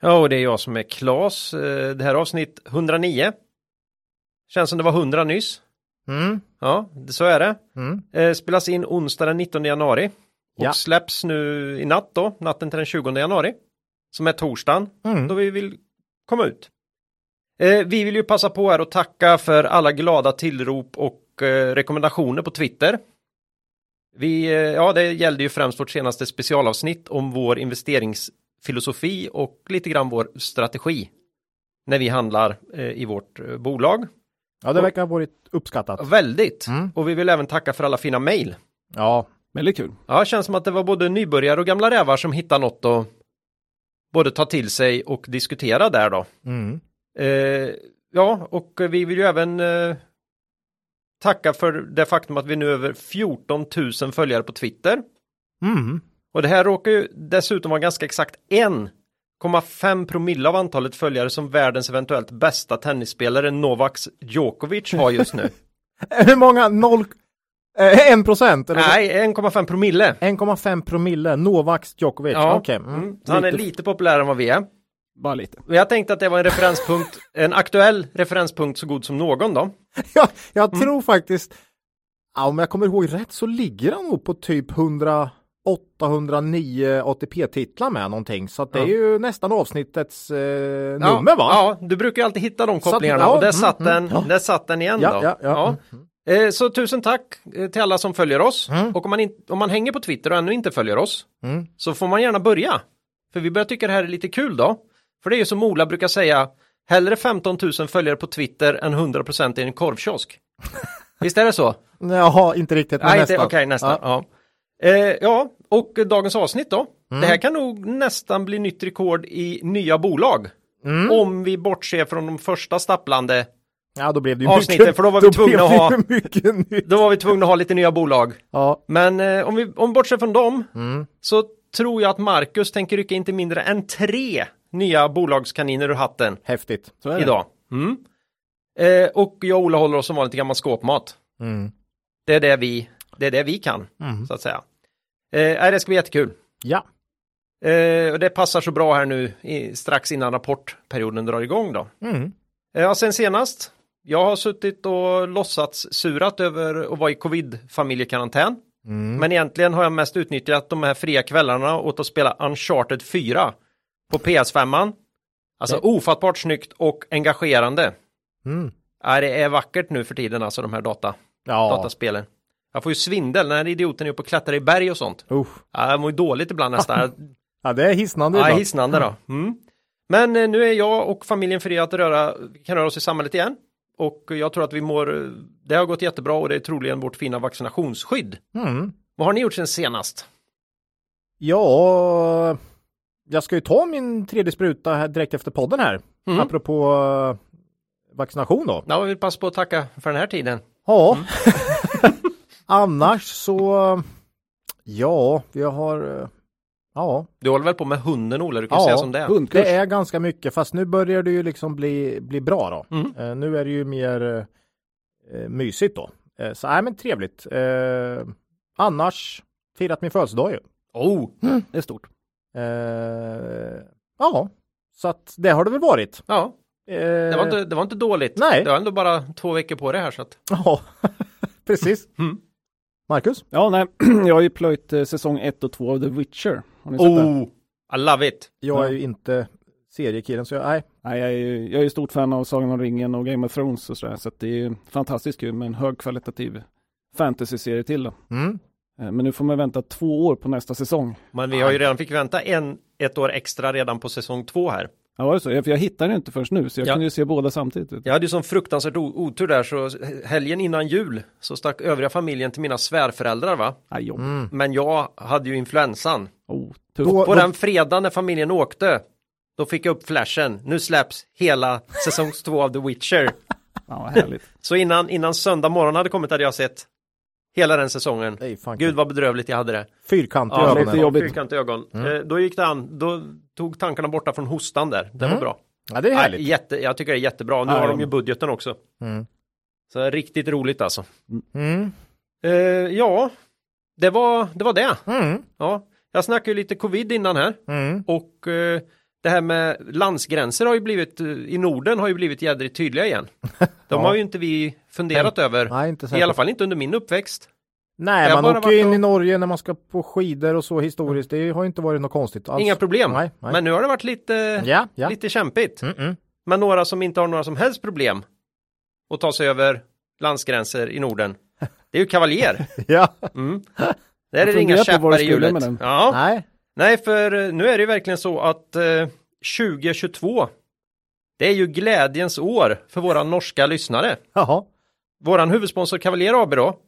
Ja, och det är jag som är Klas. Eh, Det här är avsnitt 109. Känns som det var 100 nyss. Mm. Ja, så är det. Mm. Eh, Spelas in onsdag den 19 januari. Och Ja. släpps nu i natt då, natten till den 20 januari. Som är torsdagen, Mm. då vi vill komma ut. Eh, Vi vill ju passa på här och tacka för alla glada tillrop och rekommendationer på Twitter. Vi, ja, det gällde ju främst vårt senaste specialavsnitt om vår investeringsfilosofi och lite grann vår strategi när vi handlar eh, i vårt eh, bolag. Ja, det verkar ha varit uppskattat. Väldigt! Mm. Och vi vill även tacka för alla fina mejl. Ja, Väldigt kul. Ja, det känns som att det var både nybörjare och gamla rävar som hittade något att både ta till sig och diskutera där då. mm. Eh, ja, och vi vill ju även eh, tacka för det faktum att vi nu är över 14 000 följare på Twitter. Mm. Och det här råkar ju dessutom vara ganska exakt 1,5 promille av antalet följare som världens eventuellt bästa tennisspelare Novak Djokovic har just nu. Hur många? Noll... Eh, en procent? eller så? Nej, 1,5 promille. 1,5 promille. Novak Djokovic. Ja, Okej. mm. Mm. han är Lite- populärare än vad vi är. Bara lite. Och jag tänkte att det var en referenspunkt, en aktuell referenspunkt så god som någon då. Ja, jag Mm. tror faktiskt, ja, om jag kommer ihåg rätt så ligger han nog på typ 108 109 ATP-titlar med någonting. Så det är Ja. ju nästan avsnittets eh, Ja, nummer va? Ja, du brukar alltid hitta de kopplingarna ja, och där mm, satt mm, den, ja. där satt den igen då. ja, ja. Eh, Så tusen tack eh, till alla som följer oss. Mm. Och om man, in, om man hänger på Twitter och ännu inte följer oss Mm. så får man gärna börja. För vi börjar tycka det här är lite kul då. För det är ju som Ola brukar säga, hellre 15 000 följare på Twitter än 100% i en korvkiosk. Visst är det så? Jaha, inte riktigt, men Nej, nästan. okej, nästan. Ja. Eh, ja, och dagens avsnitt då. Det här kan nog nästan bli nytt rekord i nya bolag. Mm. Om vi bortser från de första stapplande. Ja, då blev det ju Avsnitten, mycket, för då var vi då tvungna att ha-. Då var vi tvungna att ha lite nya bolag. Ja, Men eh, om vi om bortser från dem Mm. så tror jag att Marcus tänker rycka inte mindre än tre nya bolagskaniner ur hatten häftigt. Så är det. idag. Mm. Eh, och jag och Ola håller oss som vanligt till gammal skåpmat. Mm. Det är det vi, det är det vi kan, Mm. så att säga. Eh, det ska bli jättekul. Ja, Eh, och det passar så bra här nu i, strax innan rapportperioden drar igång då. mm. Eh, sen senast, jag har suttit och låtsats surat över att vara i covid-familjekarantän. Mm. Men egentligen har jag mest utnyttjat de här fria kvällarna åt att spela Uncharted 4 på PS5. Alltså ofattbart snyggt och engagerande. Mm. Ja, det är vackert nu för tiden alltså de här data, Ja, dataspelen. Jag får ju svindel när idioten är uppe och klättrar i berg och sånt. Usch. Ja, jag mår ju dåligt ibland nästan. ja, det är hisnande Ja, hisnande då. Mm. Men eh, nu är jag och familjen fria att röra, vi kan röra oss i samhället igen. Och jag tror att vi mår, det har gått jättebra och det är troligen vårt fina vaccinationsskydd. Mm. Vad har ni gjort sen senast? Ja, jag ska ju ta min tredje spruta här direkt efter podden här. Mm. Apropå eh, vaccination då. Ja, jag vill passa på att tacka för den här tiden. Ja. Mm. Annars så, ja, vi har, eh, ja, Du håller väl på med hunden Ola, du kan Ja, säga som det är. Hundkurs. det är ganska mycket, fast nu börjar det ju liksom bli, bli bra då. Mm. Eh, nu är det ju mer eh, mysigt då. Eh, så, nej men trevligt. Annars, firat min födelsedag ju. Oh, Det är stort. Ja, så att det har det väl varit. ja, det var, inte, det var inte dåligt. Nej. Det var ändå bara två veckor på det här så att. Ja, precis. Mm. Marcus? Ja, nej, jag har ju plöjt eh, säsong 1 och 2 av The Witcher. Har ni sett det? Oh, I love it. Jag är ju inte seriekillen så jag, nej. Nej, jag är ju jag är ju stort fan av Sagan om ringen och Game of Thrones och sådär. Så att det är ju fantastiskt kul med en högkvalitativ fantasy-serie till då. Mm. Eh, Men nu får man vänta två år på nästa säsong. Men vi har ju redan fick vänta en, ett år extra redan på säsong två här. Ja, var det så? Ja, För jag hittade den inte först nu, så jag Ja. kunde ju se båda samtidigt. Jag hade ju sån fruktansvärt otur där så helgen innan jul så stack övriga familjen till mina svärföräldrar va. Aj. Mm. Men jag hade ju influensan. Oh. Då- På den fredagen när familjen åkte då fick jag upp flashen. Nu släpps hela säsong två av The Witcher. Ja, vad härligt. Så innan, innan söndag morgon hade kommit hade jag sett hela den säsongen. Fan Gud vad bedrövligt jag hade det. Fyrkant i Ja, ögonen. jobbigt. Fyrkantiga ögon. Eh, då gick det an, då tog tankarna borta från hostan där. Det var Mm. bra. Ja, det är Nej, härligt. jätte, jag tycker det är jättebra. Nu Ja, har de ju budgeten också. Mm. Så riktigt roligt alltså. Mm. Eh, ja, det var det. Var det. Mm. Ja, jag snackade ju lite covid innan här Mm. och eh, det här med landsgränser har ju blivit eh, i Norden har ju blivit jädrigt tydliga igen. De Ja. har ju inte vi funderat över. Nej, inte I alla fall inte under min uppväxt. Nej, man åker in och- i Norge när man ska på skidor och så historiskt. Det har ju inte varit något konstigt alls. Inga problem. Nej, nej. Men nu har det varit lite, Ja, ja. lite kämpigt. Mm -mm. Men några som inte har några som helst problem att ta sig över landsgränser i Norden. Det är ju Kavaljer. Ja. Mm. Där är det inga käppar i hjulet. Ja. Nej. Nej, för eh, nu är det ju verkligen så att eh, 2022 det är ju glädjens år för våra norska lyssnare. Jaha. Våran huvudsponsor Cavalier AB då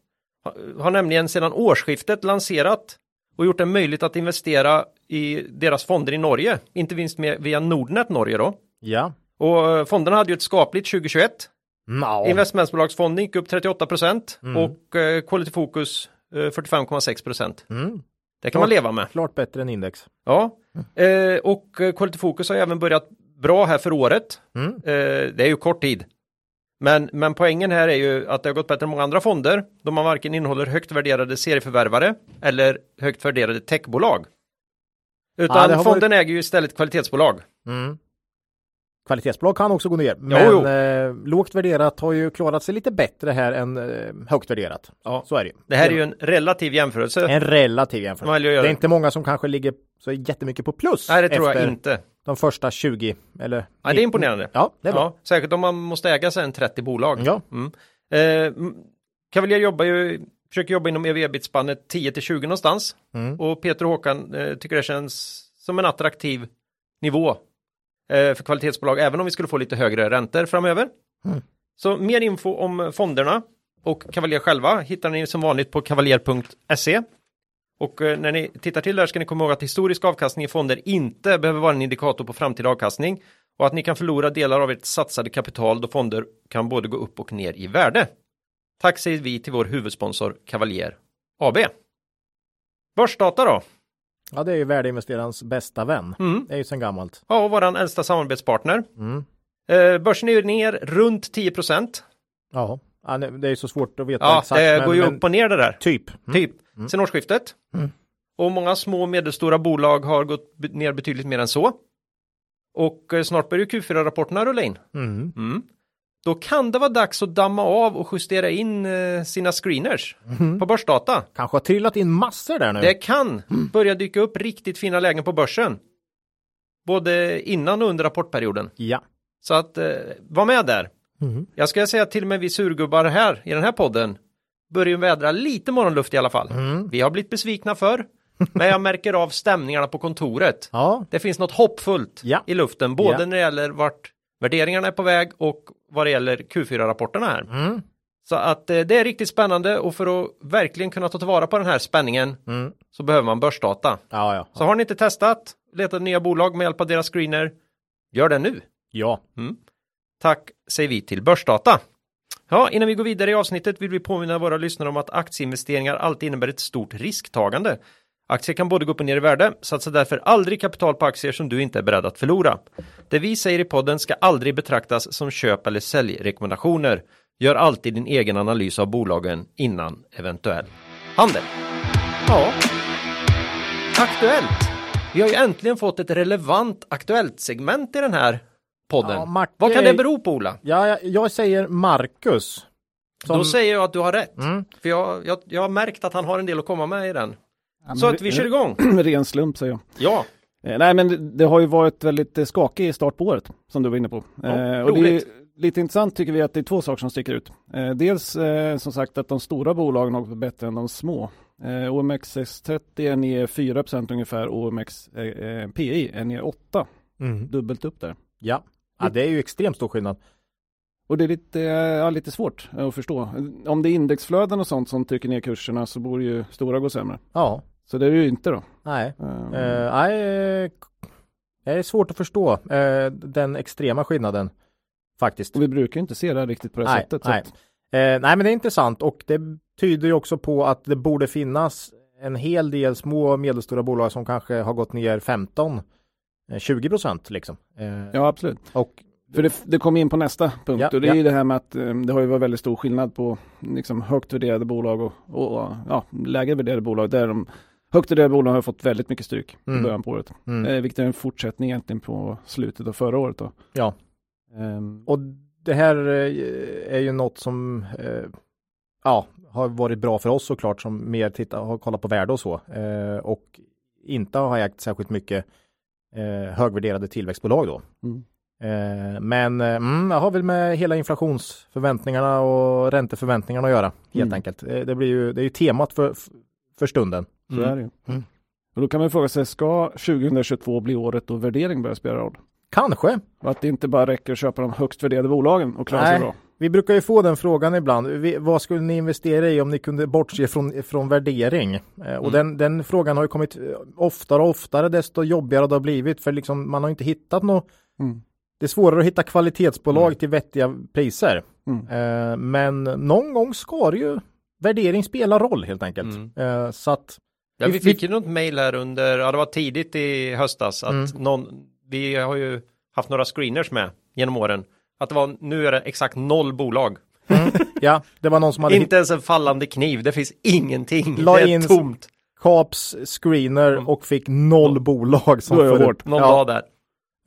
har- nämligen sedan årsskiftet lanserat och gjort det möjligt att investera i deras fonder i Norge, inte minst med, via Nordnet Norge då. Ja. Och eh, fonderna hade ju ett skapligt 2021. No. Investmentbolagsfonden gick upp 38 procent Mm. och eh, Quality Focus eh, 45,6 procent. Mm. Det kan man leva med. Klart bättre än index. Ja, eh, och Quality Focus har även börjat bra här för året. Mm. Eh, det är ju kort tid. Men, men poängen här är ju att det har gått bättre än många andra fonder då man varken innehåller högt värderade serieförvärvare eller högt värderade techbolag. Utan Ja, har fonden äger ju istället kvalitetsbolag. Mm. Kvalitetsbolag kan också gå ner. Men jo. Eh, lågt värderat har ju klarat sig lite bättre här än eh, högt värderat. Ja. Så är det ju. Det här är ju en relativ jämförelse. en relativ jämförelse. Det är inte många som kanske ligger så jättemycket på plus. Nej, det tror jag inte. De första 20 eller Nej, det är imponerande. Ja, det är bra. Ja, särskilt om man måste äga sig en 30 bolag. Ja. Mm. Eh, Cavalier jobbar ju, försöker jobba inom ev-ebit-spannet 10 till 20 någonstans. Mm. Och Peter och Håkan eh, tycker det känns som en attraktiv nivå för kvalitetsbolag, även om vi skulle få lite högre räntor framöver. Mm. Så mer info om fonderna och Cavalier själva hittar ni som vanligt på kavaljer.se. Och eh, när ni tittar till där ska ni komma ihåg att historisk avkastning i fonder inte behöver vara en indikator på framtida avkastning och att ni kan förlora delar av ert satsade kapital då fonder kan både gå upp och ner i värde. Tack säger vi till vår huvudsponsor Cavalier AB. Börsdata då? Ja, det är ju värdeinvesterarens bästa vän. Mm. Det är ju sedan gammalt. Ja, och våran äldsta samarbetspartner. Mm. Eh, börsen är ju ner runt 10 procent. Ja, det är så svårt att veta Ja, exakt. det men- går ju men upp och ner det där. Typ. Mm. Typ. Sen årsskiftet. Mm. Och många små och medelstora bolag har gått ner betydligt mer än så. Och eh, snart börjar ju Q4-rapporterna rulla in. Mm. Mm. Då kan det vara dags att damma av och justera in eh, sina screeners på börsdata. Kanske har trillat in massor där nu. Det kan börja dyka upp riktigt fina lägen på börsen. Både innan och under rapportperioden. Ja. Så att eh, var med där. Mm. Jag ska säga att till och med vi surgubbar här i den här podden börjar vädra lite morgonluft i alla fall. Mm. Vi har blivit besvikna för, men jag märker av stämningarna på kontoret. Ja. Det finns något hoppfullt Ja. i luften, både Ja. när det gäller vart värderingarna är på väg och vad det gäller Q4-rapporterna här. Mm. Så att eh, det är riktigt spännande och för att verkligen kunna ta tillvara på den här spänningen Mm. så behöver man börsdata. Ja, ja. Så har ni inte testat, letat nya bolag med hjälp av deras screener, gör det nu. Ja. Tack säger vi till Börsdata. Ja, innan vi går vidare i avsnittet vill vi påminna våra lyssnare om att aktieinvesteringar alltid innebär ett stort risktagande. Aktier kan både gå upp och ner i värde, satsa därför aldrig kapital på aktier som du inte är beredd att förlora. Det vi säger i podden ska aldrig betraktas som köp eller säljrekommendationer. Gör alltid din egen analys av bolagen innan eventuell handel. Ja, aktuellt. Vi har ju äntligen fått ett relevant aktuellt segment i den här podden. Ja, Vad kan det bero på Ola? ja jag, jag säger Marcus. Som- Då säger jag att du har rätt. Mm. För jag, jag, jag har märkt att han har en del att komma med i den. Ja, Så att vi kör igång. Ren slump säger jag. Ja, Eh, nej men det, har ju varit väldigt eh, skakig start på året som du var inne på. Ja, eh, och det är lite intressant tycker vi att det är två saker som sticker ut. Eh, dels som sagt att de stora bolagen har gått bättre än de små. Eh, OMXS30 är ner 4% ungefär, OMX PI är ner 8, Mm. dubbelt upp där. Ja. ja, det är ju extremt stor skillnad. Och det är lite, ja, lite svårt att förstå. Om det är indexflöden och sånt som trycker ner kurserna så borde ju stora gå sämre. Ja, Så det är ju inte då. nej. Eh, Eh, nej, eh, Det är svårt att förstå eh, den extrema skillnaden faktiskt. Och vi brukar inte se det riktigt på det nej, sättet. Nej. Att, Eh, nej men det är intressant och det tyder ju också på att det borde finnas en hel del små och medelstora bolag som kanske har gått ner 15 eh, 20 procent liksom. Ja, absolut. Och För det, det kommer in på nästa punkt Ja, och det är ja. ju det här med att det har ju varit väldigt stor skillnad på liksom, högt värderade bolag och, och ja, lägre värderade bolag. Där de högt värderade bolagen har fått väldigt mycket stryk Mm. i början på året. mm, Eh, vilket är en fortsättning egentligen på slutet av förra året. Då. Ja. Ehm, och det här eh, är ju något som eh, ja, har varit bra för oss såklart som mer tittar, har kollat på värde och så eh, och inte har ägt särskilt mycket eh, högvärderade tillväxtbolag då. mm. Eh, men eh, mm, jag har väl med hela inflationsförväntningarna och ränteförväntningarna att göra helt Mm. enkelt. Eh, det blir ju, det är ju temat för, för stunden. Så Mm. är det ju. Mm. Och då kan man fråga sig, ska 2022 bli året då värdering börjar spela roll? Kanske. Och att det inte bara räcker att köpa de högst värderade bolagen och klara sig Nej. bra. Vi brukar ju få den frågan ibland. Vi, vad skulle ni investera i om ni kunde bortse från, från värdering? Eh, och Mm. den, den frågan har ju kommit eh, oftare och oftare desto jobbigare det har blivit för liksom man har inte hittat något. Mm. Det är svårare att hitta kvalitetsbolag Mm. till vettiga priser. Mm. Eh, men någon gång ska det ju värdering spela roll helt enkelt. Mm. Eh, så att Ja, Vi- vi fick ju något mejl här under, ja det var tidigt i höstas att Mm. någon, vi har ju haft några screeners med genom åren. Att det var, nu är det exakt noll bolag. ja, det var någon som hade Inte ens en fallande kniv, det finns ingenting. La det är in- tomt. Caps screener Mm. och fick noll bolag som Då är jag för- hårt. Någon Ja. dag där.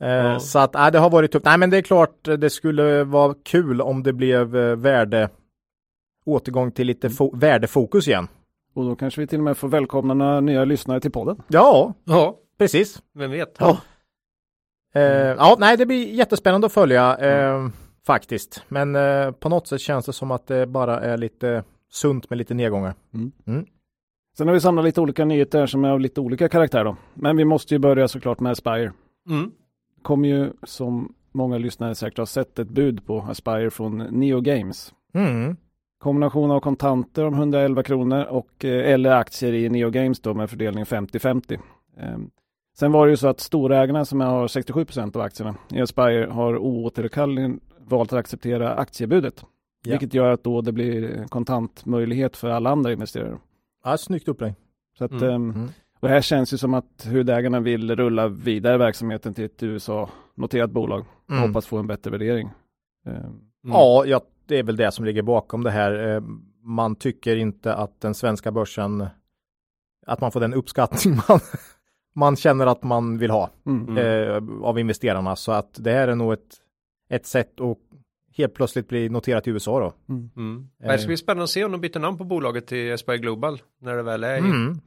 Eh, Ja. Så att äh, det har varit tufft. Nej men det är klart det skulle vara kul om det blev eh, värde återgång till lite fo- värdefokus igen. Och då kanske vi till och med får välkomna några nya lyssnare till podden. Ja, Ja, precis. vem vet. Ja. Eh, ja, nej det blir jättespännande att följa eh, faktiskt. Men eh, på något sätt känns det som att det bara är lite sunt med lite nedgångar. Sen har vi samlat lite olika nyheter som är av lite olika karaktär då. Men vi måste ju börja såklart med Aspire. Mm. Kommer ju som många lyssnare säkert har sett ett bud på Aspire från Neo Games. Mm. Kombination av kontanter om 111 kronor och eh, eller aktier i Neo Games då med fördelning 50-50. Ehm, Sen var det ju så att storägarna som har 67 procent av aktierna i Aspire har oåterkalleligen valt att acceptera aktiebudet. Ja. Vilket gör att då det blir kontantmöjlighet för alla andra investerare. Ja, snyggt upplägg. Så att, Mm. ehm, Mm. och här känns ju som att huvudägarna vill rulla vidare verksamheten till ett USA-noterat bolag och Mm. hoppas få en bättre värdering. Ehm, Mm. Ja, ja, det är väl det som ligger bakom det här. Eh, Man tycker inte att den svenska börsen, att man får den uppskattning man, man känner att man vill ha mm. eh, av investerarna. Så att det här är nog ett, ett sätt att helt plötsligt bli noterat i USA då. Mm. Mm. Eh. Det ska bli spännande att se om de byter namn på bolaget till Aspire Global när det väl är Mm.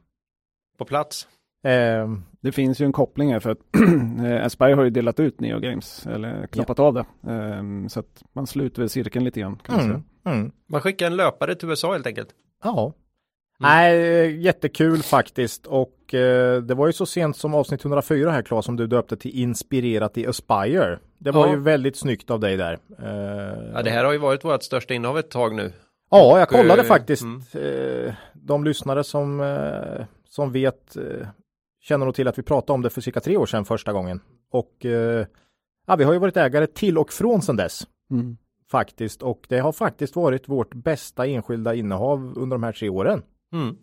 på plats. Eh, Det finns ju en koppling här för att eh, Aspire har ju delat ut Neo Games eller knoppat av det. Ehm, så att man sluter väl cirkeln lite grann kan man mm. säga. Mm. Man skickar en löpare till USA helt enkelt. Ja. Nej, jättekul faktiskt och eh, det var ju så sent som avsnitt 104 här Claes som du döpte till inspirerat i Aspire. Det var Ja. ju väldigt snyggt av dig där. Eh, Ja, det här har ju varit vårt största innehav ett tag nu. Ja, jag kollade eh, faktiskt. mm. Eh, de lyssnare som, eh, som vet eh, känner nog till att vi pratade om det för cirka tre år sedan första gången. Och eh, ja, vi har ju varit ägare till och från sedan dess Mm. faktiskt. Och det har faktiskt varit vårt bästa enskilda innehav under de här tre åren. Mm.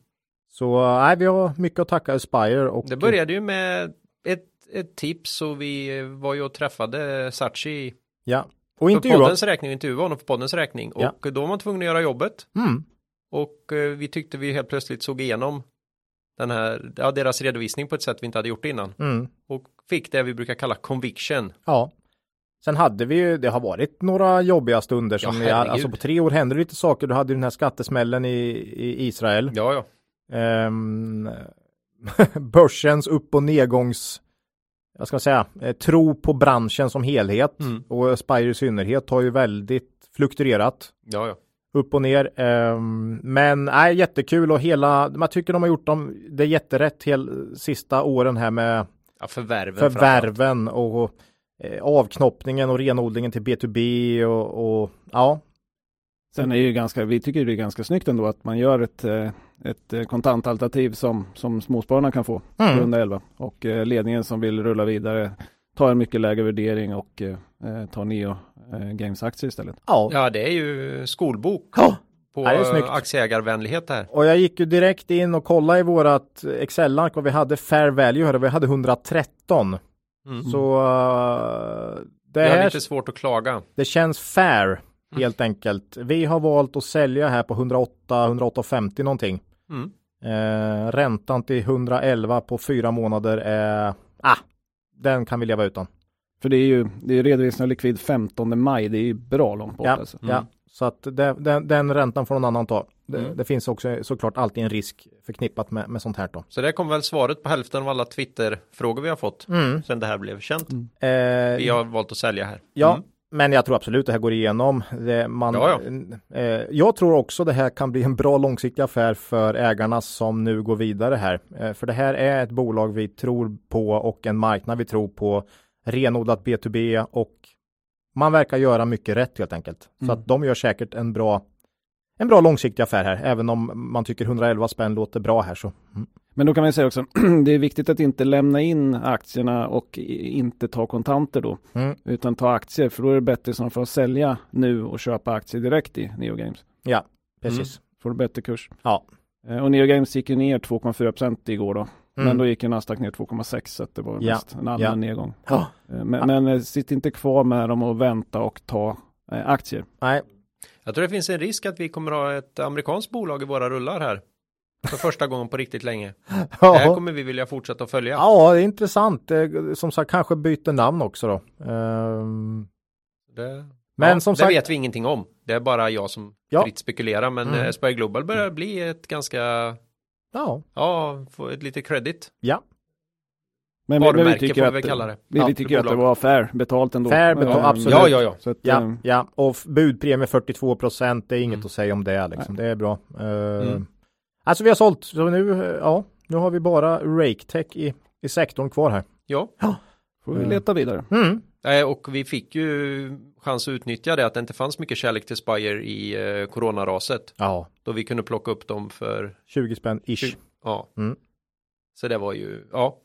Så nej, vi har mycket att tacka Aspire och Det började ju med ett, ett tips och vi var ju och träffade Sachi ja. och för intervjua. poddens räkning, intervjuade honom för poddens räkning Ja. och då var man tvungen att göra jobbet Mm. och eh, vi tyckte vi helt plötsligt såg igenom den här, ja, deras redovisning på ett sätt vi inte hade gjort innan Mm. och fick det vi brukar kalla conviction. Ja. Sen hade vi ju, det har varit några jobbiga stunder som Ja, vi, alltså på tre år hände lite saker. Du hade ju den här skattesmällen i, i Israel. Ja, ja. Ehm, börsens upp och nedgångs vad ska man säga, eh, tro på branschen som helhet Mm. och Spire i synnerhet har ju väldigt fluktuerat Ja, ja. Upp och ner. Ehm, men nej, jättekul och hela, man tycker de har gjort dem, det är jätterätt hel, sista åren här med ja förvärven. förvärven och eh, avknoppningen och renodlingen till B2B och, och ja. Sen är det ju ganska, vi tycker det är ganska snyggt ändå att man gör ett, eh, ett eh, kontantalternativ som, som småspararna kan få. Mm. Runda 11. Och ledningen som vill rulla vidare tar en mycket lägre värdering och eh, tar Neo eh, Games aktier istället. Ja. Ja, det är ju skolbok Ja. på Ja, det är snyggt. aktieägarvänlighet här. Och jag gick ju direkt in och kollade i vårat Excel-ark vad vi hade fair value här. Vi hade 113. Mm. Så uh, det, Det är här, lite svårt att klaga. det känns fair helt enkelt. Vi har valt att sälja här på 108, 108,50 någonting. Mm. Eh, räntan till 111 på fyra månader är, ah, den kan vi leva utan. För det är ju det är redovisning av likvid 15 maj. Det är ju bra långt bort Ja, alltså. Mm. ja. Så att det, den, den räntan får någon annan ta. Det, Mm. det finns också såklart alltid en risk förknippat med, med sånt här då. Så det kom väl svaret på hälften av alla Twitter-frågor vi har fått Mm. sen det här blev känt. Mm. Eh, Vi har valt att sälja här. Ja, Mm. Men jag tror absolut det här går igenom. Det, man, Ja, Eh, jag tror också det här kan bli en bra långsiktig affär för ägarna som nu går vidare här. Eh, för det här är ett bolag vi tror på och en marknad vi tror på. Renodlat B2B och man verkar göra mycket rätt helt enkelt. Så Mm. att de gör säkert en bra en bra långsiktig affär här, även om man tycker 111 spänn låter bra här så. Mm. Men då kan man säga också, det är viktigt att inte lämna in aktierna och inte ta kontanter då, Mm. utan ta aktier, för då är det bättre som för att sälja nu och köpa aktier direkt i Neo Games. Ja, precis. Får du bättre kurs. Ja. Eh, Och Neo Games gick ju ner 2,4% igår då. Mm. Men då gick ju Nasdaq ner 2,6 så att det var Ja, en allmän ja. nedgång. Ja. Eh, Men, men eh, sitt inte kvar med dem och vänta och ta aktier. Nej, Jag tror det finns en risk att vi kommer ha ett amerikanskt bolag i våra rullar här. För första gången på riktigt länge. Det här ja. kommer vi vilja fortsätta att följa. ja, det är intressant. Eh, Som sagt, kanske byter namn också då. Ehm, Det, Men ja, som det sagt- vet vi ingenting om. Det är bara jag som Ja. fritt spekulerar. Men Mm. mm. Spire Global börjar bli ett ganska, ja, ja, få ett lite credit. ja. Men, men vi Varumärke tycker får vi att, väl kalla det. Vi, Ja, vi tycker att det var fair betalt ändå. Fair betalt, Eh, absolut. Ja, ja, ja. Så att, Ja, eh, ja, och budpremie 42 procent, det är inget Mm. att säga om det liksom. Det är bra. Uh, Mm. Alltså vi har sålt, så nu, ja, nu har vi bara RakeTech i, i sektorn kvar här. Ja, får vi leta vidare. Mm. Och vi fick ju chans att utnyttja det att det inte fanns mycket kärlek till Spire i eh, coronaraset. Ja, Då vi kunde plocka upp dem för, 20 spänn ish. Tjugo. ja. Mm. Så det var ju, ja.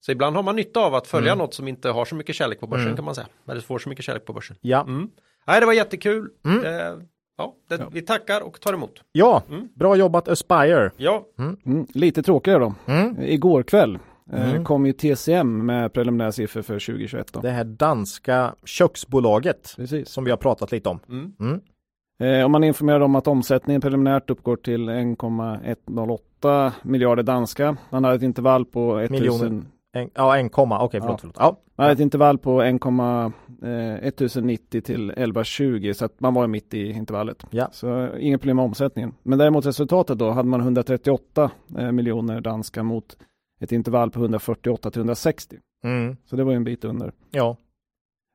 Så ibland har man nytta av att följa Mm. något som inte har så mycket kärlek på börsen Mm. kan man säga. Eller får så mycket kärlek på börsen. Ja, Mm. Nej, det var jättekul. Mm. Eh, ja, det, Ja. vi tackar och tar emot. ja, Mm. bra jobbat Aspire. Ja, Mm, lite tråkigare då. Mm. Igår kväll eh, Mm. kom ju TCM med preliminära siffror för 2021. Då. Det här danska köksbolaget Precis. som vi har pratat lite om. mm. Mm. Eh, om man informerar om att omsättningen preliminärt uppgår till 1,108 miljarder danska. Man hade ett intervall på 1000, Miljoner. En, ja, en komma, okej förlåt. Ja. förlåt. Ja. hade ett intervall på 1, eh, 1090 till 1120 så att man var mitt i intervallet. Ja. Så inget problem med omsättningen. Men däremot resultatet då hade man 138 eh, miljoner danska mot ett intervall på 148 till 160. Mm. Så det var ju en bit under. ja.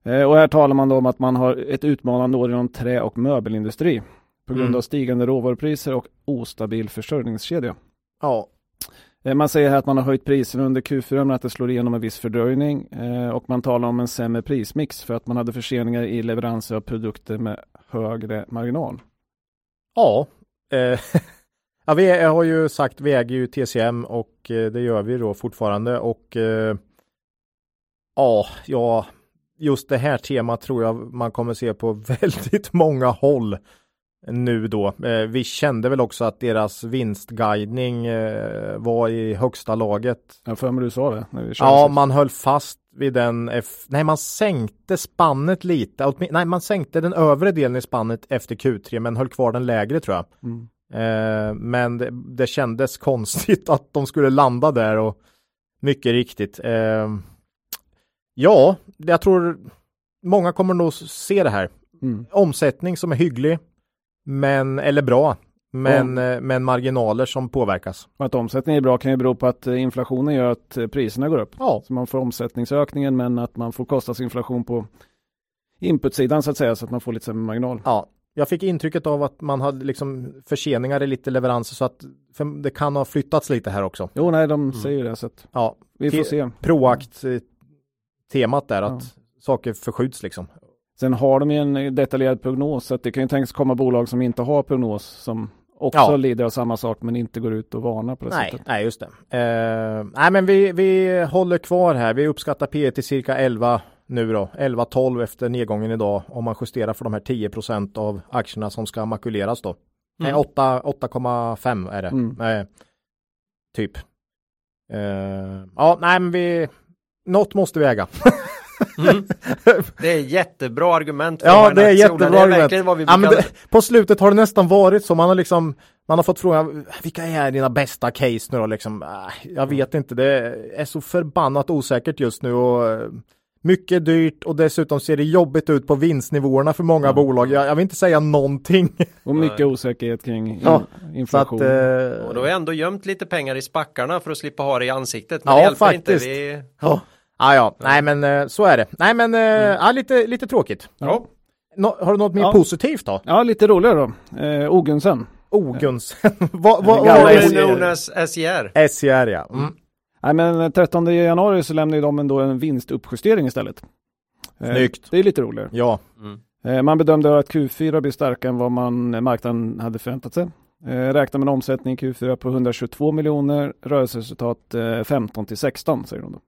Eh, Och här talar man då om att man har ett utmanande år inom trä och möbelindustri på grund Mm. av stigande råvarupriser och ostabil försörjningskedja. Ja. Eh, man säger här att man har höjt priserna under Q4 men att det slår igenom en viss fördröjning eh, och man talar om en sämre prismix för att man hade förseningar i leveranser av produkter med högre marginal. Ja. Eh, ja, vi är- har ju sagt vi äger ju TCM och eh, det gör vi då fortfarande och eh, ja, ja, just det här temat tror jag man kommer se på väldigt många håll nu då. Eh, vi kände väl också att deras vinstguidning eh, var i högsta laget. Jag för mig du sa det. När vi Ja, man höll fast vid den. F- nej, man sänkte spannet lite. Nej, man sänkte den övre delen i spannet efter Q3, men höll kvar den lägre tror jag. Mm. Eh, men det, det kändes konstigt att de skulle landa där och mycket riktigt. Ja, jag tror många kommer nog se det här. Mm. Omsättning som är hygglig, men eller bra, men, eh, men marginaler som påverkas. Och att omsättningen är bra kan ju bero på att eh, inflationen gör att eh, priserna går upp. Ja, Så man får omsättningsökningen men att man får kostnadsinflation på inputsidan så att säga så att man får lite sämre marginal. ja. Jag fick intrycket av att man hade liksom förseningar i lite leveranser så att det kan ha flyttats lite här också. Jo, nej, de säger ju det så att Ja, vi får se. proakt temat där Ja. att saker förskjuts liksom. Sen har de ju en detaljerad prognos så att det kan ju tänkas komma bolag som inte har prognos som också Ja. lider av samma sak men inte går ut och varnar på det Nej, sättet. nej just det. Eh, nej men vi, vi håller kvar här. Vi uppskattar P till cirka 11 nu då. 11-12 efter nedgången idag om man justerar för de här 10% av aktierna som ska makuleras då. Nej, Mm. 8 8,5 är det. Mm. Eh, typ. Eh, ja, nej men vi något måste vi äga. Mm. Det är jättebra argument. för Ja, det är jättebra Det är argument. verkligen vad vi Ja, det, på slutet har det nästan varit så. Man har liksom man har fått frågan vilka är dina bästa case nu då liksom? Äh, jag vet inte. Det är så förbannat osäkert just nu och eh, mycket dyrt och dessutom ser det jobbigt ut på vinstnivåerna för många Ja. bolag. Jag, jag vill inte säga någonting. Och mycket osäkerhet kring in, Ja, inflation. att, eh, Och då har jag ändå gömt lite pengar i spackarna för att slippa ha det i ansiktet. Men Ja, det hjälper faktiskt. inte. Vi... ja. Ja, ja, nej men eh, så är det. Nej men eh, ja, lite, lite tråkigt. Ja. Nå, har du något mer Ja. positivt då? Ja, lite roligare då. Eh, Ogunsen. Oguns. vad vad- vad- SCR. Known as SJR. SCR ja. Mm. Nej men 13 januari så lämnade de ändå en vinstuppjustering istället. Eh, Snyggt. Det är lite roligare. Ja. Mm. Eh, Man bedömde att Q4 blir starkare än vad man, marknaden hade förväntat sig. Eh, Räknar med en omsättning i Q4 på 122 miljoner, rörelseresultat eh, 15 till 16 säger de då.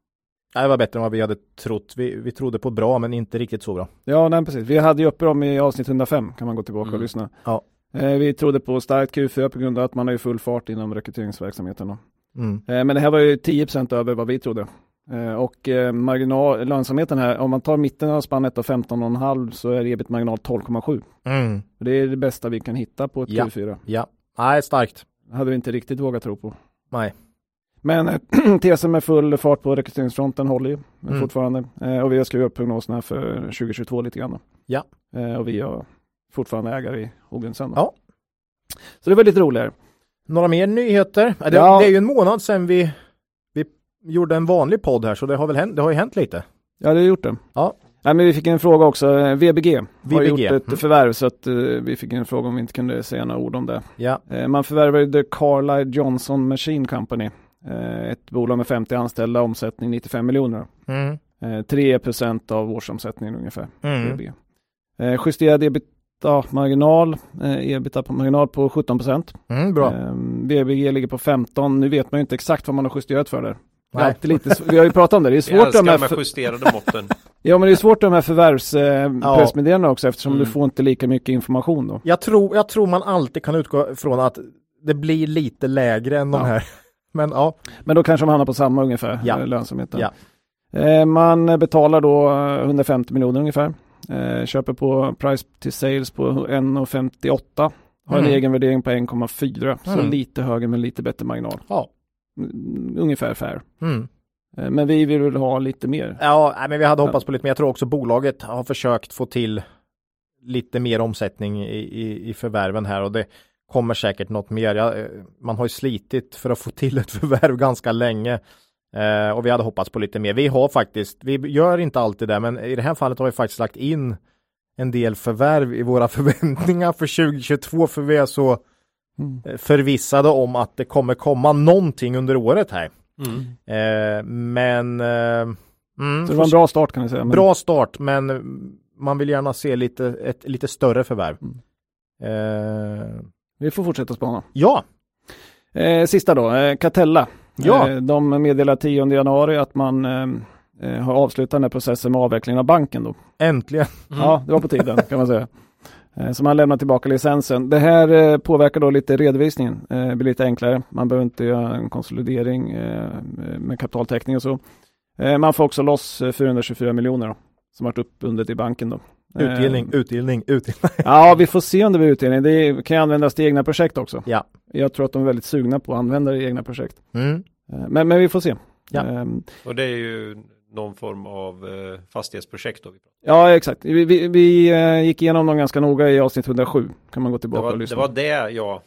Det var bättre än vad vi hade trott. Vi, vi trodde på bra men inte riktigt så bra. Ja, nej precis. Vi hade ju uppe dem i avsnitt 105, kan man gå tillbaka Mm. och lyssna. Ja. Eh, Vi trodde på starkt Q4 på grund av att man har ju full fart inom rekryteringsverksamheten. Mm. Eh, Men det här var ju 10% över vad vi trodde. Eh, Och eh, marginal, lönsamheten här, om man tar mitten av spannet av 15,5 så är ebit-marginal 12,7. Mm. Det är det bästa vi kan hitta på ett Ja. Q4. Ja, nej starkt. Hade vi inte riktigt vågat tro på. Nej. Men tesen med full fart på rekryteringsfronten håller ju Mm. fortfarande. Eh, Och vi har skrivit upp prognoserna för 2022 lite grann. då. Ja. Eh, Och vi har fortfarande ägare i Ogunsen. Ja. Så det var lite roligare. Några mer nyheter? Det, Ja. det är ju en månad sedan vi, vi gjorde en vanlig podd här så det har väl hänt, det har ju hänt lite. Ja, det har gjort det. Ja. Nej, men vi fick en fråga också. Eh, VBG, har VBG, gjort ett mm. förvärv så att eh, vi fick en fråga om vi inte kunde säga några ord om det. Ja. Eh, man förvärvade The Carlisle Johnson Machine Company. Eh, ett bolag med 50 anställda, omsättning 95 miljoner. Mm. Eh, 3 av årsomsättningen ungefär. Mm. Eh, justerad ebitda-marginal, eh, ebitda-marginal på 17 Mm, bra. Eh, VBG ligger på 15. Nu vet man ju inte exakt vad man har justerat för där. Nej. lite, vi har ju pratat om det, det är svårt här de här för, justerade måtten. Ja men det är svårt de här förvärvspressmeddelandena eh, Ja. också eftersom Mm. du får inte lika mycket information då. Jag, tror, jag tror man alltid kan utgå från att det blir lite lägre än de Ja. här. Men ja, Men då kanske de hamnar på samma ungefär, Ja. eh, lönsamheten. Ja. Eh, man betalar då eh, 150 miljoner ungefär. Eh, köper på price till sales på 1,58. Har en Mm. egen värdering på 1,4. Så Mm. lite högre men lite bättre marginal. Ja. Mm, Ungefär fair. mm. Eh, men vi vill väl ha lite mer. ja men vi hade hoppats på lite, men jag tror också bolaget har försökt få till lite mer omsättning i, i, i förvärven här och det kommer säkert något mer. Jag, eh, man har ju slitit för att få till ett förvärv ganska länge. Eh, och vi hade hoppats på lite mer. Vi har faktiskt, vi gör inte alltid det, men i det här fallet har vi faktiskt lagt in en del förvärv i våra förväntningar för 2022 för vi är så Mm. eh, förvissade om att det kommer komma någonting under året här. Mm. Eh, men eh, mm, Så det var en bra start kan vi säga. Men, bra start, men man vill gärna se lite, ett lite större förvärv. Mm. Eh, Vi får fortsätta spana. ja, Eh, sista då, eh, Catella. Ja. Eh, de meddelar 10 januari att man eh, eh, har avslutat den här processen med avvecklingen av banken då. äntligen. Mm. Ja, det var på tiden kan man säga. Eh, Så man lämnar tillbaka licensen. Det här påverkar då lite redovisningen. Det blir lite enklare. Man behöver inte göra en konsolidering med kapitaltäckning och så. Man får också loss eh, 424 miljoner då, som varit uppbundet i banken då. Utdelning, utdelning, utdelning. Ja, vi får se om det blir utdelning. Det kan ju användas till egna projekt också. Ja. Jag tror att de är väldigt sugna på att använda det i egna projekt. Mm. Eh, Men, men vi får se. Ja. Ehm, Och det är ju någon form av eh, fastighetsprojekt då. Ja, exakt. Vi, vi, vi eh, gick igenom dem ganska noga i avsnitt 107. Kan man gå Det tillbaka var, och det lyssna. var det jag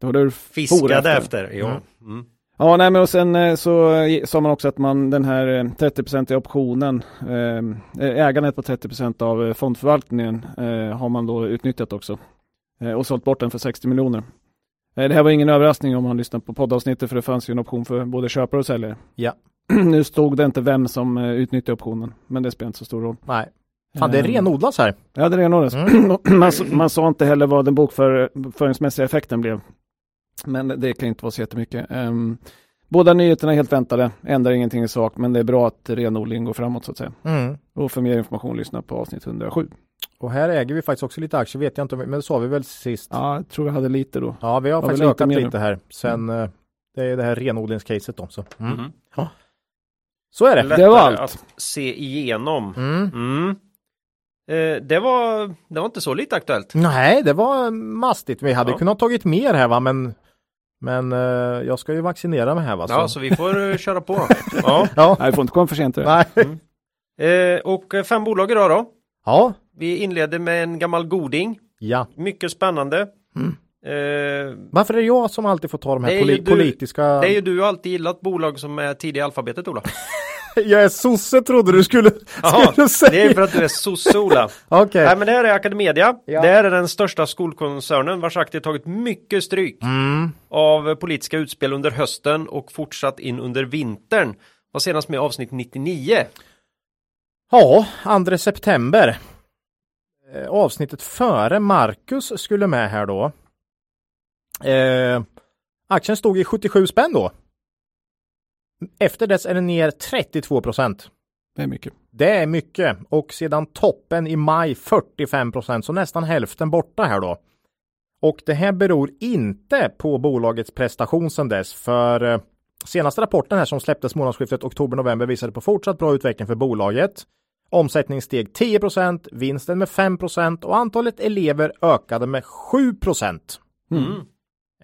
det var det du fiskade efter. Ja. Mm. Mm. Ja, nej, men och sen eh, så eh, sa man också att man den här eh, 30% optionen, eh, ägandet på 30% av eh, fondförvaltningen eh, har man då utnyttjat också. Eh, och sålt bort den för 60 miljoner. Eh, det här var ingen överraskning om man lyssnar på poddavsnittet för det fanns ju en option för både köpare och säljare. Ja. nu stod det inte vem som eh, utnyttjade optionen, men det spelar inte så stor roll. Nej. Fan, det Eh, renodlas här. Ja, det renodlas. Mm. man, man sa inte heller vad den bokföringsmässiga effekten blev. Men det kan inte vara så jättemycket. Um, båda nyheterna är helt väntade, ändrar ingenting i sak, men det är bra att renodlingen går framåt så att säga. Mm. Och för mer information lyssna på avsnitt 107. Och här äger vi faktiskt också lite aktier, vet jag inte, men det sa vi väl sist? Ja, jag tror jag hade lite då. Ja, vi har Ja, faktiskt lite ökat lite här sen eh, det är det här renodlingscaset då. Så. Mm. Mhm. så är det. Lättare var allt. att se igenom. Mm. Mm. Eh, det, var, det var inte så lite aktuellt. Nej, det var mastigt. Vi hade Ja. kunnat tagit mer här va, men men eh, jag ska ju vaccinera mig här va. Ja, så vi får eh, köra på. Ja. ja. Nej, vi får inte komma för sent. Nej. Eh, och eh, fem bolag idag då. Ja. Vi inledde med en gammal goding. Ja. Mycket spännande. Mm. Eh, Varför är det jag som alltid får ta de här poli- du- politiska... det är ju du alltid gillat bolag som är tidiga i alfabetet Ola. Jag är sosse trodde du skulle, skulle säga. det är för att du är sosse Ola. Okej. Nej men det här är Academedia. Ja. Det här är den största skolkoncernen vars aktier tagit mycket stryk Mm. av politiska utspel under hösten och fortsatt in under vintern. Var senast med avsnitt 99. Ja, 2 september. Eh, avsnittet före Marcus skulle med här då. Eh, aktien stod i 77 spänn då. Efter dess är den ner 32 procent. Det är mycket. Det är mycket och sedan toppen i maj 45 procent, så nästan hälften borta här då. Och det här beror inte på bolagets prestation sedan dess, för eh, senaste rapporten här som släpptes månadsskiftet oktober-november visade på fortsatt bra utveckling för bolaget. Omsättning steg 10 procent, vinsten med 5 procent och antalet elever ökade med 7 procent. Mm.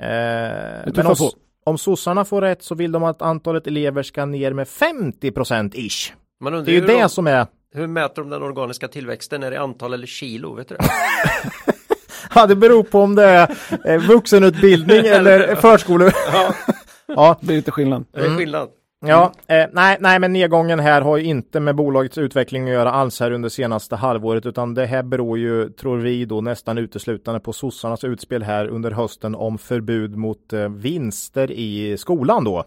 Mm. Eh, men om, på. om sossarna får rätt så vill de att antalet elever ska ner med 50 procent ish. Man undrar Det är ju hur, det de, som är hur mäter de den organiska tillväxten? Är det antal eller kilo? Vet du det? Ja, det beror på om det är eh, vuxenutbildning eller förskole. ja, Ja, Det är lite skillnad. det är skillnad. Ja eh, nej, nej, men nedgången här har ju inte med bolagets utveckling att göra alls här under senaste halvåret, utan det här beror ju, tror vi då, nästan uteslutande på sossarnas utspel här under hösten om förbud mot eh, vinster i skolan då.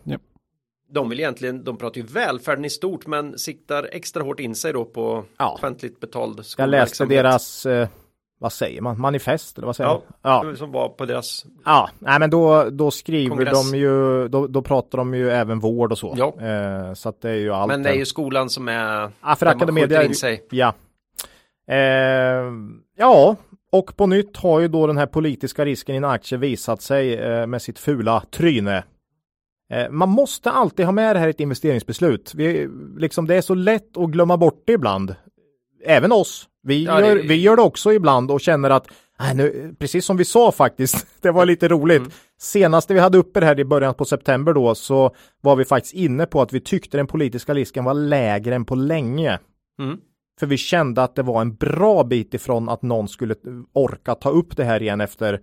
De vill egentligen, de pratar ju välfärden i stort men siktar extra hårt in sig då på Ja. offentligt betald Jag läste deras, eh, vad säger man, manifest eller vad säger Ja, man? Ja, som var på deras ja, nej men då, då skriver Kongress. de ju, då, då pratar de ju även vård och så. Ja. Eh, så att det är ju allt. Men det är ju skolan som är Ja, för där man in sig. Ja. Eh, ja, och på nytt har ju då den här politiska risken i en aktie visat sig eh, med sitt fula tryne. Eh, man måste alltid ha med det här i ett investeringsbeslut. Vi, liksom, det är så lätt att glömma bort det ibland. Även oss. Vi, Ja, det- gör, vi gör det också ibland och känner att, nej, nu, precis som vi sa faktiskt, det var lite roligt. Mm. Senaste vi hade uppe det här i början på september då så var vi faktiskt inne på att vi tyckte den politiska risken var lägre än på länge. Mm. För vi kände att det var en bra bit ifrån att någon skulle orka ta upp det här igen efter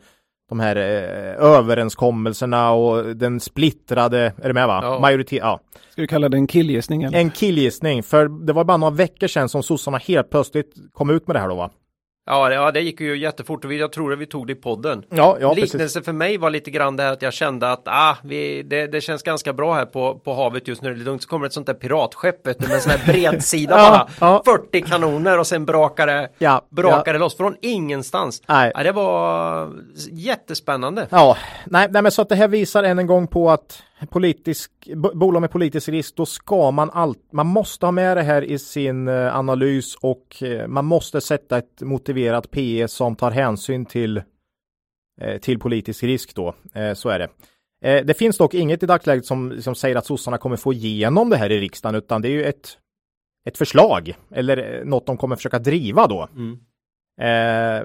de här eh, överenskommelserna och den splittrade, är det med va? Ja. Majoritet, ja. Ska vi kalla det en killgissning? Eller? En killgissning, för det var bara några veckor sedan som sossarna helt plötsligt kom ut med det här då va? Ja, det, ja, det gick ju jättefort och vi, jag tror att vi tog det i podden. Ja, ja precis. Liknelse för mig var lite grann det här att jag kände att ah, vi, det, det känns ganska bra här på, på havet just nu. Det är lugnt. Så kommer ett sånt där piratskepp vet du, med en sån här bredsida Ja, bara. ja. 40 kanoner och sen brakar det, Ja, brakar det loss från ingenstans. Nej. Det var jättespännande. Ja, nej, nej, men så att det här visar än en gång på att politisk, bo- bolag med politisk risk, då ska man allt, man måste ha med det här i sin eh, analys och eh, man måste sätta ett motiverat PE som tar hänsyn till, eh, till politisk risk då. Så är det. Det finns dock inget i dagsläget som, som säger att sossarna kommer få igenom det här i riksdagen, utan det är ju ett, ett förslag eller något de kommer försöka driva då. Mm.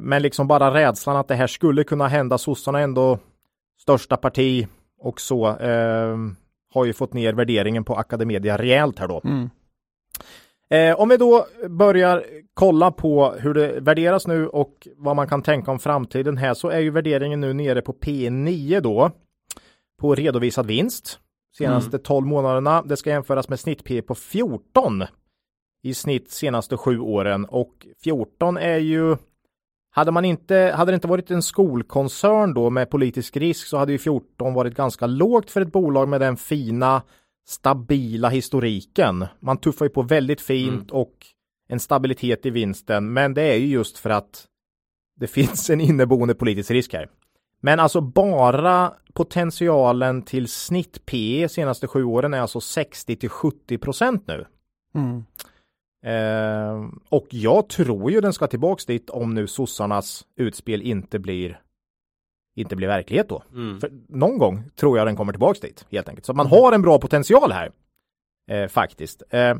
Men liksom bara rädslan att det här skulle kunna hända. Sossarna är ändå största parti och så eh, har ju fått ner värderingen på Academedia rejält här då. Mm. Eh, om vi då börjar kolla på hur det värderas nu och vad man kan tänka om framtiden här så är ju värderingen nu nere på P9 då på redovisad vinst senaste 12 månaderna. Det ska jämföras med snitt P på 14 i snitt senaste sju åren och 14 är ju hade man inte, hade det inte varit en skolkoncern då med politisk risk så hade ju 14 varit ganska lågt för ett bolag med den fina stabila historiken. Man tuffar ju på väldigt fint och en stabilitet i vinsten, men det är ju just för att det finns en inneboende politisk risk här. Men alltså bara potentialen till snitt P senaste sju åren är alltså 60 till 70 procent nu. Mm. Eh, och jag tror ju den ska tillbaks dit om nu sossarnas utspel inte blir inte blir verklighet då. Mm. För någon gång tror jag den kommer tillbaks dit helt enkelt. Så man har en bra potential här. Eh, faktiskt. Eh,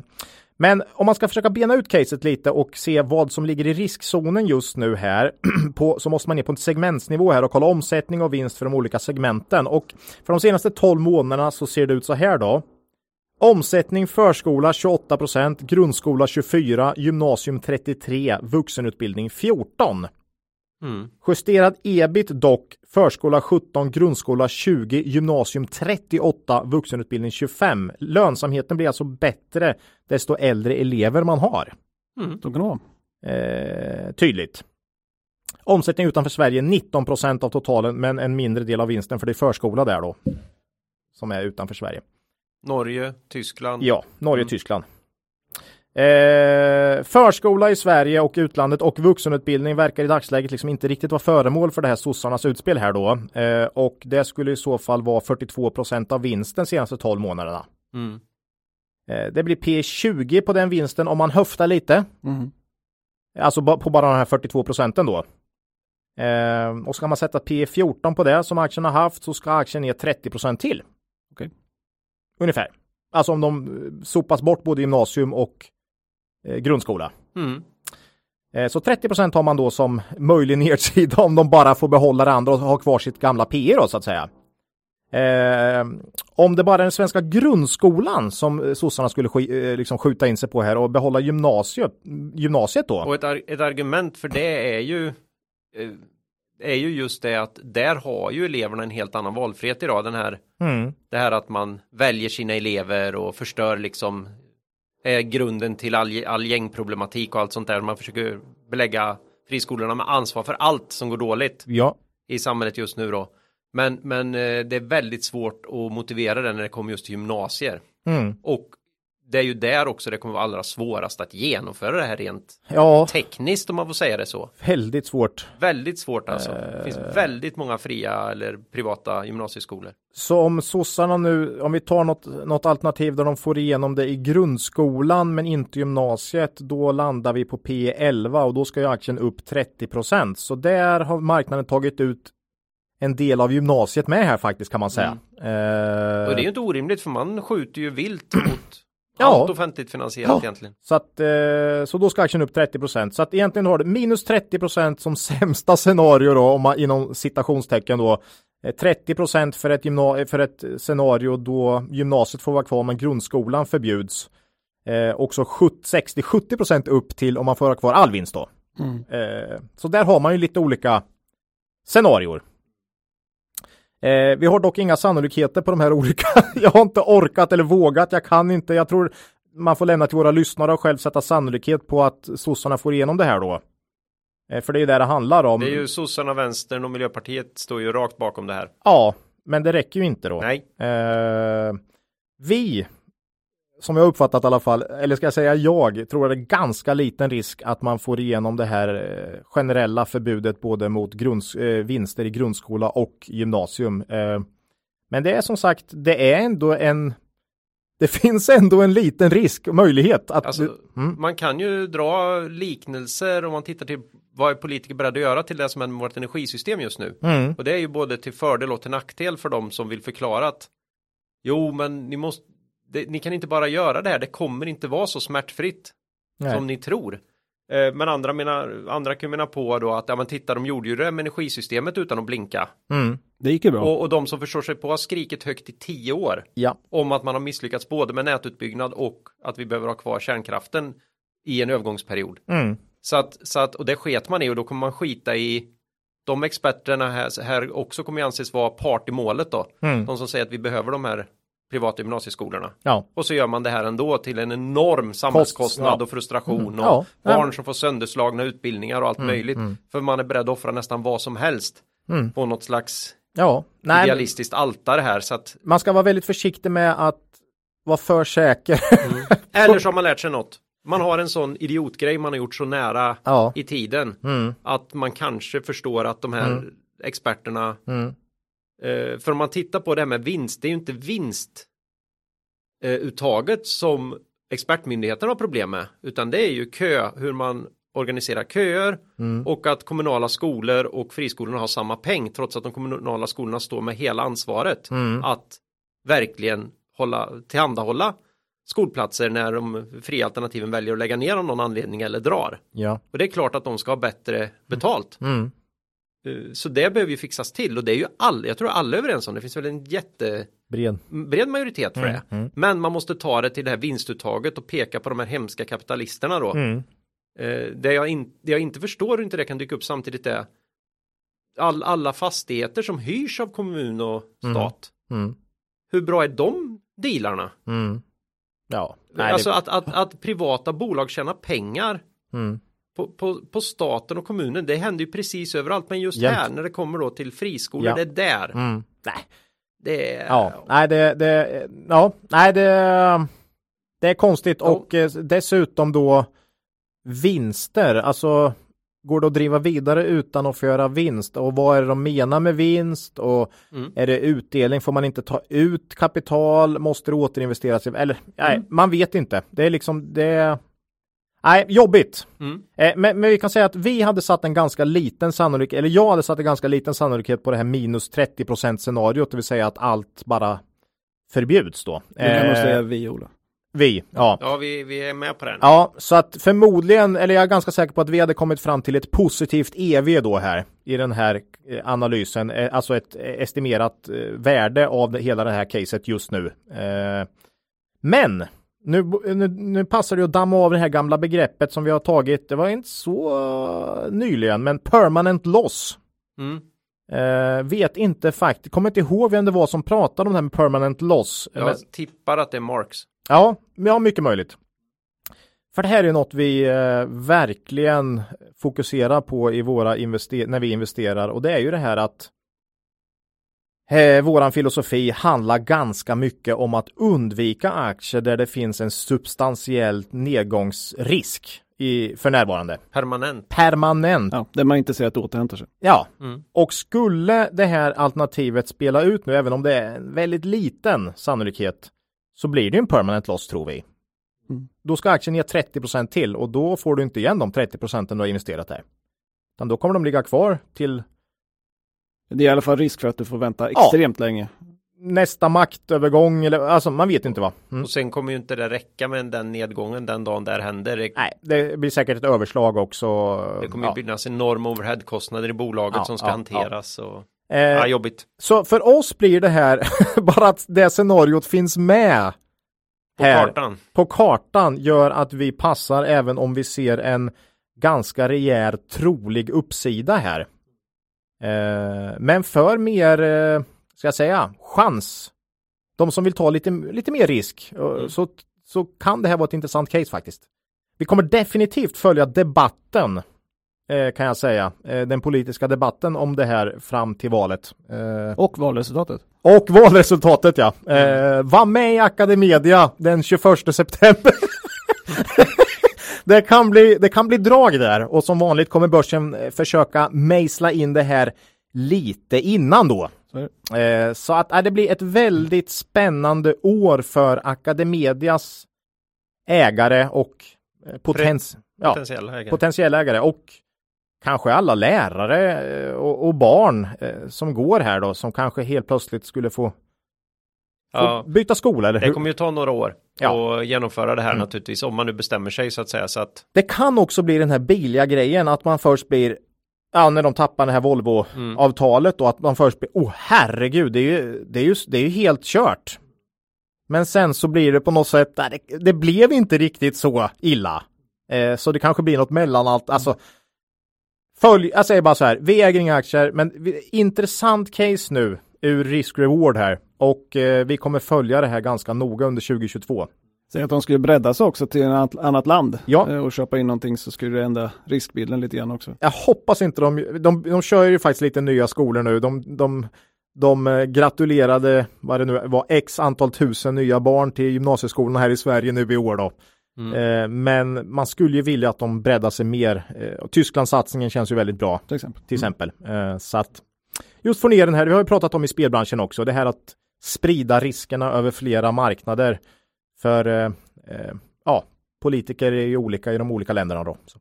men om man ska försöka bena ut caset lite och se vad som ligger i riskzonen just nu här på, så måste man ner på en segmentsnivå här och kolla omsättning och vinst för de olika segmenten. Och för de senaste 12 månaderna så ser det ut så här då. Omsättning förskola 28% grundskola 24, gymnasium 33, vuxenutbildning 14. Mm. Justerad ebit dock förskola 17, grundskola 20, gymnasium 38, vuxenutbildning 25. Lönsamheten blir alltså bättre desto äldre elever man har. Mm. Så kan det vara. Eh, tydligt. Omsättning utanför Sverige 19% av totalen men en mindre del av vinsten för det är förskola där då. Som är utanför Sverige. Norge, Tyskland. Ja, Norge, Mm. Tyskland. Eh, förskola i Sverige och utlandet och vuxenutbildning verkar i dagsläget liksom inte riktigt vara föremål för det här sossarnas utspel här då. Eh, och det skulle i så fall vara 42% av vinsten senaste 12 månaderna. Mm. Eh, det blir P20 på den vinsten om man höftar lite. Mm. Alltså på bara de här 42 procenten då. Eh, och ska man sätta P14 på det som aktien har haft så ska aktien ner 30 procent till. Ungefär. Alltså om de eh, sopas bort både gymnasium och eh, grundskola. Mm. Eh, så 30 procent har man då som möjlig nedsida om de bara får behålla det andra och ha kvar sitt gamla PE då så att säga. Eh, om det bara är den svenska grundskolan som sossarna skulle sk- liksom skjuta in sig på här och behålla gymnasiet, gymnasiet då. Och ett, ar- ett argument för det är ju är ju just det att där har ju eleverna en helt annan valfrihet idag. Den här, Mm. det här att man väljer sina elever och förstör liksom är grunden till all, all gängproblematik och allt sånt där. Man försöker belägga friskolorna med ansvar för allt som går dåligt Ja, i samhället just nu då. Men, men eh, det är väldigt svårt att motivera det när det kommer just till gymnasier. mm. Och det är ju där också det kommer vara allra svårast att genomföra det här rent ja tekniskt om man får säga det så. väldigt svårt. Väldigt svårt alltså. Det finns väldigt många fria eller privata gymnasieskolor. Så om sossarna nu, om vi tar något, något alternativ där de får igenom det i grundskolan men inte gymnasiet, då landar vi på P11 och då ska ju aktien upp 30 procent. Så där har marknaden tagit ut en del av gymnasiet med här faktiskt kan man säga. Eh, Och det är ju inte orimligt för man skjuter ju vilt mot Ja. allt offentligt finansierat Ja. egentligen. Så att, eh, så då ska aktien upp 30 procent. Så att egentligen har du minus 30 procent som sämsta scenario då, om man, inom citationstecken då. Eh, 30 procent för, ett gymna- för ett scenario då gymnasiet får vara kvar men grundskolan förbjuds. Eh, också 60-70 procent upp till om man får ha kvar all vinst då. Mm. Eh, så där har man ju lite olika scenarior. Eh, vi har dock inga sannolikheter på de här olika. jag har inte orkat eller vågat. Jag kan inte. Jag tror man får lämna till våra lyssnare och själv sätta sannolikhet på att sossarna får igenom det här då. Eh, för det är ju det det handlar om. Det är ju sossarna, vänstern och miljöpartiet står ju rakt bakom det här. Ja, men det räcker ju inte då. Nej, Eh, vi, som jag uppfattat i alla fall, eller ska jag säga jag, tror att det är ganska liten risk att man får igenom det här eh, generella förbudet både mot grunds, eh, vinster i grundskola och gymnasium. Eh, men det är som sagt, det är ändå en det finns ändå en liten risk, möjlighet att... Alltså, mm, man kan ju dra liknelser om man tittar till vad är politiker beredda att göra till det som är med vårt energisystem just nu. mm, Och det är ju både till fördel och till nackdel för dem som vill förklara att jo, men ni måste, det, ni kan inte bara göra det här, det kommer inte vara så smärtfritt nej. som ni tror. Eh, men andra, menar, andra kan mena på då att ja, men titta, de gjorde ju det med energisystemet utan att blinka. Mm, Det gick ju bra. Och, och de som förstår sig på har skrikit högt i tio år ja, om att man har misslyckats både med nätutbyggnad och att vi behöver ha kvar kärnkraften i en övergångsperiod. mm, Så att, så att, och det sket man i och då kommer man skita i de experterna här, här också kommer ju anses vara part i målet då. mm, De som säger att vi behöver de här privata gymnasieskolorna. ja, Och så gör man det här ändå till en enorm samhällskostnad ja. och frustration Mm, och ja. barn som får sönderslagna utbildningar och allt möjligt. mm. För man är beredd att offra nästan vad som helst Mm. på något slags ja. Nej, idealistiskt altare här. Så att, man ska vara väldigt försiktig med att vara för säker. eller så har man lärt sig något. Man har en sån idiotgrej man har gjort så nära i tiden Mm. att man kanske förstår att de här Mm. experterna. Eh, för om man tittar på det här med vinst, det är ju inte vinst eh, som expertmyndigheten har problem med, utan det är ju kö, hur man organiserar köer Mm. och att kommunala skolor och friskolorna har samma peng trots att de kommunala skolorna står med hela ansvaret Mm. att verkligen hålla, tillhandahålla skolplatser när de fria alternativen väljer att lägga ner av någon anledning eller drar. Ja. Och det är klart att de ska ha bättre betalt. Mm. Eh, Så det behöver ju fixas till och det är ju alla, jag tror alla är överens om det, finns väl en jättebred Bred. majoritet för Mm, det. mm. Men man måste ta det till det här vinstuttaget och peka på de här hemska kapitalisterna då. Mm. Eh, det, jag in, det jag inte förstår hur inte det kan dyka upp samtidigt är all, alla fastigheter som hyrs av kommun och stat. Mm. Hur bra är de dealarna? Mm. Ja. Nej, alltså det... att, att, att privata bolag tjänar pengar mm. På, på, på staten och kommunen, det händer ju precis överallt. Men just Jämt. här när det kommer då till friskolor, Ja. det är där. Mm. Nej. Det är, Ja, nej det, det, ja, nej det, det är konstigt Ja. och eh, dessutom då vinster, alltså går det att driva vidare utan att få göra vinst och vad är det de menar med vinst och Mm. är det utdelning, får man inte ta ut kapital, måste det återinvesteras eller nej, Mm. man vet inte. Det är liksom det, nej, jobbigt. Mm. Eh, men, men vi kan säga att vi hade satt en ganska liten sannolikhet, eller jag hade satt en ganska liten sannolikhet på det här minus 30% scenariot, det vill säga att allt bara förbjuds då. Det kan nog Eh, säga vi Ola. vi, ja. Ja, vi, vi är med på den. Ja, så att förmodligen, eller jag är ganska säker på att vi hade kommit fram till ett positivt EV då här i den här eh, analysen, eh, alltså ett eh, estimerat eh, värde av hela det här caset just nu. Eh, Men nu, nu, nu passar det att damma av det här gamla begreppet som vi har tagit, det var inte så eh, nyligen, men permanent loss. Mm. Eh, vet inte faktiskt, kommer inte ihåg vem det var som pratade om det här med permanent loss. Men- Jag tippar att det är Marx. Ja, ja, mycket möjligt. För det här är något vi eh, verkligen fokuserar på i våra invester- när vi investerar och det är ju det här att eh, våran filosofi handlar ganska mycket om att undvika aktier där det finns en substantiell nedgångsrisk i, för närvarande. Permanent. Permanent. Ja, där man inte ser att det återhämtar sig. Ja, Mm. och skulle det här alternativet spela ut nu, även om det är en väldigt liten sannolikhet, så blir det en permanent loss tror vi. Mm. Då ska aktien ner 30% till och då får du inte igen de 30 procenten du har investerat där. Utan då kommer de ligga kvar till Det är i alla fall risk för att du får vänta extremt länge. nästa maktövergång eller alltså man vet inte vad. Mm. Och sen kommer ju inte det räcka med den nedgången den dagen där händer. Det, Nej, det blir säkert ett överslag också. det kommer ju Ja. finnas enorma overheadkostnader i bolaget Ja, som ska ja, hanteras. Och, Eh, ja, jobbigt. Så för oss blir det här bara att det scenariot finns med På här. kartan. på kartan gör att vi passar även om vi ser en ganska rejäl trolig uppsida här. Eh, men för mer, eh, ska jag säga, chans. De som vill ta lite, lite mer risk eh, Mm. så, så kan det här vara ett intressant case faktiskt. Vi kommer definitivt följa debatten kan jag säga. Den politiska debatten om det här fram till valet. Och valresultatet. och valresultatet ja. Eh, var med i Academedia den 21 september. det, kan bli, det kan bli drag där och som vanligt kommer börsen eh, försöka mejsla in det här lite innan då. Så. Eh, så att eh, det blir ett väldigt spännande år för Academedias ägare och eh, potens ja, Potentiella ägare. potentiella ägare och kanske alla lärare och, och barn som går här då som kanske helt plötsligt skulle få ja, byta skola eller det hur? kommer ju ta några år Ja. att genomföra det här Mm. naturligtvis. Om man nu bestämmer sig så att säga. Så att, Det kan också bli den här billiga grejen att man först blir Ja, när de tappar det här mm. Volvo-avtalet och att man först blir, oh herregud, det är ju, det är ju, det är ju helt kört. Men sen så blir det på något sätt, det, det blev inte riktigt så illa. Eh, så det kanske blir något mellanallt, alltså. Följ, jag säger bara så här, vi äger inga aktier, men vi, intressant case nu ur risk-reward här. Och eh, vi kommer följa det här ganska noga under 2022. Säg att de skulle bredda sig också till ett annat- land Ja. eh, och köpa in någonting så skulle det ändra riskbilden lite grann också. Jag hoppas inte de, de, de kör ju faktiskt lite nya skolor nu. De, de, de eh, gratulerade, vad det nu var, x antal tusen nya barn till gymnasieskolorna här i Sverige nu i år då. mm. Eh, men man skulle ju vilja att de breddar sig mer. Eh, Tysklandssatsningen känns ju väldigt bra Till exempel. till exempel. Eh, så att Just få ner den här, vi har ju pratat om i spelbranschen också, det här att sprida riskerna över flera marknader för eh, eh, ja, politiker är olika i de olika länderna då. Så.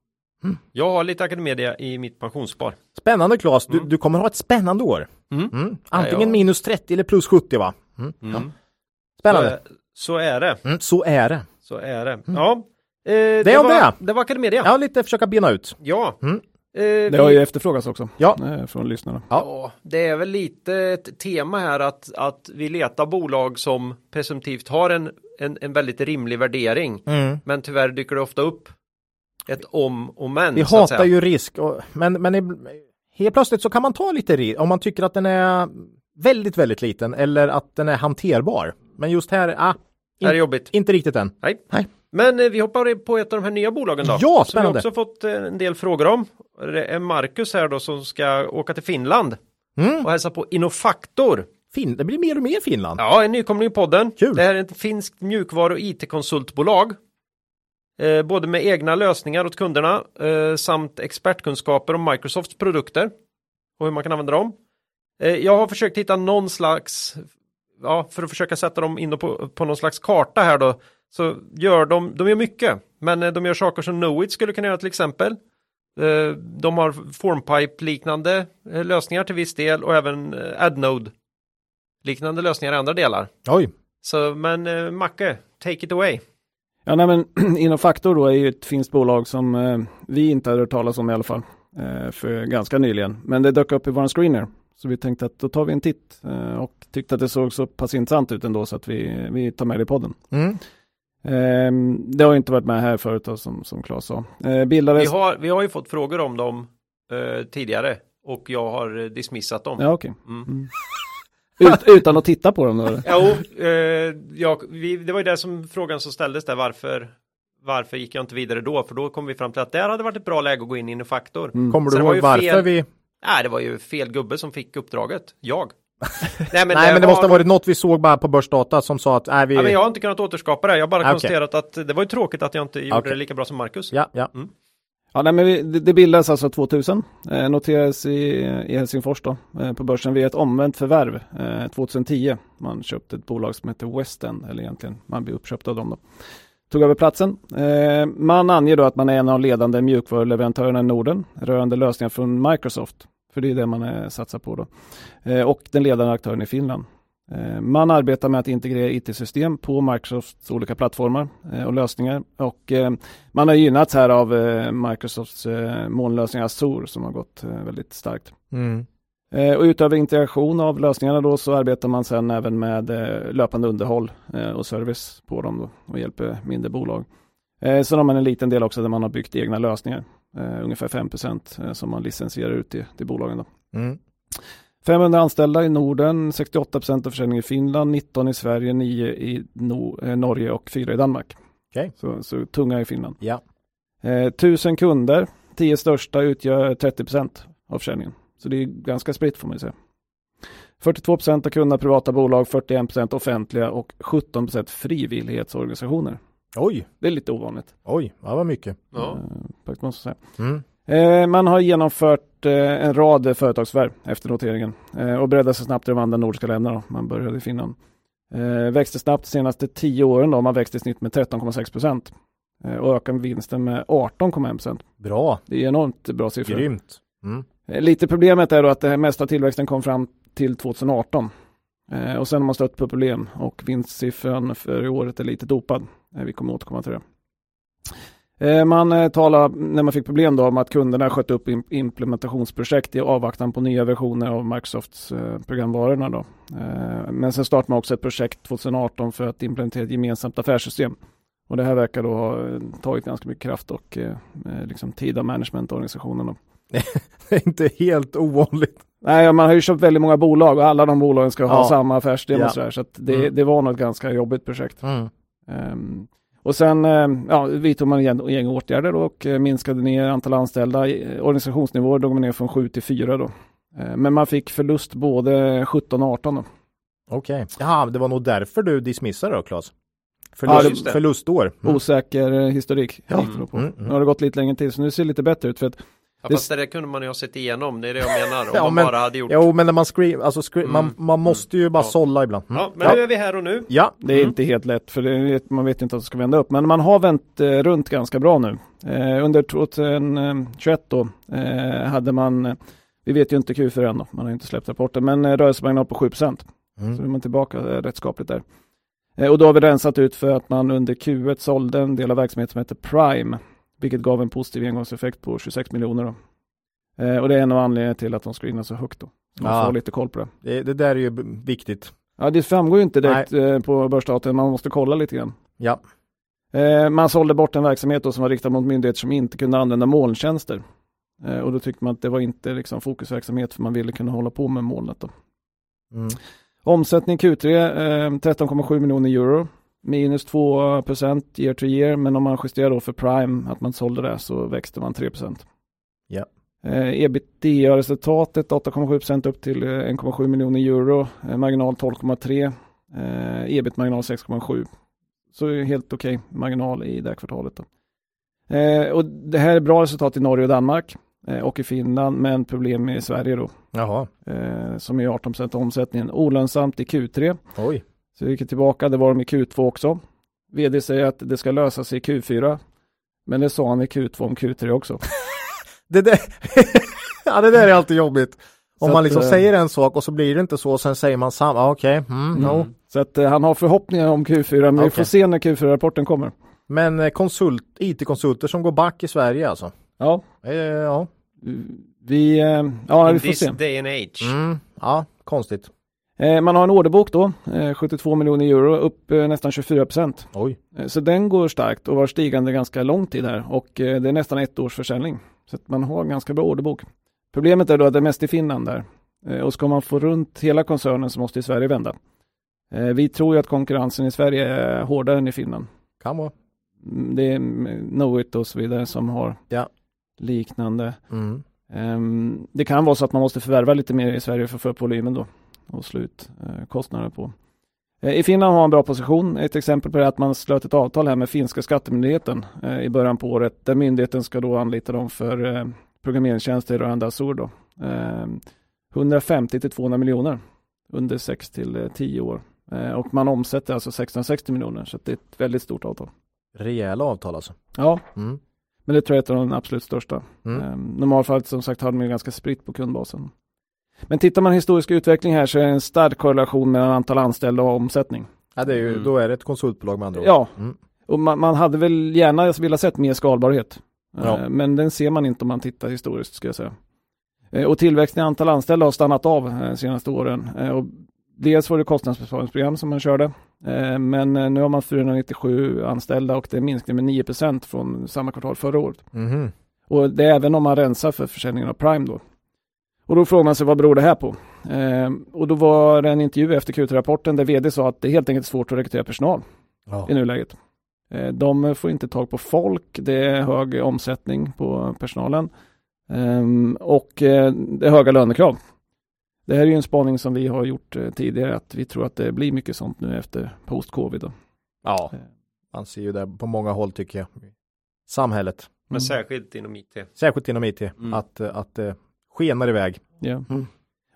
Jag har lite Academedia i mitt pensionsspar. Spännande Claes, du, du kommer ha ett spännande år. Mm. Mm. Antingen Ja, ja. minus 30 eller plus 70 va? Mm. Mm. Ja. Så, Spännande. är- så är det. Mm, så är det. Så är det. Ja. Eh, det, Det var, det. det var Academedia. Ja, lite försöka bena ut. Ja. Eh, Det vi- har ju efterfrågats också Ja. eh, från lyssnarna. Ja, det är väl lite ett tema här att, att vi letar bolag som presumtivt har en, en, en väldigt rimlig värdering. Mm. Men tyvärr dyker det ofta upp ett om och men. Vi så att hatar säga. ju risk, och, men, men i- helt plötsligt så kan man ta lite risk om man tycker att den är väldigt, väldigt liten eller att den är hanterbar. Men just här, ah, Det här är jobbigt. inte riktigt än. Nej. Nej. Men eh, vi hoppar på ett av de här nya bolagen då. Ja, Som spännande. vi också fått eh, en del frågor om. Det är Marcus här då som ska åka till Finland Mm. och hälsa på Innofaktor. Fin, det blir mer och mer Finland. Ja, en nykomling i podden. Kul. Det här är ett finskt mjukvaru och IT-konsultbolag. Eh, både med egna lösningar åt kunderna eh, samt expertkunskaper om Microsofts produkter och hur man kan använda dem. Eh, jag har försökt hitta någon slags, ja, för att försöka sätta dem in på, på någon slags karta här då, så gör de, de gör mycket, men eh, de gör saker som Knowit skulle kunna göra till exempel. Eh, de har Formpipe-liknande eh, lösningar till viss del och även eh, AdNode liknande lösningar i andra delar. Oj, Så men Macke, take it away. Ja, nej, men Innofaktor då är ju ett finskt bolag som eh, vi inte hade hört talas om i alla fall eh, för ganska nyligen. Men det dök upp i våran screener. Så vi tänkte att då tar vi en titt eh, och tyckte att det såg så pass intressant ut ändå så att vi, vi tar med det i podden. mm. Eh, det har ju inte varit med här förut då, som, som Claes sa. Eh, Vi bildades... har, vi har ju fått frågor om dem eh, tidigare och jag har eh, dismissat dem. Ja, okej. Mm. Ut, utan att titta på dem då? Jo, eh, jag, vi, det var ju det som frågan som ställdes där varför varför gick jag inte vidare då? För då kom vi fram till att där hade varit ett bra läge att gå in i faktor. Mm. Kommer du det var ihåg ju varför fel- vi... Nej, det var ju fel gubbe som fick uppdraget. Jag. Nej, Nej, men det var- måste ha varit något vi såg bara på börsdata som sa att, nej, vi... Ja, men jag har inte kunnat återskapa det. Jag har bara Ah, okej. konstaterat att det var ju tråkigt att jag inte gjorde Okej. det lika bra som Marcus. Ja, ja. Ja, nej, men vi, det, det bildades alltså 2000, eh, noterades i, i Helsingfors då, eh, på börsen via ett omvänt förvärv eh, 2010. Man köpte ett bolag som heter Western, eller egentligen man blev uppköpt av dem då. Tog över platsen. Eh, man anger då att man är en av de ledande mjukvaruleverantörerna i Norden rörande lösningar från Microsoft. För det är det man eh, satsar på då. Eh, och den ledande aktören i Finland. Eh, Man arbetar med att integrera IT-system på Microsofts olika plattformar och lösningar. Och man har gynnats här av Microsofts molnlösning Azure som har gått väldigt starkt. Mm. Och utöver integration av lösningarna då så arbetar man sedan även med löpande underhåll och service på dem och hjälper mindre bolag. Sen har man en liten del också där man har byggt egna lösningar. Eh, ungefär 5 eh, som man licensierar ut till, till bolagen. Då. Mm. 500 anställda i Norden, 68% av försäljning i Finland, 19 i Sverige, 9 i no- eh, Norge och 4 i Danmark. Okej. Så, så tunga i Finland. Ja. Eh, 1000 kunder, 10 största utgör 30% av försäljningen. Så det är ganska spritt får man ju säga. 42% av kunderna privata bolag, 41% offentliga och 17% frivillighetsorganisationer. Oj, Det är lite ovanligt. oj, det var mycket. Ja. Eh, måste jag säga. Mm. Eh, man har genomfört eh, en rad företagsförvärv efter noteringen eh, och breddade sig snabbt i de andra nordiska länderna. Man började i Finland. Eh, växte snabbt de senaste tio åren. Då. Man växte i snitt med 13,6 procent eh, och ökade vinsten med 18,1 procent. Bra, Det är enormt bra siffror. grymt. Mm. Eh, Lite problemet är då att det mesta av tillväxten kom fram till 2018. Eh, och sen har man stött på problem och vinstsiffran för året är lite dopad. Vi kommer återkomma till det. Eh, man eh, talar, när man fick problem då, om att kunderna sköt upp im- implementationsprojekt i avvaktan på nya versioner av Microsofts eh, programvarorna. Då. Men sen startade man också ett projekt 2018 för att implementera ett gemensamt affärssystem. Och det här verkar då ha tagit ganska mycket kraft och liksom tid av managementorganisationen. Det är inte helt ovanligt. Nej, man har ju köpt väldigt många bolag och alla de bolagen ska ha Ja. samma affärssystem Ja. och sådär. Så det, Mm. det var nog ett ganska jobbigt projekt. Mm. Ehm, och sen um, ja, vidtog man gäng åtgärder och eh, minskade ner antal anställda. Organisationsnivåer drog man ner från 7 till 4 då. Ehm, men man fick förlust både 17 och 18 då. Okej. Ja, det var nog därför du dismissade då, Claes? Ja, Förlust, det. förlustår. Mm. Osäker eh, historik. Ja. på. Mm, mm. Nu har det gått lite längre till så nu ser det lite bättre ut. För att Ja, fast det där kunde man ju ha sett igenom, det är det jag menar. Om Ja, man men- bara hade gjort. Jo, men när man scream, alltså scream, Mm. man, man måste ju bara Ja. sålla ibland. Mm. Ja, men nu är vi här och nu. Ja, Det är inte helt lätt för det, man vet inte att det ska vända upp. Men man har vänt eh, runt ganska bra nu. Eh, under 2021 då eh, hade man, eh, vi vet ju inte Q4 än då, man har inte släppt rapporten, men eh, rörelsemarginal på 7% Så Mm. är man tillbaka eh, rätt skapligt där. Eh, och då har vi rensat ut för att man under Q1 sålde en del av verksamheten som heter Prime, vilket gav en positiv engångseffekt på 26 miljoner. Då. Eh, och det är en av anledningarna till att de screenar så högt då. Så man Ja. får lite koll på det. det, det där är ju viktigt. Ja, det framgår ju inte direkt eh, på börsdatorn, man måste kolla lite grann. Ja. Eh, man sålde bort en verksamhet då som var riktad mot myndigheter som inte kunde använda molntjänster. Eh, och då tyckte man att det var inte liksom, fokusverksamhet för man ville kunna hålla på med molnet. Då. Mm. Omsättning Q3 eh, 13,7 miljoner euro. Minus 2 procent year to year. Men om man justerar då för Prime, att man sålde det, så växte man 3 procent. Ja. Eh, Ebitda-resultatet 8,7 procent upp till eh, 1,7 miljoner euro. Eh, marginal 12,3. Eh, ebit-marginal 6,7. Så helt okej marginal i det här kvartalet. Då. Eh, och det här är bra resultat i Norge och Danmark eh, och i Finland, men problem i Sverige då, Jaha, eh, som är 18 procent av omsättningen. Olönsamt i Q3, oj. Så vi gick tillbaka, det var de i Q2 också. VD säger att det ska lösa sig i Q4, men det sa han i Q2 om Q3 också. Det där, ja, det där är alltid jobbigt. Om Så man att, liksom eh, säger en sak och så blir det inte så, och sen säger man samma, okej, mm, no. Mm. Så att eh, han har förhoppningar om Q4, men vi Okej. får se när Q4-rapporten kommer. Men eh, konsult, IT-konsulter som går back i Sverige alltså? Ja, Eh, ja. vi, eh, ja, vi In får this se. day and age. Mm, ja, konstigt. Eh, man har en orderbok då, eh, 72 miljoner euro, upp eh, nästan 24 procent. Eh, Så den går starkt och var stigande ganska lång tid här och eh, det är nästan ett års försäljning. Så man har en ganska bra orderbok. Problemet är då att det är mest i Finland där. Eh, Och ska man få runt hela koncernen så måste i Sverige vända. Eh, Vi tror ju att konkurrensen i Sverige är hårdare än i Finland. Kan vara. Mm, Det är mm, Knowit och så vidare som har Ja. liknande. Mm. Ehm, Det kan vara så att man måste förvärva lite mer i Sverige för att få upp volymen då och slå ut eh, kostnader på. Eh, I Finland har man en bra position. Ett exempel på det är att man slöt ett avtal här med finska skattemyndigheten eh, i början på året där myndigheten ska då anlita dem för eh, programmeringstjänster rörande Azure då. Ehm, 150 till 200 miljoner under 6 till eh, 10 år. Och man omsätter alltså 660 miljoner så det är ett väldigt stort avtal. Rejäla avtal alltså. Ja, Mm. men det tror jag är ett av de absolut största. Mm. normalfallet som sagt har de ju ganska spritt på kundbasen. Men tittar man historisk utveckling här så är det en stark korrelation mellan antal anställda och omsättning. Ja, det är ju, Mm. då är det ett konsultbolag med andra ord. Ja, Mm. och man, man hade väl gärna velat sett mer skalbarhet. Ja. Eh, Men den ser man inte om man tittar historiskt ska jag säga. Eh, Och tillväxten i antal anställda har stannat av eh, de senaste åren. Och dels var det kostnadsbesparingsprogram som man körde. Men nu har man 497 anställda och det är en minskning med 9% från samma kvartal förra året. Mhm. Och det är även om man rensar för försäljningen av Prime då. Och då frågar man sig vad beror det här på? Eh, och då var det en intervju efter Q3-rapporten där vd sa att det är helt enkelt svårt att rekrytera personal Ja. i nuläget. Eh, de får inte tag på folk, det är hög omsättning på personalen Ehm, och eh, det är höga lönekrav. Det här är ju en spaning som vi har gjort eh, tidigare att vi tror att det blir mycket sånt nu efter post-covid. Ja, Eh, man ser ju det på många håll tycker jag. Samhället, Men Mm. särskilt inom IT. särskilt inom IT, Mm. att, eh, att det skenar iväg. Ja. Mm.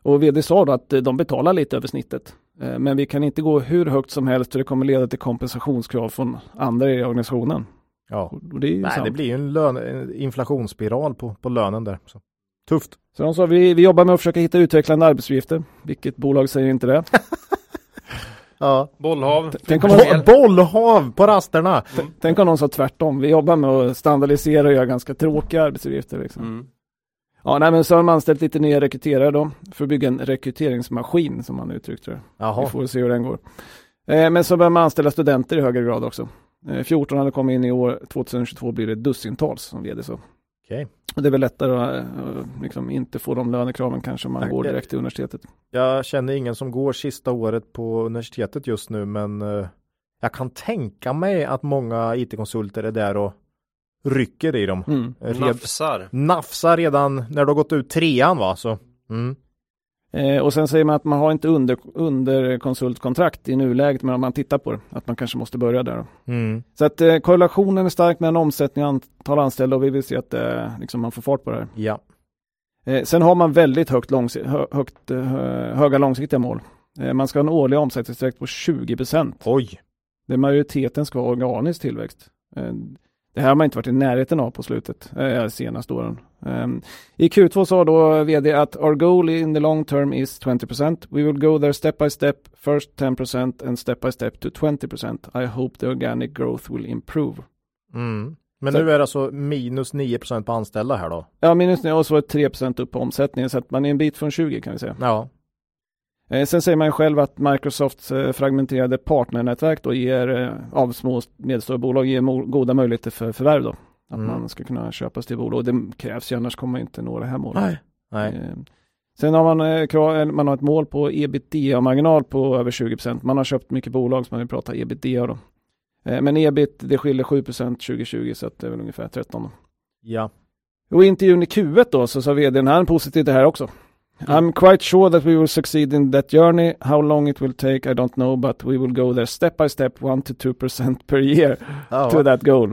Och vd sa då att eh, de betalar lite över snittet. Eh, Men vi kan inte gå hur högt som helst för det kommer leda till kompensationskrav från andra i organisationen. Ja. Och det är ju Nej, sant. det blir ju en, lön, en inflationsspiral på, på lönen där. Så. Tufft. Så de sa vi, vi jobbar med att försöka hitta utvecklande arbetsuppgifter. Vilket bolag säger inte det? Ja. Bollhav. Tänk om, man, bollhav på rasterna! tänk om någon sa tvärtom. Vi jobbar med att standardisera och göra ganska tråkiga arbetsuppgifter. Liksom. Mm. Ja, nej, men så har de anställt lite nya rekryterare då för att bygga en rekryteringsmaskin som man uttryckte det. Vi Jaha. får se hur den går. Eh, men så börjar man anställa studenter i högre grad också. Eh, 14 hade kommit in i år, 2022 blir det dussintals som vd så. Och det är väl lättare att eh, liksom inte få de lönekraven kanske om man Nej, går direkt till universitetet. Jag känner ingen som går sista året på universitetet just nu men eh, jag kan tänka mig att många IT-konsulter är där och rycker i dem. Mm. Red, Nafsar. nafsar redan när du har gått ut trean va? Så. Mm. Eh, och sen säger man att man har inte under, underkonsultkontrakt i nuläget men om man tittar på det, att man kanske måste börja där. Då. Mm. Så att eh, korrelationen är stark mellan omsättning och antal anställda och vi vill se att eh, liksom man får fart på det här. Ja. Eh, sen har man väldigt högt långsi- hö, högt, eh, höga långsiktiga mål. Eh, man ska ha en årlig omsättningstillväxt på 20 procent. Oj. Det majoriteten ska vara organisk tillväxt. Det här har man inte varit i närheten av på slutet, eh, senaste åren. Um, I Q2 sa då vd att our goal in the long term is 20%. We will go there step by step, first 10% and step by step to 20%. I hope the organic growth will improve. Mm. Men Så- nu är det alltså minus 9% på anställda här då? Ja, minus nu och så var det 3% upp på omsättningen, så att man är en bit från 20 kan vi säga. Ja. Eh, sen säger man själv att Microsofts eh, fragmenterade partnernätverk då ger, eh, av små och medelstora bolag ger goda möjligheter för förvärv då. Att Mm. man ska kunna köpa sig till bolag. Det krävs ju, annars kommer man inte nå det här målet. Nej. Nej. Sen har man, man har ett mål på ebitda-marginal på över 20%. Man har köpt mycket bolag som man vill prata ebitda då. Men ebit, det skiljer 7% 2020 så att det är väl ungefär 13 då. Ja. Och i intervjun i Q1 då så sa vdn här positivt det här också. I'm quite sure that we will succeed in that journey. How long it will take I don't know but we will go there step by step 1-2% per year to ja. that goal.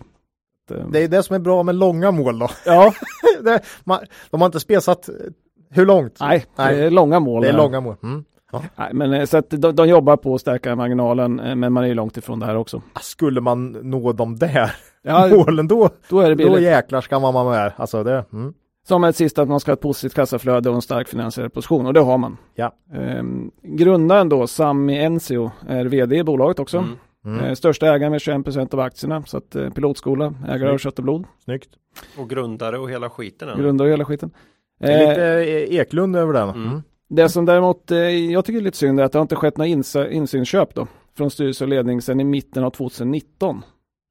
Eh, Det är det som är bra med långa mål då. Ja, det, man, de har inte spesat hur långt. nej, Nej. det är långa mål. Det är långa mål. Mm. Nej, men eh, så att de, de jobbar på att stärka marginalen eh, men man är ju långt ifrån det här också. Skulle man nå de där Ja, målen då, då är det då jäklar ska man vara med. Alltså det, mm. Som ett sista att man ska ha ett positivt kassaflöde och en stark finansiell position och det har man. Ja. Ehm, grundaren då, Sami Enzio, är vd i bolaget också. Mm. Mm. Eh, största ägaren med 21% av aktierna, så att eh, pilotskola, ägare av kött och blod, Snyggt. Och grundare och hela skiten. eller? grundare och hela skiten. Det är lite eh, Eklund över den. Mm. Mm. det som däremot eh, jag tycker är lite synd är att det har inte skett några insa- insynsköp då från styrelse och ledning sedan i mitten av 2019.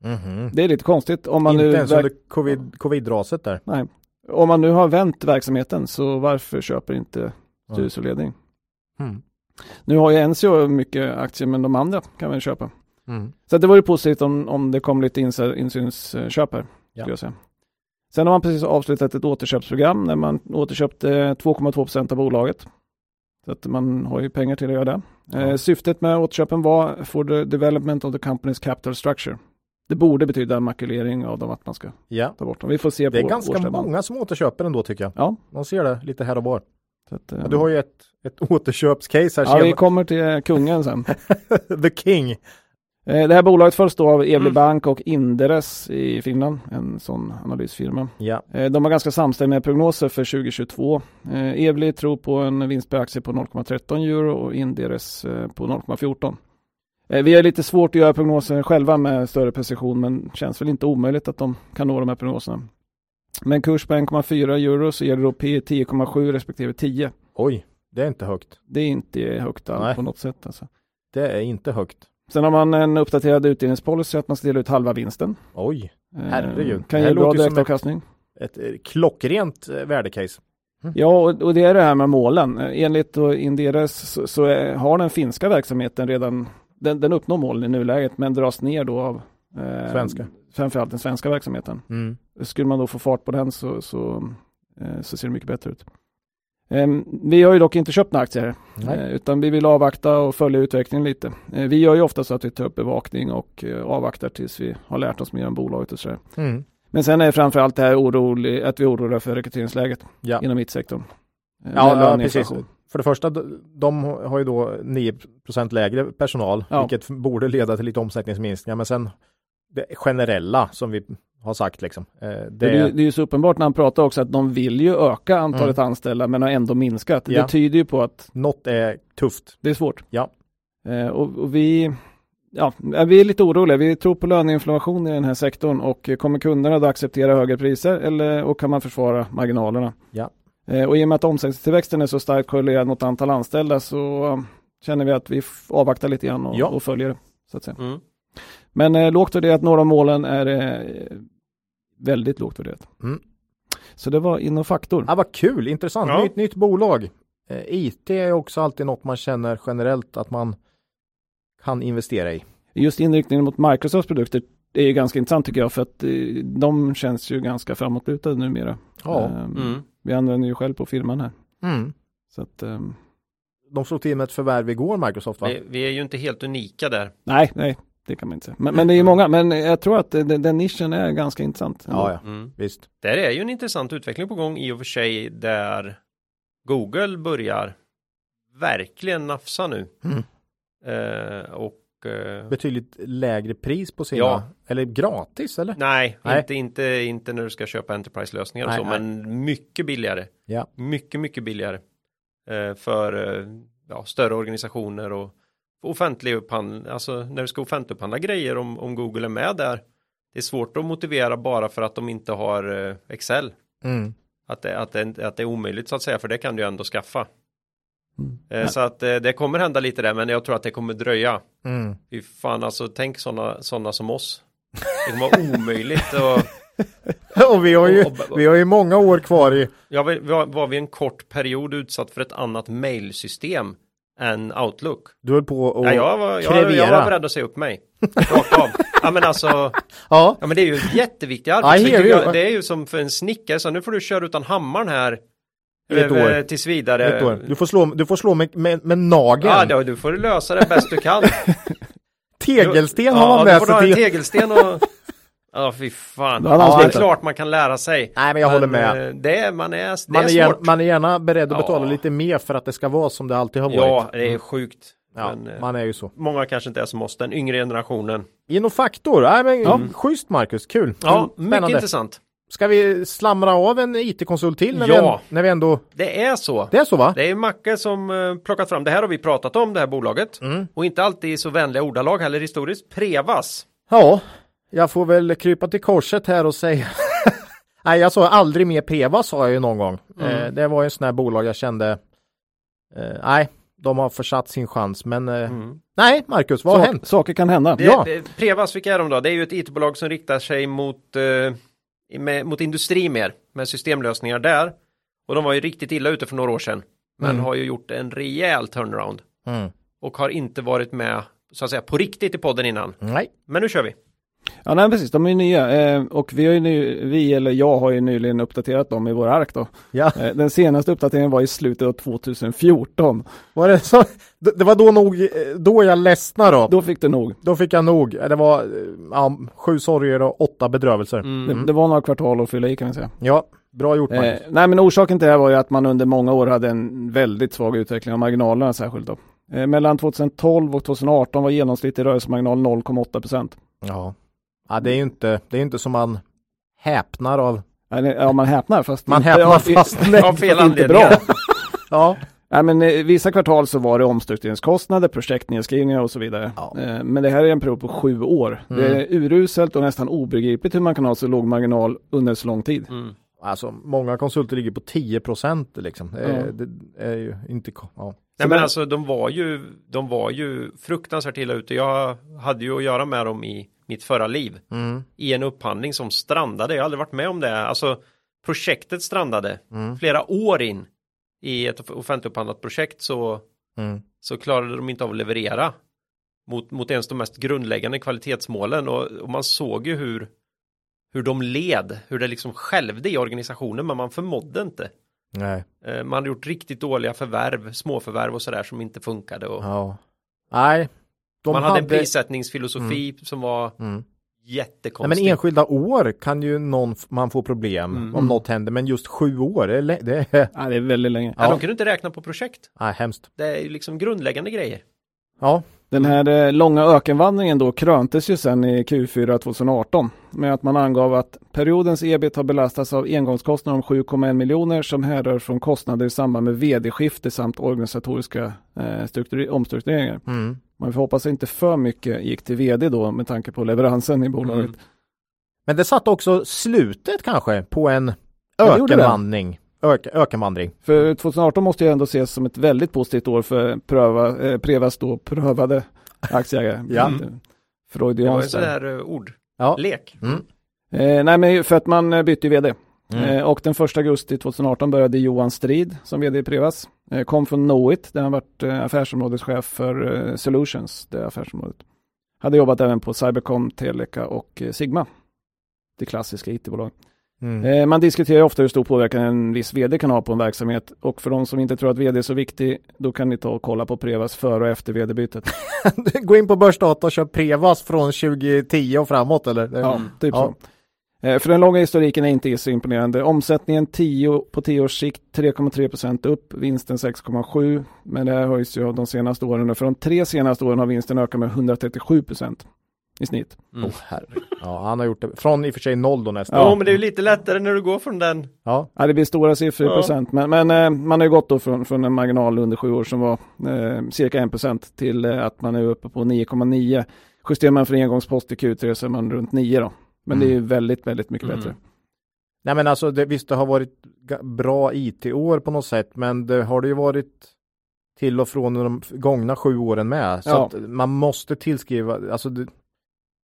Mhm. Det är lite konstigt om man Inte nu ens under covid, covid-raset där. Om man nu har vänt verksamheten så varför köper inte styrelse och ledning? Mm. Nu har ju NCO mycket aktier men de andra kan man köpa. Mm. Så det vore positivt om, om det kom lite insynsköp här. Ja. Skulle jag säga. Sen har man precis avslutat ett återköpsprogram när man återköpte 2,2% av bolaget. Så att man har ju pengar till att göra det. Ja. Eh, syftet med återköpen var for the development of the company's capital structure. Det borde betyda makulering av dem att man ska Ja. ta bort dem. Vi får se Det är på ganska årsstämman. många som återköper ändå tycker jag. Ja. Man ser det lite här och var. Att, eh, Ja, du har ju ett, ett återköpscase här. ja, vi kommer till eh, kungen sen. The King. Eh, Det här bolaget följs då av Evli Mm. Bank och Inderes i Finland, en sån analysfirma. Ja. De har ganska samstämmiga prognoser för 2022. Eh, Evli tror på en vinst per aktie på 0,13 euro och Inderes på 0,14. Eh, Vi har lite svårt att göra prognoser själva med större precision men känns väl inte omöjligt att de kan nå de här prognoserna. Men kurs på 1,4 euro så ger det då P 10,7 respektive 10. Oj, det är inte högt. Det är inte högt alls på något sätt. Alltså. Det är inte högt. Sen har man en uppdaterad utdelningspolicy att man ska dela ut halva vinsten. Oj, Eh, Herregud. Kan Det ge bra ett- direktavkastning. ett eh, klockrent eh, värdecase. Ja, och, det är det här med målen. Enligt Inderes så, så är, har den finska verksamheten redan, den, den uppnår målen i nuläget men dras ner då av eh, Svenska. Framförallt den svenska verksamheten. Mm. Skulle man då få fart på den så, så, eh, så ser det mycket bättre ut. Ehm, vi har ju dock inte köpt några aktier eh, utan vi vill avvakta och följa utvecklingen lite. Eh, vi gör ju ofta så att vi tar upp bevakning och eh, avvaktar tills vi har lärt oss mer om bolaget och sådär. Mm. Men sen är framförallt det här orolig, att vi är oroliga för rekryteringsläget Ja. inom mittsektorn. Ja, ja, precis. För det första, de- har ju då 9% lägre personal, Ja. vilket borde leda till lite omsättningsminskningar. Men sen det generella som vi har sagt liksom. eh, Det, Det, är, det är ju så uppenbart när han pratar också att de vill ju öka antalet anställda men har ändå minskat. Ja. Det tyder ju på att något är tufft. det är svårt. Ja. Eh, och, och vi, ja, vi är lite oroliga. Vi tror på löneinflation i den här sektorn och kommer kunderna då acceptera högre priser eller och kan man försvara marginalerna? Ja. Eh, och i och med att omsättningstillväxten är så starkt korrelerad mot antal anställda så eh, känner vi att vi avvaktar lite grann och, Ja. och följer det. Så att säga. Mm. Men eh, lågt värderat, några av målen är eh, väldigt lågt värderat. Mm. Så det var Innofaktor. Ja, vad kul, intressant. Ja. Nytt, nytt bolag. Eh, IT är också alltid något man känner generellt att man kan investera i. Just inriktningen mot Microsofts produkter är ju ganska intressant tycker jag för att eh, de känns ju ganska framåtlutade numera. Ja. Ehm, Mm. Vi använder ju själv på firman här. Mm. Så att, ehm, de slog till med ett förvärv igår, Microsoft va? Vi, vi är ju inte helt unika där. Nej, nej, det kan man inte säga. Men, men det är ju många, men jag tror att den, den nischen är ganska intressant. Ja, ja, Mm. visst. Där är ju en intressant utveckling på gång i och för sig där Google börjar verkligen nafsa nu. Mm. Eh, och eh, Betydligt lägre pris på sina, Ja. eller gratis eller? nej, Nej. Inte, inte, inte när du ska köpa Enterprise-lösningar och Nej, så, nej. men mycket billigare. Ja. Mycket, mycket billigare. Eh, för eh, ja, större organisationer och offentlig upphandling, alltså när du ska offentligupphandla grejer om, om Google är med där. Det är svårt att motivera bara för att de inte har eh, Excel. Mm. Att det, att, det, att det är omöjligt så att säga, för det kan du ändå skaffa. Mm. Eh, Så att eh, det kommer hända lite där, men jag tror att det kommer dröja. Mm. Fy fan, alltså tänk sådana såna som oss. Det kommer vara omöjligt och Och vi har ju, vi har ju många år kvar i, jag var, var, var vi en kort period utsatt för ett annat mailsystem än Outlook. du höll på och Ja, jag, var, jag, jag var beredd att säga upp mig. Rakt av. Ja men alltså, Ja, ja men det är ju arbete. you. det är ju som för en snickare, så nu får du köra utan hammaren här. Ett år. Tills vidare. ett år. Du får slå, du får slå med, med, med nageln. Ja, då, du får lösa det bäst du kan. Tegelsten ja, har man du med får ha sig en tegelsten och... Ja, fy fan. Ja, det är klart man kan lära sig. Nej, men jag håller med. eh, Det är, man är, det Man är är, gärna, man är gärna beredd att betala Ja. lite mer för att det ska vara som det alltid har varit. Ja, det är sjukt. Ja, Men, eh, man är ju så. Många kanske inte är som oss, den yngre generationen. Innofaktor, nej men Ja. schysst Marcus, kul. Ja, mycket intressant. Ska vi slamra av en IT-konsult till när, vi Ja. ändå, när vi ändå... Det är så. Det är så va? Det är Macke som eh, plockat fram, det här har vi pratat om, det här bolaget. Mm. Och inte alltid i så vänliga ordalag heller historiskt. Prevas. Ja, jag får väl krypa till korset här och säga Nej, jag sa aldrig mer Preva sa jag ju någon gång. Mm. Eh, det var ju en sån här bolag jag kände eh, Nej, de har försatt sin chans men eh, Mm. Nej, Marcus, vad har Sak- hänt? Saker kan hända. Det, Ja. Prevas, vilka är de då? Det är ju ett IT-bolag som riktar sig mot, eh, med, mot industri mer, med systemlösningar där. Och de var ju riktigt illa ute för några år sedan. Men Mm. har ju gjort en rejäl turnaround. Mm. Och har inte varit med, så att säga, på riktigt i podden innan. Nej. Men nu kör vi. Ja, nej, precis. De är ju nya eh, och vi har ju ny, vi eller jag har ju nyligen uppdaterat dem i vår ark då. Ja, Eh, den senaste uppdateringen var i slutet av 2014. var det så? Det var då nog, eh, då jag ledsnade då. Då fick det nog. Då fick jag nog. Det var eh, ja, sju sorger och åtta bedrövelser. Mm. Det, det var några kvartal att fylla i kan vi säga. Ja, bra gjort Eh, Marcus. nej men orsaken till det här var ju att man under många år hade en väldigt svag utveckling av marginalerna särskilt då. Eh, mellan 2012 och 2018 var genomsnittlig rörelsemarginal 0,8 procent. Ja. Ja, det är ju inte, det är inte som man häpnar av. Ja, man häpnar fast Man inte- häpnar ja, fast nej. Av fel inte bra. Ja, Nej, men eh, vissa kvartal så var det omstruktureringskostnader, projektnedskrivningar och så vidare. Ja. Eh, men det här är en period på sju år. Det är uruselt och nästan obegripligt hur man kan ha så låg marginal under så lång tid. Mm. alltså många konsulter ligger på 10 procent liksom. Det är, Ja. det är ju inte, ja. Nej men alltså de var ju, de var ju fruktansvärt illa ute. Jag hade ju att göra med dem i mitt förra liv. Mm. I en upphandling som strandade. Jag har aldrig varit med om det. Alltså projektet strandade. Mm. Flera år in i ett offentligupphandlat projekt så, Mm. så klarade de inte av att leverera. Mot, mot ens de mest grundläggande kvalitetsmålen. Och, och man såg ju hur, hur de led. Hur det liksom skälvde i organisationen. Men man förmådde inte. Nej, Eh, Man hade gjort riktigt dåliga förvärv, småförvärv och sådär som inte funkade. Och ja. Nej. De man hade en prissättningsfilosofi som var Mm. Nej, jättekonstig. men enskilda år kan ju någon, man få problem Mm. om något händer, men just sju år, det är, det är Ja, det är väldigt länge. ja. Ja. De kunde inte räkna på projekt. nej, hemskt. Det är ju liksom grundläggande grejer. Ja, Den här eh, långa ökenvandringen då kröntes ju sen i Q4 2018 med att man angav att periodens ebit har belastats av engångskostnader om 7,1 miljoner som härrör från kostnader i samband med vd-skifte samt organisatoriska eh, struktur- omstruktureringar. mm. Man får hoppas att inte för mycket gick till vd då med tanke på leveransen i bolaget. Mm. Men det satt också slutet kanske på en ökenvandring. Ök, ökenvandring. För 2018 måste ju ändå ses som ett väldigt positivt år för pröva, eh, Prevas då prövade aktieägare. Ja. Lite Det var ju Freudianskt där. sådär uh, ordlek. Ja. Mm. Eh, nej men för att man eh, bytte ju vd. Mm. Eh, och den 1 augusti 2018 började Johan Strid som vd i Prevas. Eh, kom från Knowit där han varit eh, affärsområdeschef för Solutions, det affärsområdet. Hade jobbat även på Cybercom, Teleca och Sigma. Det klassiska IT-bolag. Mm. Man diskuterar ofta hur stor påverkan en viss vd kan ha på en verksamhet och för de som inte tror att vd är så viktig, då kan ni ta och kolla på Prevas före och efter vd-bytet. Gå in på Börsdata och köp Prevas från 2010 och framåt eller? Ja, typ Ja. så. Eh, För den långa historiken är inte så imponerande. Omsättningen 10 på 10 års sikt 3,3 procent upp, vinsten 6,7. Men det här höjs ju av de senaste åren. och För de tre senaste åren har vinsten ökat med 137 procent i snitt. Mm. Åh, herregud. Ja, han har gjort det. Från i och för sig noll då nästan. Ja, men det är ju lite lättare när du går från den. Ja. Ja, det blir stora siffror i Ja. procent. Men, men eh, man har ju gått då från, från en marginal under sju år som var eh, cirka 1 procent till eh, att man är uppe på 9,9. Justerar man för engångspost i Q3 så är man runt 9 då. Men det är ju väldigt, väldigt mycket Mm. bättre. Nej men alltså det, visst det har varit bra IT-år på något sätt men det har det ju varit till och från de gångna sju åren med. Så Ja. att man måste tillskriva, alltså det,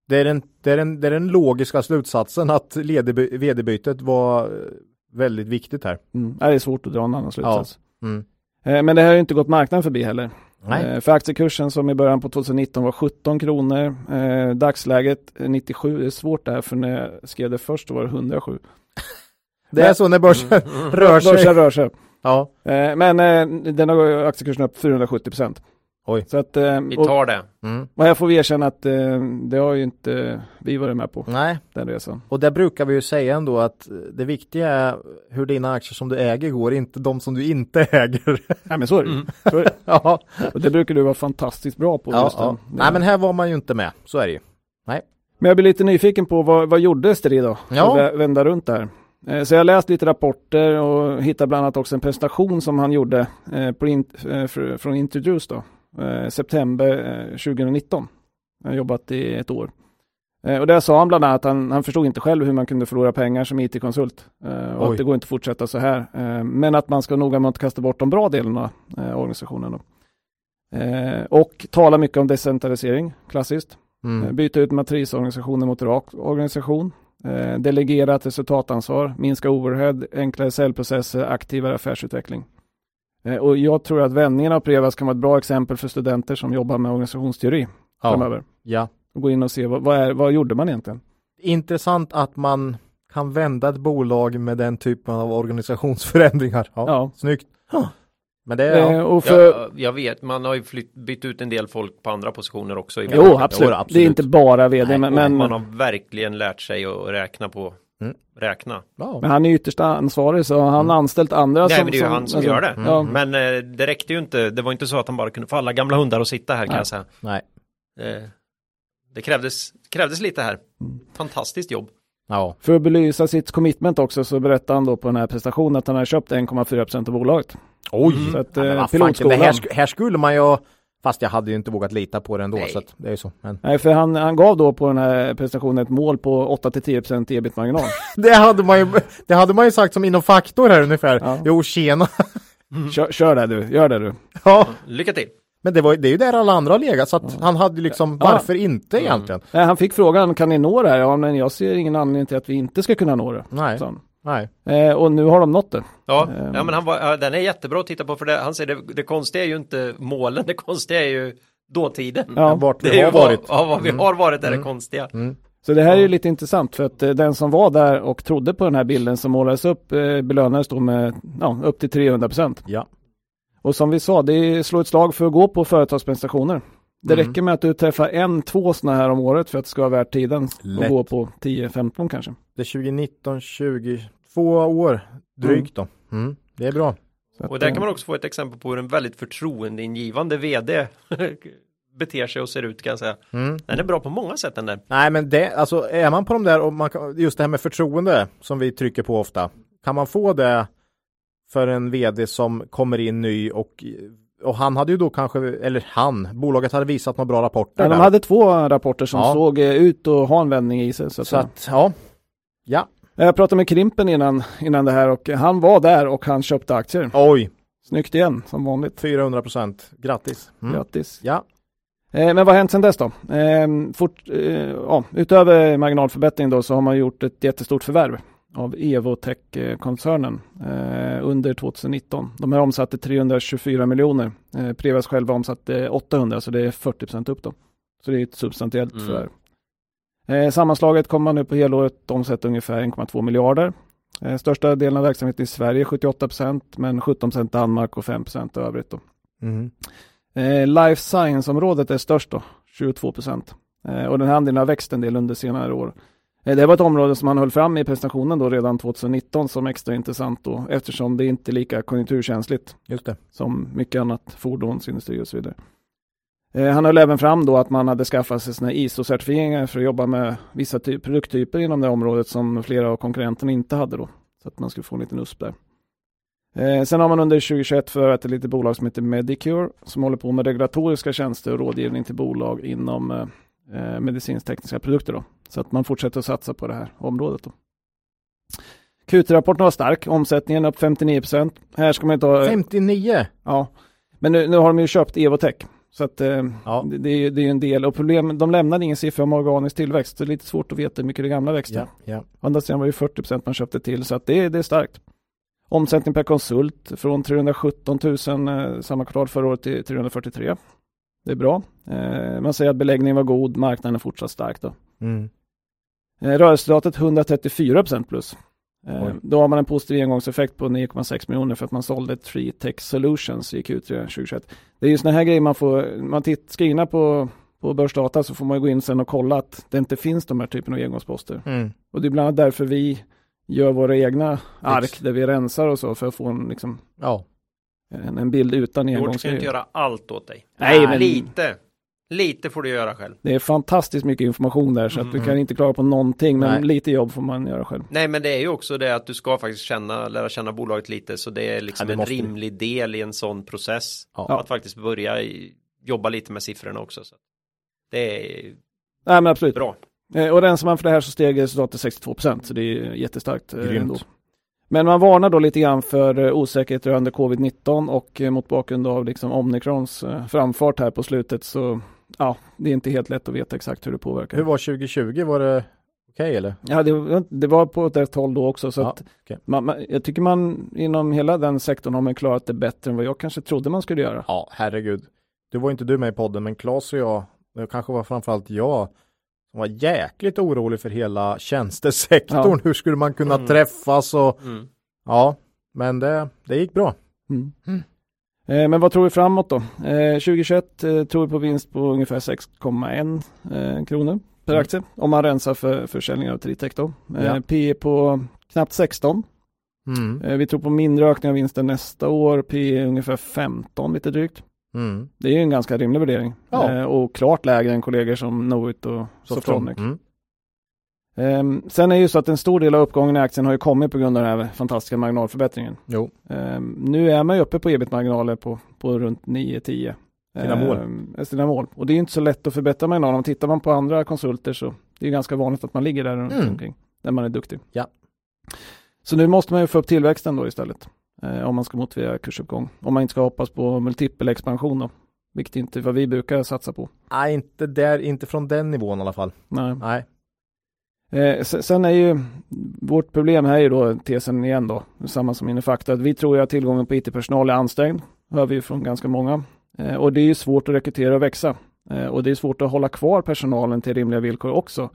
det, är den, det, är den, det är den logiska slutsatsen att vd-bytet var eh, väldigt viktigt här. Mm. Ja, Det är svårt att dra en annan slutsats. Mm. Eh, Men det här har ju inte gått marknaden förbi heller. Nej. Eh, För aktiekursen som i början på 2019 var 17 kronor. Eh, dagsläget eh, 97. Det är svårt det här för när jag skrev det först då var det 107. Det är så när börsen rör sig. Börsen rör sig. Ja. Eh, Men eh, den har aktiekursen upp 470 procent. Oj. Så att, eh, Vi och, tar det. Mm. och här får vi erkänna att eh, det har ju inte vi varit med på Nej, den resan. och där brukar vi ju säga ändå att det viktiga är hur dina aktier som du äger går, inte de som du inte äger. Nej men så är det, Mm. så är det. ja. Och det brukar du vara fantastiskt bra på. Ja, just ja. Nej men här var man ju inte med, så är det ju. Men jag blir lite nyfiken på vad, vad gjorde Esteri då? Ja. att vä- vända runt där. Eh, Så jag läst lite rapporter och hittat bland annat också en presentation som han gjorde eh, på in, eh, från Introduce då. Eh, september eh, 2019. Han har jobbat i ett år. Eh, och där sa han bland annat att han, han förstod inte själv hur man kunde förlora pengar som IT-konsult. Eh, och Oj. att det går inte att fortsätta så här. Eh, men att man ska noga med att kasta bort de bra delarna eh, av organisationen. Eh, och tala mycket om decentralisering, klassiskt. Eh, Mm. Byta ut matrisorganisationen mot rak organisation. Eh, delegerat resultatansvar, minska overhead, enklare säljprocesser, aktivare affärsutveckling. Eh, och jag tror att vändningen av Prevas kan vara ett bra exempel för studenter som jobbar med organisationsteori Ja. framöver. ja. Och gå in och se vad, vad, är, vad gjorde man egentligen? Intressant att man kan vända ett bolag med den typen av organisationsförändringar. Ja, Ja. Snyggt. Men det är, ja. Eh, och för, Jag, jag vet, man har ju flytt, bytt ut en del folk på andra positioner också. i jo, bolaget. absolut. Jo, absolut. Det är inte bara vd, Nej, men, men, man har verkligen lärt sig att räkna på Mm. räkna. ja. men han är ytterst ansvarig så han har anställt andra Nej som... men det är ju han som alltså, gör det. Mm. Ja, Men eh, det räckte ju inte, det var inte så att han bara kunde få alla gamla hundar att sitta här kan Nej. jag säga. Nej. Eh, det krävdes, krävdes lite här. Mm. Fantastiskt jobb. Ja. För att belysa sitt commitment också så berättade han då på den här prestationen att han har köpt 1,4 procent av bolaget. Oj! Så att Ja, men eh, fanken, pilotskolan. här, sk- här skulle man ju, fast jag hade ju inte vågat lita på det ändå, Nej. så att det är ju så. Men Nej, för han, han gav då på den här prestationen ett mål på 8-10% ebit-marginal. det hade man ju, det hade man ju sagt som inom faktor här ungefär. Ja. Jo, tjena. Kör, kör det du, gör det du. ja, Lycka till! men det, var, det är ju där alla andra har legat, så att han hade liksom, Ja. varför inte egentligen? Nej, han fick frågan, kan ni nå det här? Ja, men jag ser ingen anledning till att vi inte ska kunna nå det. Nej, han. Nej. Eh, och nu har de nått det. Ja, Ehm. ja men han var, ja, den är jättebra att titta på för det, han säger det, det konstiga är ju inte målen, det konstiga är ju dåtiden. Ja. Vart Det vi har vad- varit. Ja, vad vi Mm. har varit är det Mm. konstiga. Mm. Så det här är ju lite intressant för att eh, den som var där och trodde på den här bilden som målades upp eh, belönades då med ja, upp till 300%. Ja. Och som vi sa, det är slå ett slag för att gå på företagspresentationer. Det Mm. räcker med att du träffar en, två sådana här om året för att det ska vara värt tiden Lätt. att gå på 10-15 kanske. Det är 2019, 20, två år drygt då. Mm. Det är bra. Och där eh, kan man också få ett exempel på hur en väldigt förtroendeingivande vd beter sig och ser ut kan jag säga. Mm. Den är bra på många sätt den där. Nej men det, alltså är man på de där och man kan, just det här med förtroende som vi trycker på ofta. Kan man få det för en vd som kommer in ny och, och han hade ju då kanske, eller han, bolaget hade visat några bra rapporter. Ja, de hade två rapporter som Ja. såg eh, ut att ha en vändning i sig. Så att, Så att, ja. Ja, Jag pratade med Krimpen innan, innan det här och han var där och han köpte aktier. oj, Snyggt igen, som vanligt. 400 procent. Grattis. Mm. Grattis. Ja, Eh, men vad har hänt sedan dess då? Eh, fort, eh, ja, utöver marginalförbättring då så har man gjort ett jättestort förvärv av Evotech-koncernen eh, under 2019. De här omsatte 324 miljoner. Eh, Prevas själva omsatte 800 så det är 40% upp då. Så det är ett substantiellt Mm. förvärv. Eh, sammanslaget kommer man nu på helåret omsätta ungefär 1,2 miljarder. Eh, största delen av verksamheten i Sverige 78% men 17% Danmark och 5 övrigt. Då. Mm. Eh, life science-området är störst då, 22 eh, och den här andelen har växt en del under senare år. Eh, det var ett område som man höll fram i presentationen då redan 2019 som extra intressant då eftersom det inte är lika konjunkturkänsligt som mycket annat, fordonsindustri och så vidare. Eh, han höll även fram då att man hade skaffat sig sina ISO-certifieringar för att jobba med vissa typ, produkttyper inom det området som flera av konkurrenterna inte hade då. Så att man skulle få en liten USP där. Eh, sen har man under 2021 förvärvat ett litet bolag som heter Medicure som håller på med regulatoriska tjänster och rådgivning till bolag inom eh, eh medicinskt-tekniska produkter. Då. Så att man fortsätter att satsa på det här området. Då. Q3-rapporten var stark, omsättningen upp 59 Här ska man inte ha... 59? Ja, men nu, nu har de ju köpt Evotech så att eh, ja. det, det, är, det är en del och problem, de lämnade ingen siffra om organisk tillväxt. Så det är lite svårt att veta hur mycket det gamla växte. Ja, ja. Andra sidan var det 40% man köpte till så att det, det är starkt. Omsättning per konsult från 317 000 eh, samma kvartal förra året till 343. Det är bra. Eh, man säger att beläggningen var god, marknaden är fortsatt stark då. Mm. Eh, rörelseresultatet 134% plus. Eh, då har man en positiv engångseffekt på 9,6 miljoner för att man sålde Tree Tech Solutions i Q3 2021. Det är ju sådana här grejer man får, man titt, på, på börsdata så får man gå in sen och kolla att det inte finns de här typen av engångsposter. Mm. Och det är bland annat därför vi gör våra egna ark där vi rensar och så för att få en, liksom, ja. En, en bild utan engångsgrejer. ska inte göra allt åt dig. Nej, men... Lite. Lite får du göra själv. Det är fantastiskt mycket information där så att Mm. du kan inte klara på någonting men Nej. lite jobb får man göra själv. Nej men det är ju också det att du ska faktiskt känna, lära känna bolaget lite så det är liksom Ja, det en måste rimlig del i en sån process. Ja. Att faktiskt börja jobba lite med siffrorna också. Så. Det är Nej men absolut. bra. Eh, Och rensar man för det här så steg resultatet 62% så det är jättestarkt. eh, Grymt. ändå. Men man varnar då lite grann för eh, osäkerhet rörande covid-19 och eh, mot bakgrund av liksom Omicrons eh, framfart här på slutet så ja, det är inte helt lätt att veta exakt hur det påverkar. Hur var 2020? Var det okej eller? Ja, det, var- det var på ett rätt håll då också så Ja, att okej. man, man, jag tycker man inom hela den sektorn har man klarat det bättre än vad jag kanske trodde man skulle göra. Ja, herregud. Du var inte du med i podden, men Claes och jag, det kanske var framförallt jag, som var jäkligt orolig för hela tjänstesektorn. Ja. Hur skulle man kunna Mm. träffas och Mm. ja, men det, det gick bra. Mm. Mm. Eh, men vad tror vi framåt då? Eh, 2021 eh, tror vi på vinst på ungefär 6,1 eh, kronor per Mm. aktie om man rensar för försäljning av Tritec då. Eh, Ja. P på knappt 16. Mm. Eh, vi tror på mindre ökning av vinsten nästa år. P är ungefär 15 lite drygt. Mm. Det är ju en ganska rimlig värdering Ja. eh, och klart lägre än kollegor som Knowit och Softronic. Mm. Ehm, sen är det ju så att en stor del av uppgången i aktien har ju kommit på grund av den här fantastiska marginalförbättringen. Ehm, nu är man ju uppe på ebit-marginaler på, på runt 9-10. Sina mål. Ehm, sina mål. Och det är ju inte så lätt att förbättra marginalen. Om tittar man på andra konsulter så det är ganska vanligt att man ligger där runt Mm. omkring. När man är duktig. Ja. Så nu måste man ju få upp tillväxten då istället. Eh, om man ska motivera kursuppgång. Om man inte ska hoppas på multipel expansion då. Vilket inte är vad vi brukar satsa på. nej inte där, inte från den nivån i alla fall. Nej. Nej. Eh, se- sen är ju vårt problem här är ju då tesen igen då, samma som Inifacta, att vi tror ju att tillgången på IT-personal är ansträngd, hör vi ju från ganska många. Eh, och det är ju svårt att rekrytera och växa. Eh, och det är svårt att hålla kvar personalen till rimliga villkor också.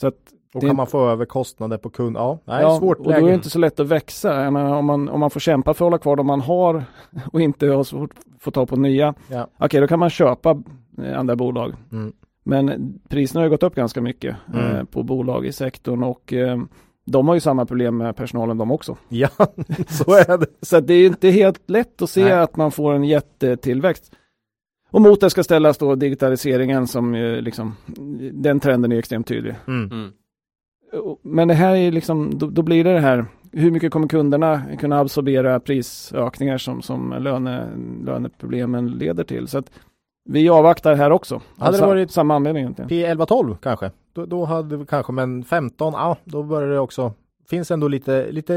Så att, Och Det- kan man få över kostnader på kund? Ja, nej, ja, svårt och då är läge. det inte så lätt att växa. Menar, om, man, om man får kämpa för att hålla kvar de man har och inte har svårt att få tag på nya, Ja. okej då kan man köpa eh, andra bolag. Mm. Men priserna har ju gått upp ganska mycket eh, Mm. på bolag i sektorn och eh, de har ju samma problem med personalen de också. Ja, så är det. Så det är inte helt lätt att se Nej. att man får en jättetillväxt. Och mot det ska ställas då digitaliseringen som ju liksom, den trenden är extremt tydlig. Mm. Mm. Men det här är liksom, då, då blir det det här, hur mycket kommer kunderna kunna absorbera prisökningar som, som löne, löneproblemen leder till? Så att vi avvaktar här också. Hade det Av sa- varit- samma anledning egentligen. P11-12 kanske? Då, då hade vi kanske, men 15, ja, då börjar det också, finns ändå lite, lite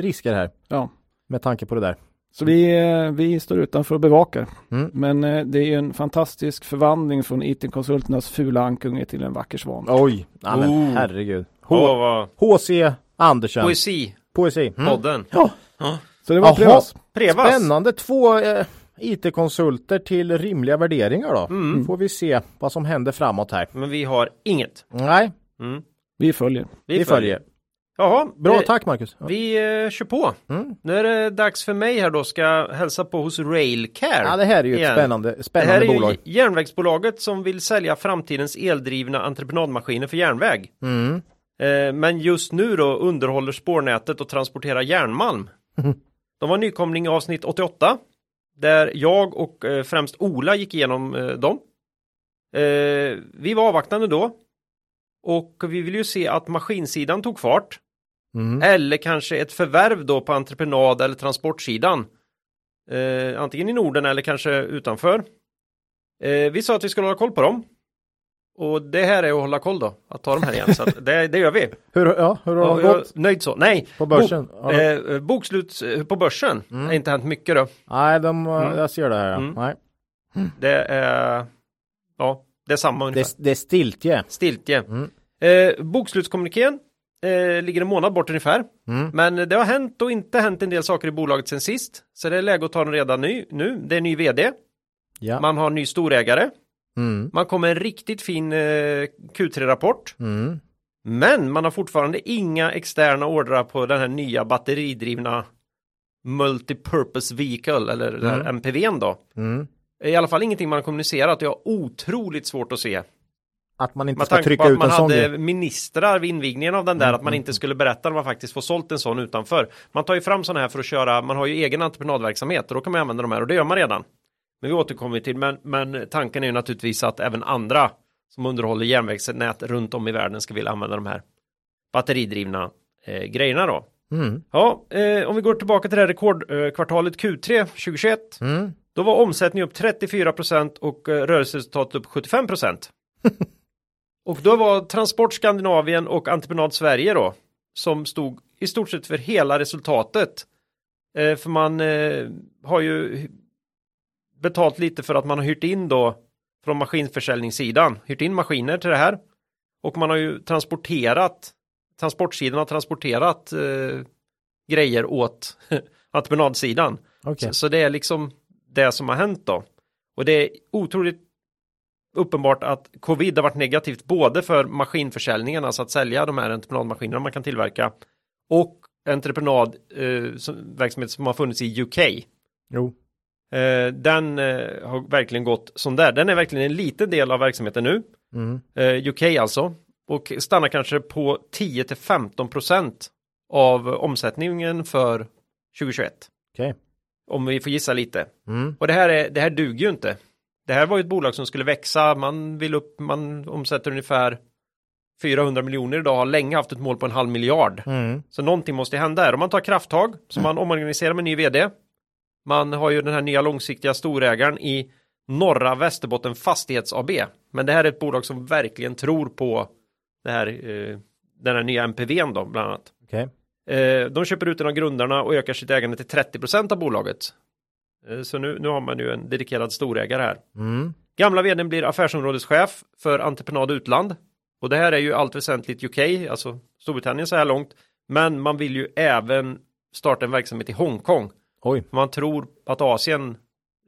risker här. Ja. Med tanke på det där. Så vi, eh, vi står utanför och bevakar. Mm. Men eh, det är ju en fantastisk förvandling från IT-konsulternas fula ankunge till en vacker svan. Oj, ja, men Oh. herregud. Åh, H- vad H.C. Andersen. poesi, Poesi. Mm. podden. Ja. Så det var Jaha. Prevas. Prevas. Spännande. Två eh, IT-konsulter till rimliga värderingar då. Mm. Får vi se vad som händer framåt här. Men vi har inget. Nej, Mm. Vi följer. vi, följer. Jaha, Bra, eh, tack Marcus. Ja. Vi eh, kör på. Mm. Nu är det dags för mig här då, ska hälsa på hos Railcare. ja, det här är ju ett igen. spännande, Det här spännande är ju bolag. järnvägsbolaget som vill sälja framtidens eldrivna entreprenadmaskiner för järnväg. Eh, men just nu då underhåller spårnätet och transporterar järnmalm. De var nykomling i avsnitt 88 där jag och eh, främst Ola gick igenom eh, dem. Vi var avvaktande då och vi vill ju se att maskinsidan tog fart Mm. eller kanske ett förvärv då på entreprenad eller transportsidan. Eh, antingen i Norden eller kanske utanför. Eh, vi sa att vi skulle hålla koll på dem. Och det här är att hålla koll då, att ta de här igen. Så det, det gör vi. Hur, ja, hur har det gått nöjd så. Nej, på börsen? Bo, Ja, eh, bokslut eh, på börsen Mm. har inte hänt mycket då. Nej, de, Mm. jag ser det här. Ja. Mm. Nej. Det är, ja, det är samma ungefär. Det, det är stiltje. Stiltje. Mm. Eh, bokslutskommunikén eh, ligger en månad bort ungefär. Mm. Men det har hänt och inte hänt en del saker i bolaget sen sist. Så det är läge att ta den redan ny, nu. Det är ny vd. Ja. Man har ny storägare. Mm. Man kommer en riktigt fin eh, Q3-rapport. Mm. Men man har fortfarande inga externa ordrar på den här nya batteridrivna Multipurpose Vehicle eller den här Mm. MPVn då. Mm. I alla fall ingenting man har kommunicerat och jag har otroligt svårt att se. Att man inte Med ska trycka ut man en sån hade grej. ministrar vid invigningen av den där Mm, att man mm, inte skulle berätta när man faktiskt får sålt en sån utanför. Man tar ju fram sådana här för att köra, man har ju egen entreprenadverksamhet och då kan man använda de här och det gör man redan. Men vi återkommer till, men, men tanken är ju naturligtvis att även andra som underhåller järnvägsnät runt om i världen ska vilja använda de här batteridrivna eh, grejerna då. Mm. Ja, eh, om vi går tillbaka till det här rekordkvartalet Q3 2021. Mm. Då var omsättningen upp 34% och eh, rörelseresultatet upp 75%. och då var Transport Skandinavien och Entreprenad Sverige då som stod i stort sett för hela resultatet. Eh, för man eh, har ju betalt lite för att man har hyrt in då från maskinförsäljningssidan, hyrt in maskiner till det här. Och man har ju transporterat, transportsidan har transporterat eh, grejer åt entreprenadsidan. Okej. Så, så det är liksom det som har hänt då. Och det är otroligt uppenbart att covid har varit negativt både för maskinförsäljningen, alltså att sälja de här entreprenadmaskinerna man kan tillverka och entreprenad eh, som, som har funnits i UK. Jo. Eh, den eh, har verkligen gått som där. Den är verkligen en liten del av verksamheten nu. Mm. Eh, UK alltså. Och stannar kanske på 10 till 15 procent av omsättningen för 2021. Okej. Om vi får gissa lite. Mm. Och det här, är, det här duger ju inte. Det här var ju ett bolag som skulle växa, man vill upp, man omsätter ungefär 400 miljoner idag, har länge haft ett mål på en halv miljard. Mm. Så någonting måste hända här. Om man tar krafttag, så man omorganiserar med ny vd. Man har ju den här nya långsiktiga storägaren i Norra Västerbotten Fastighets AB. Men det här är ett bolag som verkligen tror på det här, eh, den här nya MPVn då, bland annat. Okej. Eh, de köper ut en av grundarna och ökar sitt ägande till 30% av bolaget. Eh, så nu, nu har man ju en dedikerad storägare här. Mm. Gamla vdn blir affärsområdeschef för entreprenad utland. Och det här är ju allt väsentligt UK, alltså Storbritannien så här långt. Men man vill ju även starta en verksamhet i Hongkong. Oj. Man tror att Asien,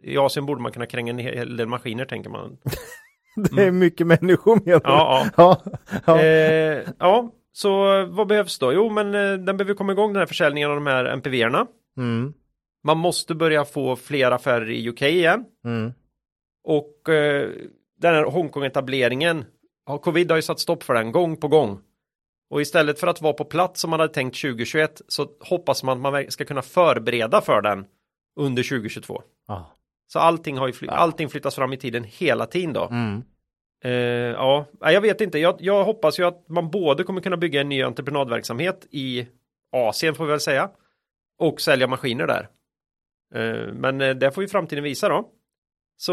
i Asien borde man kunna kränga en hel del maskiner tänker man. Det är mycket människor med. Mm. Ja, ja. ja. Eh, ja, så vad behövs då? Jo, men eh, den behöver komma igång den här försäljningen av de här MPV-erna. Mm. Man måste börja få fler affärer i UK igen. Mm. Och eh, den här Hongkong-etableringen, ja, covid har ju satt stopp för den gång på gång. Och istället för att vara på plats som man hade tänkt 2021 så hoppas man att man ska kunna förbereda för den under 2022. Ja. Så allting, har ju fly- allting flyttas fram i tiden hela tiden då. Mm. Eh, ja, jag vet inte. Jag, jag hoppas ju att man både kommer kunna bygga en ny entreprenadverksamhet i Asien får vi väl säga. Och sälja maskiner där. Eh, men eh, det får ju framtiden visa då. Så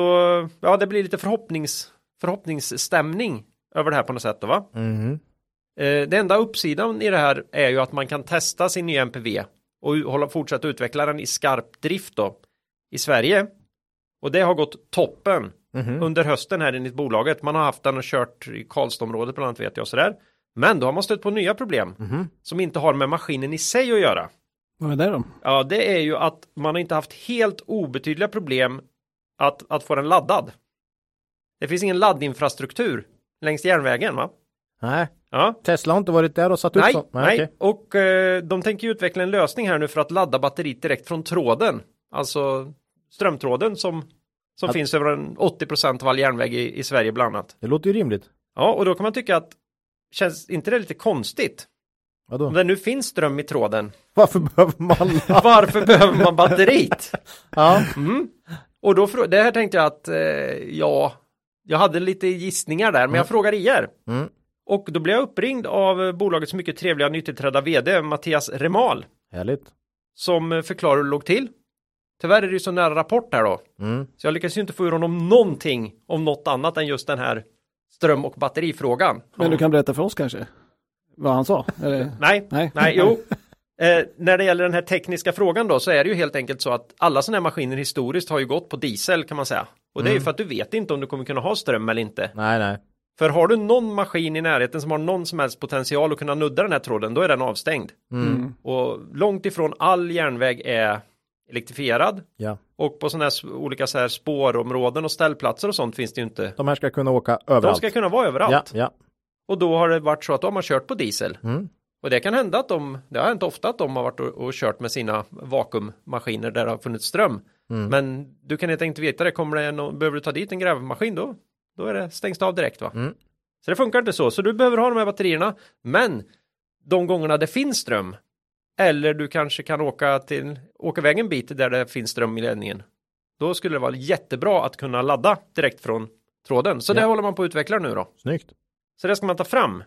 ja, det blir lite förhoppnings, förhoppningsstämning över det här på något sätt då va. Mm. Eh, det enda uppsidan i det här är ju att man kan testa sin nya MPV och hålla, fortsätta utveckla den i skarp drift då i Sverige. Och det har gått toppen Mhm. under hösten här enligt bolaget. Man har haft den och kört i Karlstadområdet bland annat vet jag sådär. Men då har man stött på nya problem Mhm. som inte har med maskinen i sig att göra. Vad är det då? Ja, det är ju att man har inte haft helt obetydliga problem att, att få den laddad. Det finns ingen laddinfrastruktur längs järnvägen va? Nej. Ja. Tesla har inte varit där och satt upp Nej, så. nej. okej. och eh, de tänker utveckla en lösning här nu för att ladda batteriet direkt från tråden. Alltså strömtråden som, som Att- finns över en 80% av all järnväg i, i Sverige bland annat. Det låter ju rimligt. Ja, och då kan man tycka att känns inte det lite konstigt? Vadå? Om det nu finns ström i tråden, Varför behöver man varför behöver man batteriet? Ja, Mm. Och då, det här tänkte jag att, eh, ja, jag hade lite gissningar där, men jag frågar er. Mm. Och då blev jag uppringd av bolagets mycket trevliga nytillträdda vd Mattias Remal härligt. som förklarar hur det låg till. Tyvärr är det ju så nära rapport här då, Mm. så jag lyckas ju inte få ur honom någonting om något annat än just den här ström och batterifrågan. Men du kan berätta för oss kanske? Vad han sa? Eller? Nej, Nej. nej, jo. Eh, när det gäller den här tekniska frågan då så är det ju helt enkelt så att alla sådana här maskiner historiskt har ju gått på diesel kan man säga. Och det är ju Mm. för att du vet inte om du kommer kunna ha ström eller inte. Nej, nej. För har du någon maskin i närheten som har någon som helst potential att kunna nudda den här tråden, då är den avstängd. Mm. Mm. Och långt ifrån all järnväg är elektrifierad. Ja. Och på sådana här olika så här spårområden och ställplatser och sånt finns det ju inte. De här ska kunna åka De överallt. ska kunna vara överallt. Ja, ja. Och då har det varit så att de har kört på diesel. Mm. Och det kan hända att de, det har hänt ofta att de har varit och, och kört med sina vakuummaskiner där det har funnits ström. Mm. Men du kan helt enkelt inte veta det, kommer det någon, behöver du ta dit en grävmaskin då, då är det stängs det av direkt va. Mm. Så det funkar inte så, så du behöver ha de här batterierna. Men de gångerna det finns ström, eller du kanske kan åka till, åka iväg en bit där det finns ström i ledningen. Då skulle det vara jättebra att kunna ladda direkt från tråden. Så det Ja. håller man på att utveckla nu då. Snyggt. Så det ska man ta fram.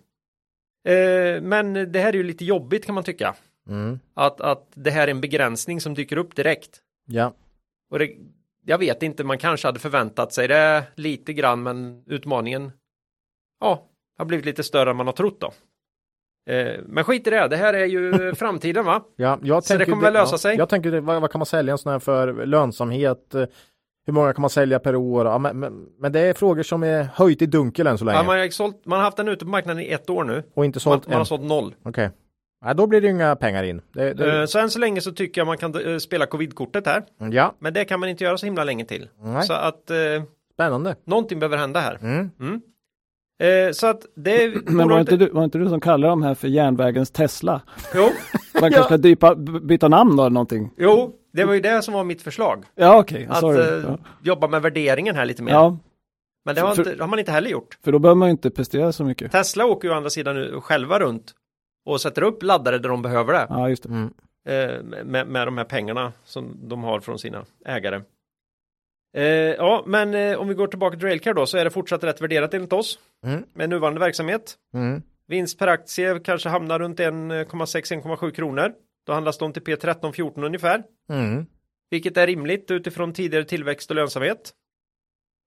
Eh, men det här är ju lite jobbigt kan man tycka. Mm. Att, att det här är en begränsning som dyker upp direkt. Ja. Och det, jag vet inte, man kanske hade förväntat sig det lite grann, men utmaningen ja, har blivit lite större än man har trott då. Eh, men skit i det, det här är ju framtiden va? Ja, jag Så det kommer väl lösa ja, sig? Jag tänker, vad, vad kan man sälja en sån här för lönsamhet? Eh, Hur många kan man sälja per år? Ja, men, men, men det är frågor som är höjt i dunkel än så länge. Ja, man, har sålt, man har haft den ute på marknaden i ett år nu. och inte Man, sålt man har sålt noll. Okej. Nej, då blir det inga pengar in. Det, det, Eh, så än så länge så tycker jag man kan eh, spela covid-kortet här. ja, Men det kan man inte göra så himla länge till. Nej. Så att eh, spännande. någonting behöver hända här. Mm. Mm. Eh, så att det Men var inte, du, var inte du som kallade de här för järnvägens Tesla? Jo, Man kanske ska dypa, byta namn då eller någonting? jo, det var ju det som var mitt förslag. Ja okej, Att sorry. eh, Ja. jobba med värderingen här lite mer. ja, Men det har, för- inte, har man inte heller gjort. för då behöver man ju inte prestera så mycket. Tesla åker ju å andra sidan nu själva runt och sätter upp laddare där de behöver det. Ja, just det. Mm. Eh, med, med de här pengarna som de har från sina ägare. Eh, ja, men eh, om vi går tillbaka till Railcare då så är det fortsatt rätt värderat enligt oss Mm. med nuvarande verksamhet. Mm. Vinst per aktie kanske hamnar runt 1,6-1,7 kronor. Då handlas de till P13-14 ungefär. Mm. Vilket är rimligt utifrån tidigare tillväxt och lönsamhet.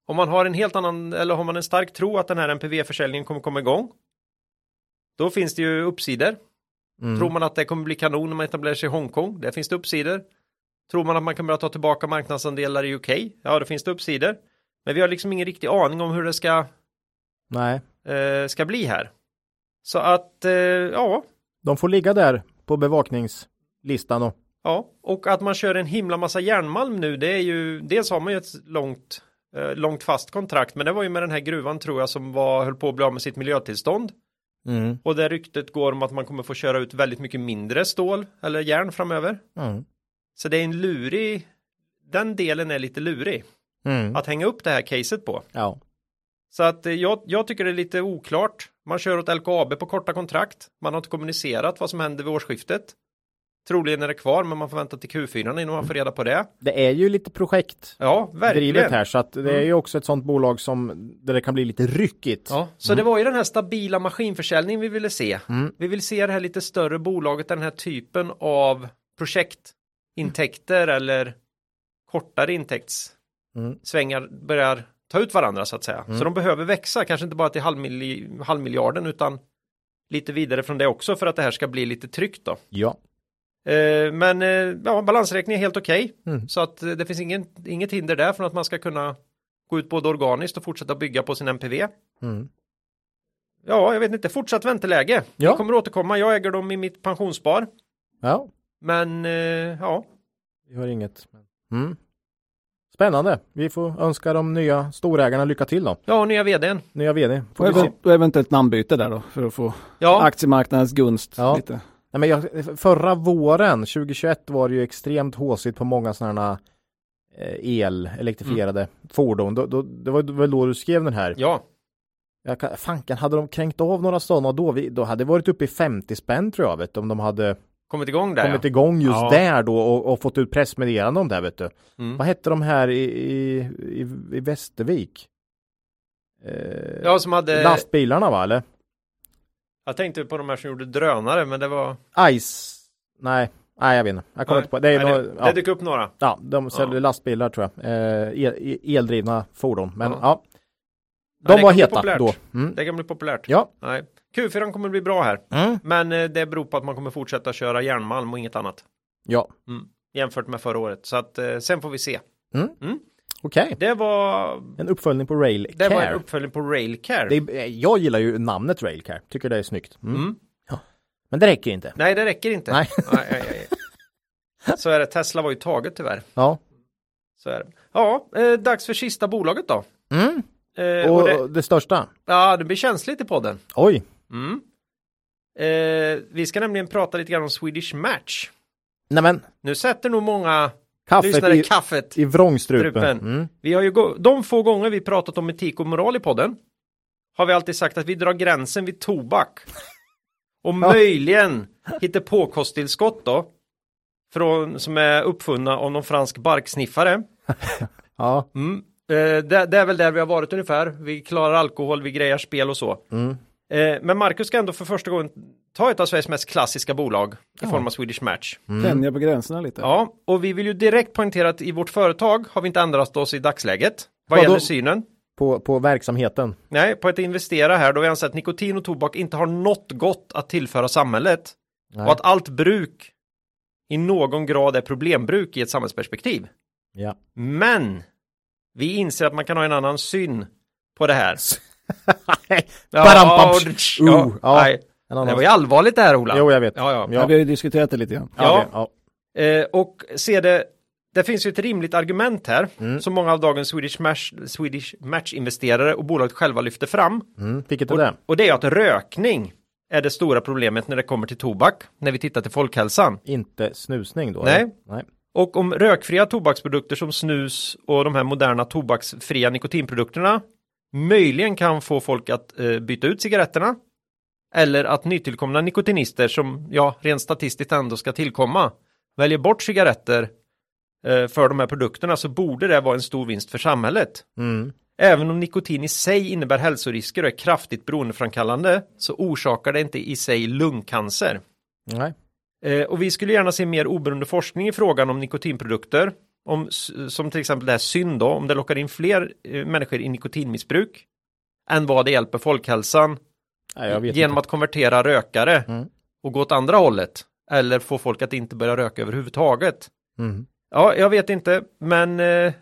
Om man har en helt annan, eller har man en stark tro att den här NPV-försäljningen kommer komma igång. Då finns det ju uppsidor. Mm. Tror man att det kommer bli kanon när man etablerar sig i Hongkong? Där finns det uppsidor. Tror man att man kan börja ta tillbaka marknadsandelar i UK? Ja, då finns det uppsidor. Men vi har liksom ingen riktig aning om hur det ska, Nej, eh, ska bli här. Så att, eh, ja, de får ligga där på bevakningslistan och Ja, och att man kör en himla massa järnmalm nu, det är ju, dels har man ju ett långt, eh, långt fast kontrakt, men det var ju med den här gruvan tror jag som var, höll på att bli av med sitt miljötillstånd. Mm. Och det ryktet går om att man kommer få köra ut väldigt mycket mindre stål eller järn framöver. Mm. Så det är en lurig, den delen är lite lurig Mm. att hänga upp det här caset på. Ja. Så att eh, jag, jag tycker det är lite oklart. Man kör åt LKAB på korta kontrakt. Man har inte kommunicerat vad som händer vid årsskiftet. Troligen är det kvar, men man får vänta till Q4 innan man får reda på det. Det är ju lite projekt Ja, verkligen. drivet här så att det är Mm. ju också ett sånt bolag som där det kan bli lite ryckigt. Ja, så det var ju den här stabila maskinförsäljning vi ville se. Mm. Vi vill se det här lite större bolaget, den här typen av projektintäkter eller kortare intäktssvängar Mm. börjar ta ut varandra så att säga. Mm. Så de behöver växa, kanske inte bara till halvmilj- halvmiljarden utan lite vidare från det också för att det här ska bli lite tryggt då. Ja. Eh, men eh, ja, balansräkningen är helt okej. Mm. Så att eh, det finns ingen, inget hinder där från att man ska kunna gå ut både organiskt och fortsätta bygga på sin MPV. Mm. Ja, jag vet inte, fortsatt vänteläge. Ja. Jag kommer återkomma, jag äger dem i mitt pensionsspar. Ja. Men ja, Vi har inget. Mm. Spännande. Vi får önska de nya storägarna lycka till då. Ja, nya vdn. Nya vd. Får Och, vi se. event- och eventuellt namnbyte där då för att få Ja, aktiemarknadens gunst Ja. lite. Nej, men jag, förra våren, 2021, var det ju extremt håsigt på många sådana eh, el, elektrifierade fordon. Då, då, det var väl då du skrev den här. ja. Jag kan, fanken, hade de kränkt av några sådana då? Vi, då hade det varit uppe i 50 spänn tror jag, vet du, om de hade Kommit igång där kommit ja. igång just Ja. där då och, och fått ut pressmeddelande om det, vet du. Mm. Vad hette de här i, i, i, i Västervik? Eh, Ja, som hade... Lastbilarna va, eller? Jag tänkte på de här som gjorde drönare, men det var... Ice? Nej, nej jag vet inte. Jag kommer Nej, inte på. Det är nej, nog, det, ja. det dök upp några. Ja, de säljer Ja. lastbilar tror jag. Eh, el, eldrivna fordon. Men Ja. ja, Ja, de det var heta då. Mm. Det kan bli populärt. Ja. Nej. Q4 kommer bli bra här. Mm. Men eh, det beror på att man kommer fortsätta köra järnmalm och inget annat. Ja, Mm. Jämfört med förra året. Så att eh, sen får vi se. Okej. Det var, En uppföljning på Rail det var en uppföljning på Railcare. Det jag gillar ju namnet Rail Care. Tycker det är snyggt. Mm. Mm. Men det räcker inte. Nej, det räcker inte. Nej. nej, nej, nej. Så är det. Tesla var ju taget tyvärr. Ja. Så är det. Ja, eh, dags för sista bolaget då. Mm. Eh, Och och det, det... största? ja, det blir känsligt i podden. Oj. Mm. Eh, vi ska nämligen prata lite grann om Swedish Match. Nej men, Nu sätter nog många kaffet lyssnare i, kaffet. i vrångstrupen. strupen. Mm. Vi har ju de få gånger vi pratat om etik och moral i podden har vi alltid sagt att vi drar gränsen vid tobak. Och möjligen hittar på kosttillskott då. Från, som är uppfunna av någon fransk barksniffare. Ja. Mm. Eh, det, det är väl där vi har varit ungefär. Vi klarar alkohol, vi grejar spel och så. Mm. Eh, men Marcus ska ändå för första gången ta ett av Sveriges mest klassiska bolag i Ja. form av Swedish Match. Mm. Tänja på gränserna lite. Ja, och vi vill ju direkt poängtera att i vårt företag har vi inte ändrat oss i dagsläget. Vad Vadå? gäller synen. På, på verksamheten. Nej, på att investera här då vi anser att nikotin och tobak inte har något gott att tillföra samhället. Nej. Och att allt bruk i någon grad är problembruk i ett samhällsperspektiv. Ja. Men vi inser att man kan ha en annan syn på det här. Barampam. och- Uh, ja, ja. Det var ju allvarligt det här Ola. Jo, jag vet. Ja, ja. Ja, vi har ju diskuterat det lite grann. Ja. Ja. Eh, och se det, det finns ju ett rimligt argument här Mm. som många av dagens Swedish Match, Swedish Match-investerare och bolaget själva lyfter fram. Mm. Vilket är Och, det? och det är att rökning är det stora problemet när det kommer till tobak, när vi tittar till folkhälsan. Inte snusning då? Nej. Nej. Och om rökfria tobaksprodukter som snus och de här moderna tobaksfria nikotinprodukterna möjligen kan få folk att eh, byta ut cigaretterna eller att nytillkomna nikotinister som, ja, rent statistiskt ändå ska tillkomma väljer bort cigaretter eh, för de här produkterna så borde det vara en stor vinst för samhället. Mm. Även om nikotin i sig innebär hälsorisker och är kraftigt beroendeframkallande så orsakar det inte i sig lungcancer. Nej. Eh, och vi skulle gärna se mer oberoende forskning i frågan om nikotinprodukter. Om, som till exempel det här synd då, om det lockar in fler eh, människor i nikotinmissbruk än vad det hjälper folkhälsan Nej, jag vet genom inte. att konvertera rökare Mm. och gå åt andra hållet. Eller få folk att inte börja röka överhuvudtaget. Mm. Ja, jag vet inte, men eh,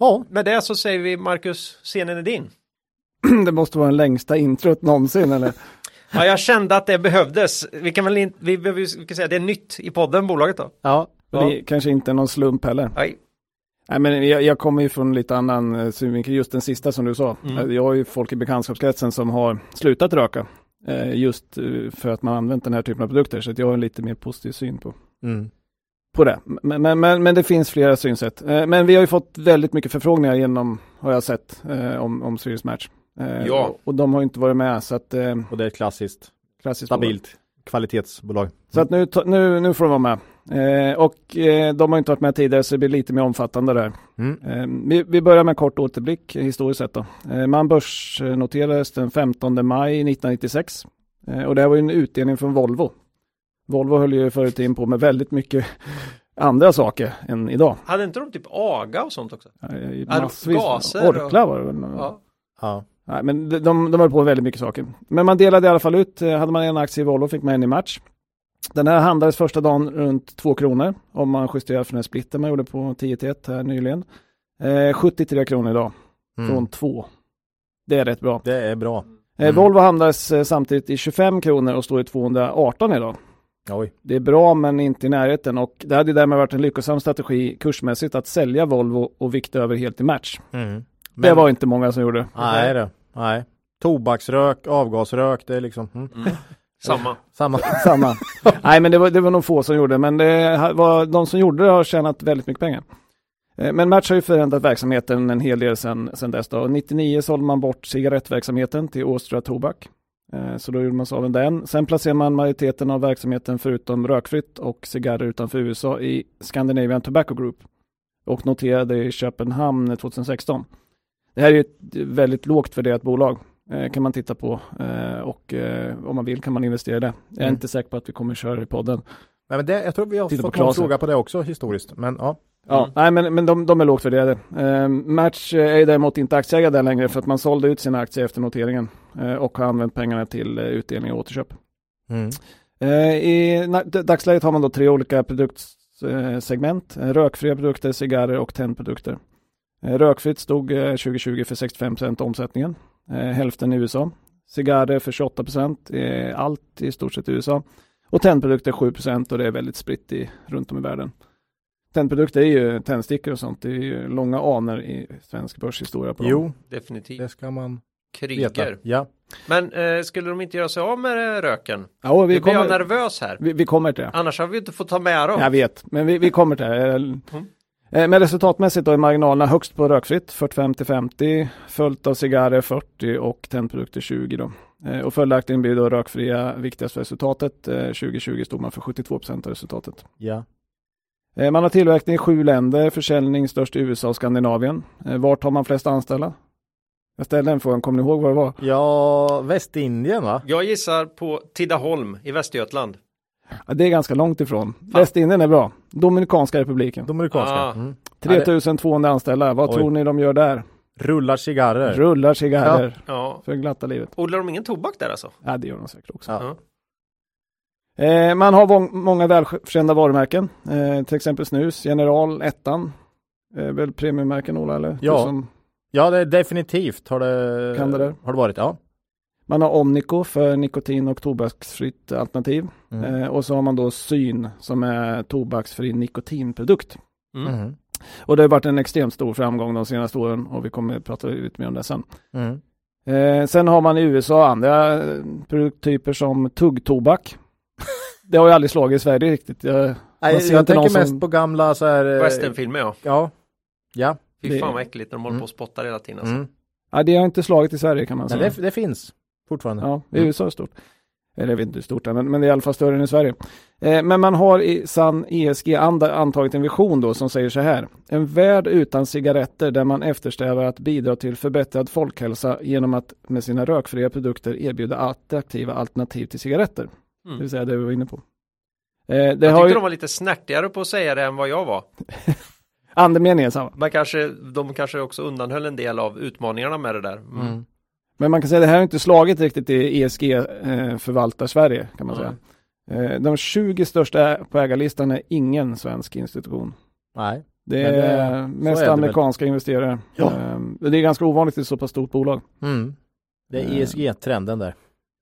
Ja, med det så säger vi Marcus, scenen är din. det måste vara den längsta introt någonsin eller? Ja, jag kände att det behövdes. Vi kan väl inte, vi behöver ju- vi kan säga det är nytt i podden, bolaget då. ja. Och Det är kanske inte är någon slump heller. Nej. Nej, men jag, jag kommer ju från lite annan eh, synvinkel, just den sista som du sa. Mm. Eh, Jag har ju folk i bekantskapskretsen som har slutat röka. eh, Just eh, för att man använt den här typen av produkter. Så jag har en lite mer positiv syn på, Mm. på det. Men, men, men, men det finns flera synsätt. Eh, Men vi har ju fått väldigt mycket förfrågningar genom, har jag sett, eh, om, om Swedish Match. Ja. och- Och de har ju inte varit med, så att Och det är ett klassiskt, klassiskt bolag. stabilt kvalitetsbolag. Så att nu, nu, nu får de vara med. Eh, och eh, de har inte varit med tidigare så det blir lite mer omfattande där. Mm. Eh, vi, vi börjar med en kort återblick historiskt sett då. Eh, man börsnoterades den 15 maj 1996. Eh, och det här var ju en utdelning från Volvo. Volvo höll ju förut in på med väldigt mycket andra saker än idag. Hade inte de typ AGA och sånt också? Eh, massvis. gaser och- Orkla var det väl? Ja. Ja. Nej, men de, de, de höll på med väldigt mycket saker. Men man delade i alla fall ut, eh, hade man en aktie i Volvo fick man en i match. Den här handlades första dagen runt 2 kronor om man justerar för den splitten man gjorde på 10 till 1 här nyligen. Eh, 73 kronor idag Mm. från 2. Det är rätt bra. Det är bra. Eh, Mm. Volvo handlades eh, samtidigt i 25 kronor och står i 218 idag. Oj. Det är bra men inte i närheten och det hade därmed varit en lyckosam strategi kursmässigt att sälja Volvo och vikta över helt i match. Mm. det var inte många som gjorde. Nej, det. Nej. Tobaksrök, avgasrök, det är liksom mm. Mm. Samma. samma. Samma. Nej men det var, det var nog få som gjorde men det var, de som gjorde det har tjänat väldigt mycket pengar. Eh, Men Match har ju förändrat verksamheten en hel del sedan, dess. Då. 99 sålde man bort cigarettverksamheten till Austria Tobak. Eh, Så då gjorde man sig av med den. Sen placerade man majoriteten av verksamheten förutom rökfritt och cigarrer utanför USA i Scandinavian Tobacco Group och noterade i Köpenhamn 2016. Det här är ett väldigt lågt värderat bolag kan man titta på eh, och eh, om man vill kan man investera i det. Jag är Mm. inte säker på att vi kommer köra i podden. Nej, men det, jag tror vi har Titta fått Klasen. fråga på det också historiskt. Men ja. Ja, Mm. nej men, men de, de är lågt värderade. Eh, Match eh, är däremot inte aktieägare där längre för att man sålde ut sina aktier efter noteringen eh, och har använt pengarna till eh, utdelning och återköp. Mm. Eh, I na- dagsläget har man då tre olika produktsegment. Eh, rökfria produkter, cigarrer och tändprodukter. Eh, rökfritt stod eh, 2020 för 65% av omsättningen. Eh, hälften i USA. Cigarrer för 28%. Eh, allt i stort sett i USA. Och tändprodukter 7% och det är väldigt spritt i, runt om i världen. Tändprodukter är ju tändstickor och sånt. Det är ju långa anor i svensk börshistoria på dem. Jo, Definitivt. det ska man Kryger. veta. Ja. Men eh, skulle de inte göra sig av med eh, röken? Ja, vi, Vi blir jag kommer, nervös här. vi, vi kommer till det. Annars har vi inte fått ta med dem. Jag vet, men vi, vi kommer till det. Mm. Eh, Men resultatmässigt då är marginalerna högst på rökfritt 45 till 50, följt av cigarrer 40 och tändprodukter 20 då. Eh, Och följaktligen blir då rökfria viktigast för resultatet. Eh, 2020 stod man för 72 procent av resultatet. ja. Eh, Man har tillverkning i sju länder, försäljning störst i USA och Skandinavien. Eh, Vart har man flest anställda? Jag ställde en fråga, kommer ni ihåg vad det var? Ja, Västindien va? Jag gissar på Tidaholm i Västergötland. Ja, det är ganska långt ifrån. Västindien är bra. Dominikanska republiken. Dominikanska. Ah. Mm. 3200 anställda. Vad Oj. tror ni de gör där? Rullar cigarrer. Rullar cigarrer Ja. för glatta livet. Odlar de ingen tobak där alltså? Ja, det gör de säkert också. Ja. Eh, man har många välkända varumärken. Eh, till exempel snus, General, Ettan. Eh, väl premiummärken Ola eller? Ja. Som, Ja, det är definitivt har det, Kan det där? har det varit. Ja. Man har Omnico för nikotin och tobaksfritt alternativ. Mm. Eh, och så har man då Syn som är tobaksfri nikotinprodukt. Mm. Mm. Och det har varit en extremt stor framgång de senaste åren och vi kommer att prata lite mer om det sen. Mm. Eh, sen har man i USA andra eh, produkttyper som tuggtobak. det har ju aldrig slagit i Sverige riktigt. Jag, Nej, jag inte någon tänker mest som- på gamla så här. eh, Westernfilmer ja. Ja. Ja. Fy Det- fan vad äckligt när de håller Mm. på och spottar hela tiden alltså. Mm. ja, det har inte slagit i Sverige kan man säga. det, det finns fortfarande. Ja, i. USA är det stort. Eller jag vet inte hur stort det är, men, men det är i alla fall större än i Sverige. Eh, men man har i sann ESG-anda antagit en vision då som säger så här. En värld utan cigaretter där man eftersträvar att bidra till förbättrad folkhälsa genom att med sina rökfria produkter erbjuda attraktiva alternativ till cigaretter. Det Mm. vill säga det vi var inne på. Eh, det Jag har tyckte ju, de var lite snärtigare på att säga det än vad jag var. andemeningen är samma. Men kanske, de kanske också undanhöll en del av utmaningarna med det där. Mm. Mm. Men man kan säga att det här har inte slagit riktigt i ESG eh, förvaltar Sverige kan man Nej. säga. Eh, de 20 största på ägarlistan är ingen svensk institution. Nej. Det Men det- är mest är det väl. amerikanska investerare. Ja. Ehm, Det är ganska ovanligt i ett så pass stort bolag. Mm. Det är Eh. ESG-trenden där.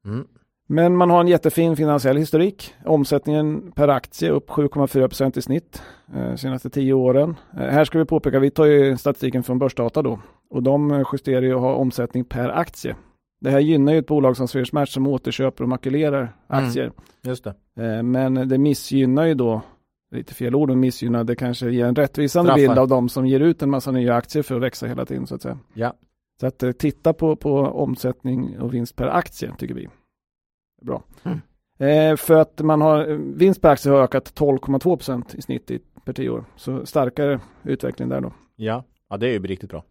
Mm. Men man har en jättefin finansiell historik. Omsättningen per aktie upp 7,4% i snitt eh, senaste tio åren. Eh, här ska vi påpeka, vi tar ju statistiken från Börsdata då och de justerar ju och har omsättning per aktie. Det här gynnar ju ett bolag som Swedish Match som återköper och makulerar aktier. Just det. Eh, men det missgynnar ju då, lite fel ord, men missgynnar, det kanske ger en rättvisande Straffar. bild av de som ger ut en massa nya aktier för att växa hela tiden så att säga. Ja. Så att eh, titta på, på omsättning och vinst per aktie tycker vi. Bra. Mm. Eh, för att man har, vinst per aktie har ökat 12,2 procent i snitt i, per tio år. Så starkare utveckling där då. Ja. Ja, det är ju riktigt bra.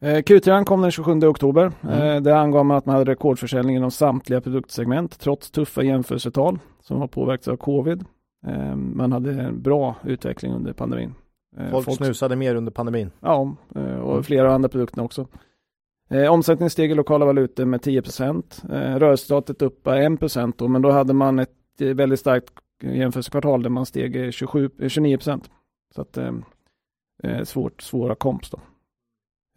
Eh, Q3 kom den 27 oktober. Mm. Där angav man att man hade rekordförsäljning inom samtliga produktsegment trots tuffa jämförelsetal som har påverkats av covid. Eh, man hade en bra utveckling under pandemin. Eh, Folk, snusade mer under pandemin. Ja, och Mm. flera andra produkter också. Omsättningen steg i lokala valutor med 10 procent. Rörelseresultatet upp bara 1 procent men då hade man ett väldigt starkt jämförelsekvartal där man steg eh, 27, eh, 29 procent. Så att svårt, svåra komps då.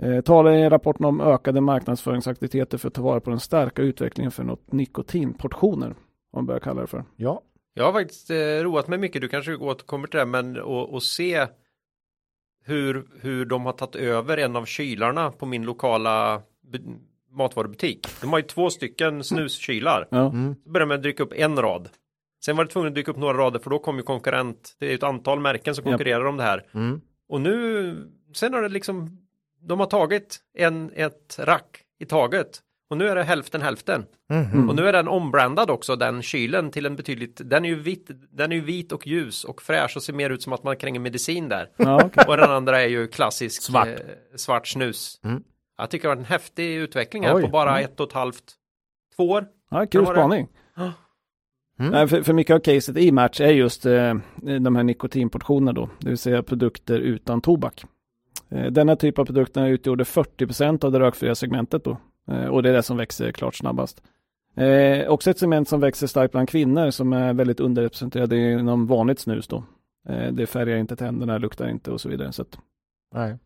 Eh, talar i rapporten om ökade marknadsföringsaktiviteter för att ta vara på den starka utvecklingen för något nikotinportioner, om man börjar kalla det för. Ja. Jag har faktiskt eh, roat mig mycket, du kanske återkommer till det, men att se hur, hur de har tagit över en av kylarna på min lokala matvarubutik. De har ju två stycken snuskylar. Ja. Mm. Så började med att dyka upp en rad. Sen var det tvungen att dyka upp några rader för då kom ju konkurrent. Det är ett antal märken som konkurrerar om det här. Mm. Och nu, sen har det liksom, de har tagit en, ett rack i taget. Och nu är det hälften hälften. Mhm. Och nu är den ombrandad också, den kylen till en betydligt, den är ju vit, den är ju vit och ljus och fräsch och ser mer ut som att man kränger medicin där. Ja, okej. Och den andra är ju klassisk Svart. Eh, svart snus. Mm. Jag tycker det har varit en häftig utveckling här Oj. på bara Mm. ett och ett halvt, två år. Ja, kul spaning. Mm. Nej, för, för mycket av caset i Match är just eh, de här nikotinportionerna då, det vill säga produkter utan tobak. Eh, denna typ av produkter utgjorde 40% av det rökfria segmentet då, eh, och det är det som växer klart snabbast. Eh, också ett segment som växer starkt bland kvinnor som är väldigt underrepresenterade inom vanligt snus då. Eh, det färgar inte tänderna, luktar inte och så vidare. Så att, Nej.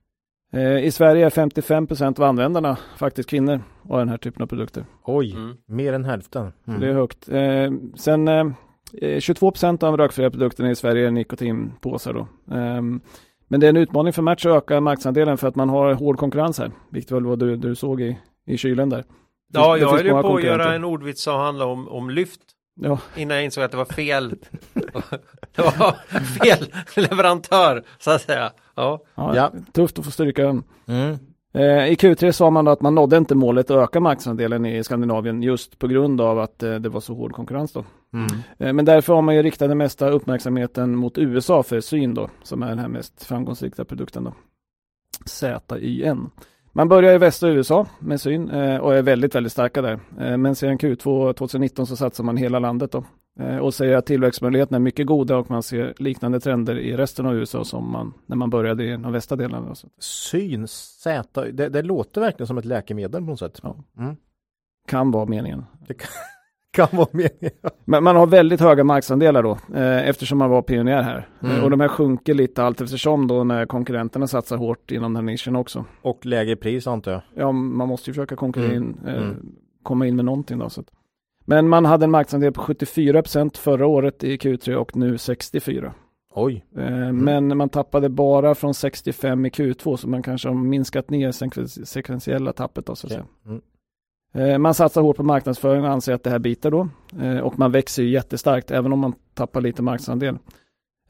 eh, I Sverige är 55% av användarna faktiskt kvinnor av den här typen av produkter. Oj, Mm. mer än hälften. Mm. Det är högt. Eh, sen eh, 22% av rökfria produkterna i Sverige är nikotinpåsar då. Ehm, men det är en utmaning för Match att öka marknadsandelen för att man har hård konkurrens här. Vilket väl vad du, du såg i, i kylen där. Ja, det jag höll ju på att göra en ordvits som handlar om, om lyft. Ja. Innan jag insåg att det var fel. det var fel leverantör, så att säga. Ja, Ja, Ja. Tufft att få den. Mm. Eh, I Q3 sa man att man nådde inte målet att öka marknadsandelen i Skandinavien just på grund av att eh, det var så hård konkurrens då. Mm. Eh, Men därför har man ju riktat den mesta uppmärksamheten mot USA för syn då, som är den här mest framgångsrika produkten då. ZYN. Man börjar i västra USA med syn och är väldigt, väldigt starka där. Men sedan Q2 2019 så satsar man hela landet då. Eh, Och säger att tillväxtmöjligheterna är mycket goda och man ser liknande trender i resten av USA som man, när man började i de västra delarna. då. Så Syn, Z, det, det låter verkligen som ett läkemedel på något sätt. Ja. Mm. Kan vara meningen. Det kan, kan vara meningen. Men man har väldigt höga marknadsandelar då, eh, eftersom man var pionjär här. Mm. Eh, och de här sjunker lite allt eftersom då när konkurrenterna satsar hårt inom den här nischen också. Och lägre pris antar jag. Ja, man måste ju försöka konkurrera Mm. in, eh, Mm. komma in med någonting då. Så att. Men man hade en marknadsandel på 74% förra året i Q3 och nu 64%. Oj. Eh, Men man tappade bara från 65 i Q2 så man kanske har minskat ner sekven- sekventiella tappet då så att Okej. säga. Mm. Eh, Man satsar hårt på marknadsföring och anser att det här biter då. Eh, Och man växer ju jättestarkt även om man tappar lite marknadsandel.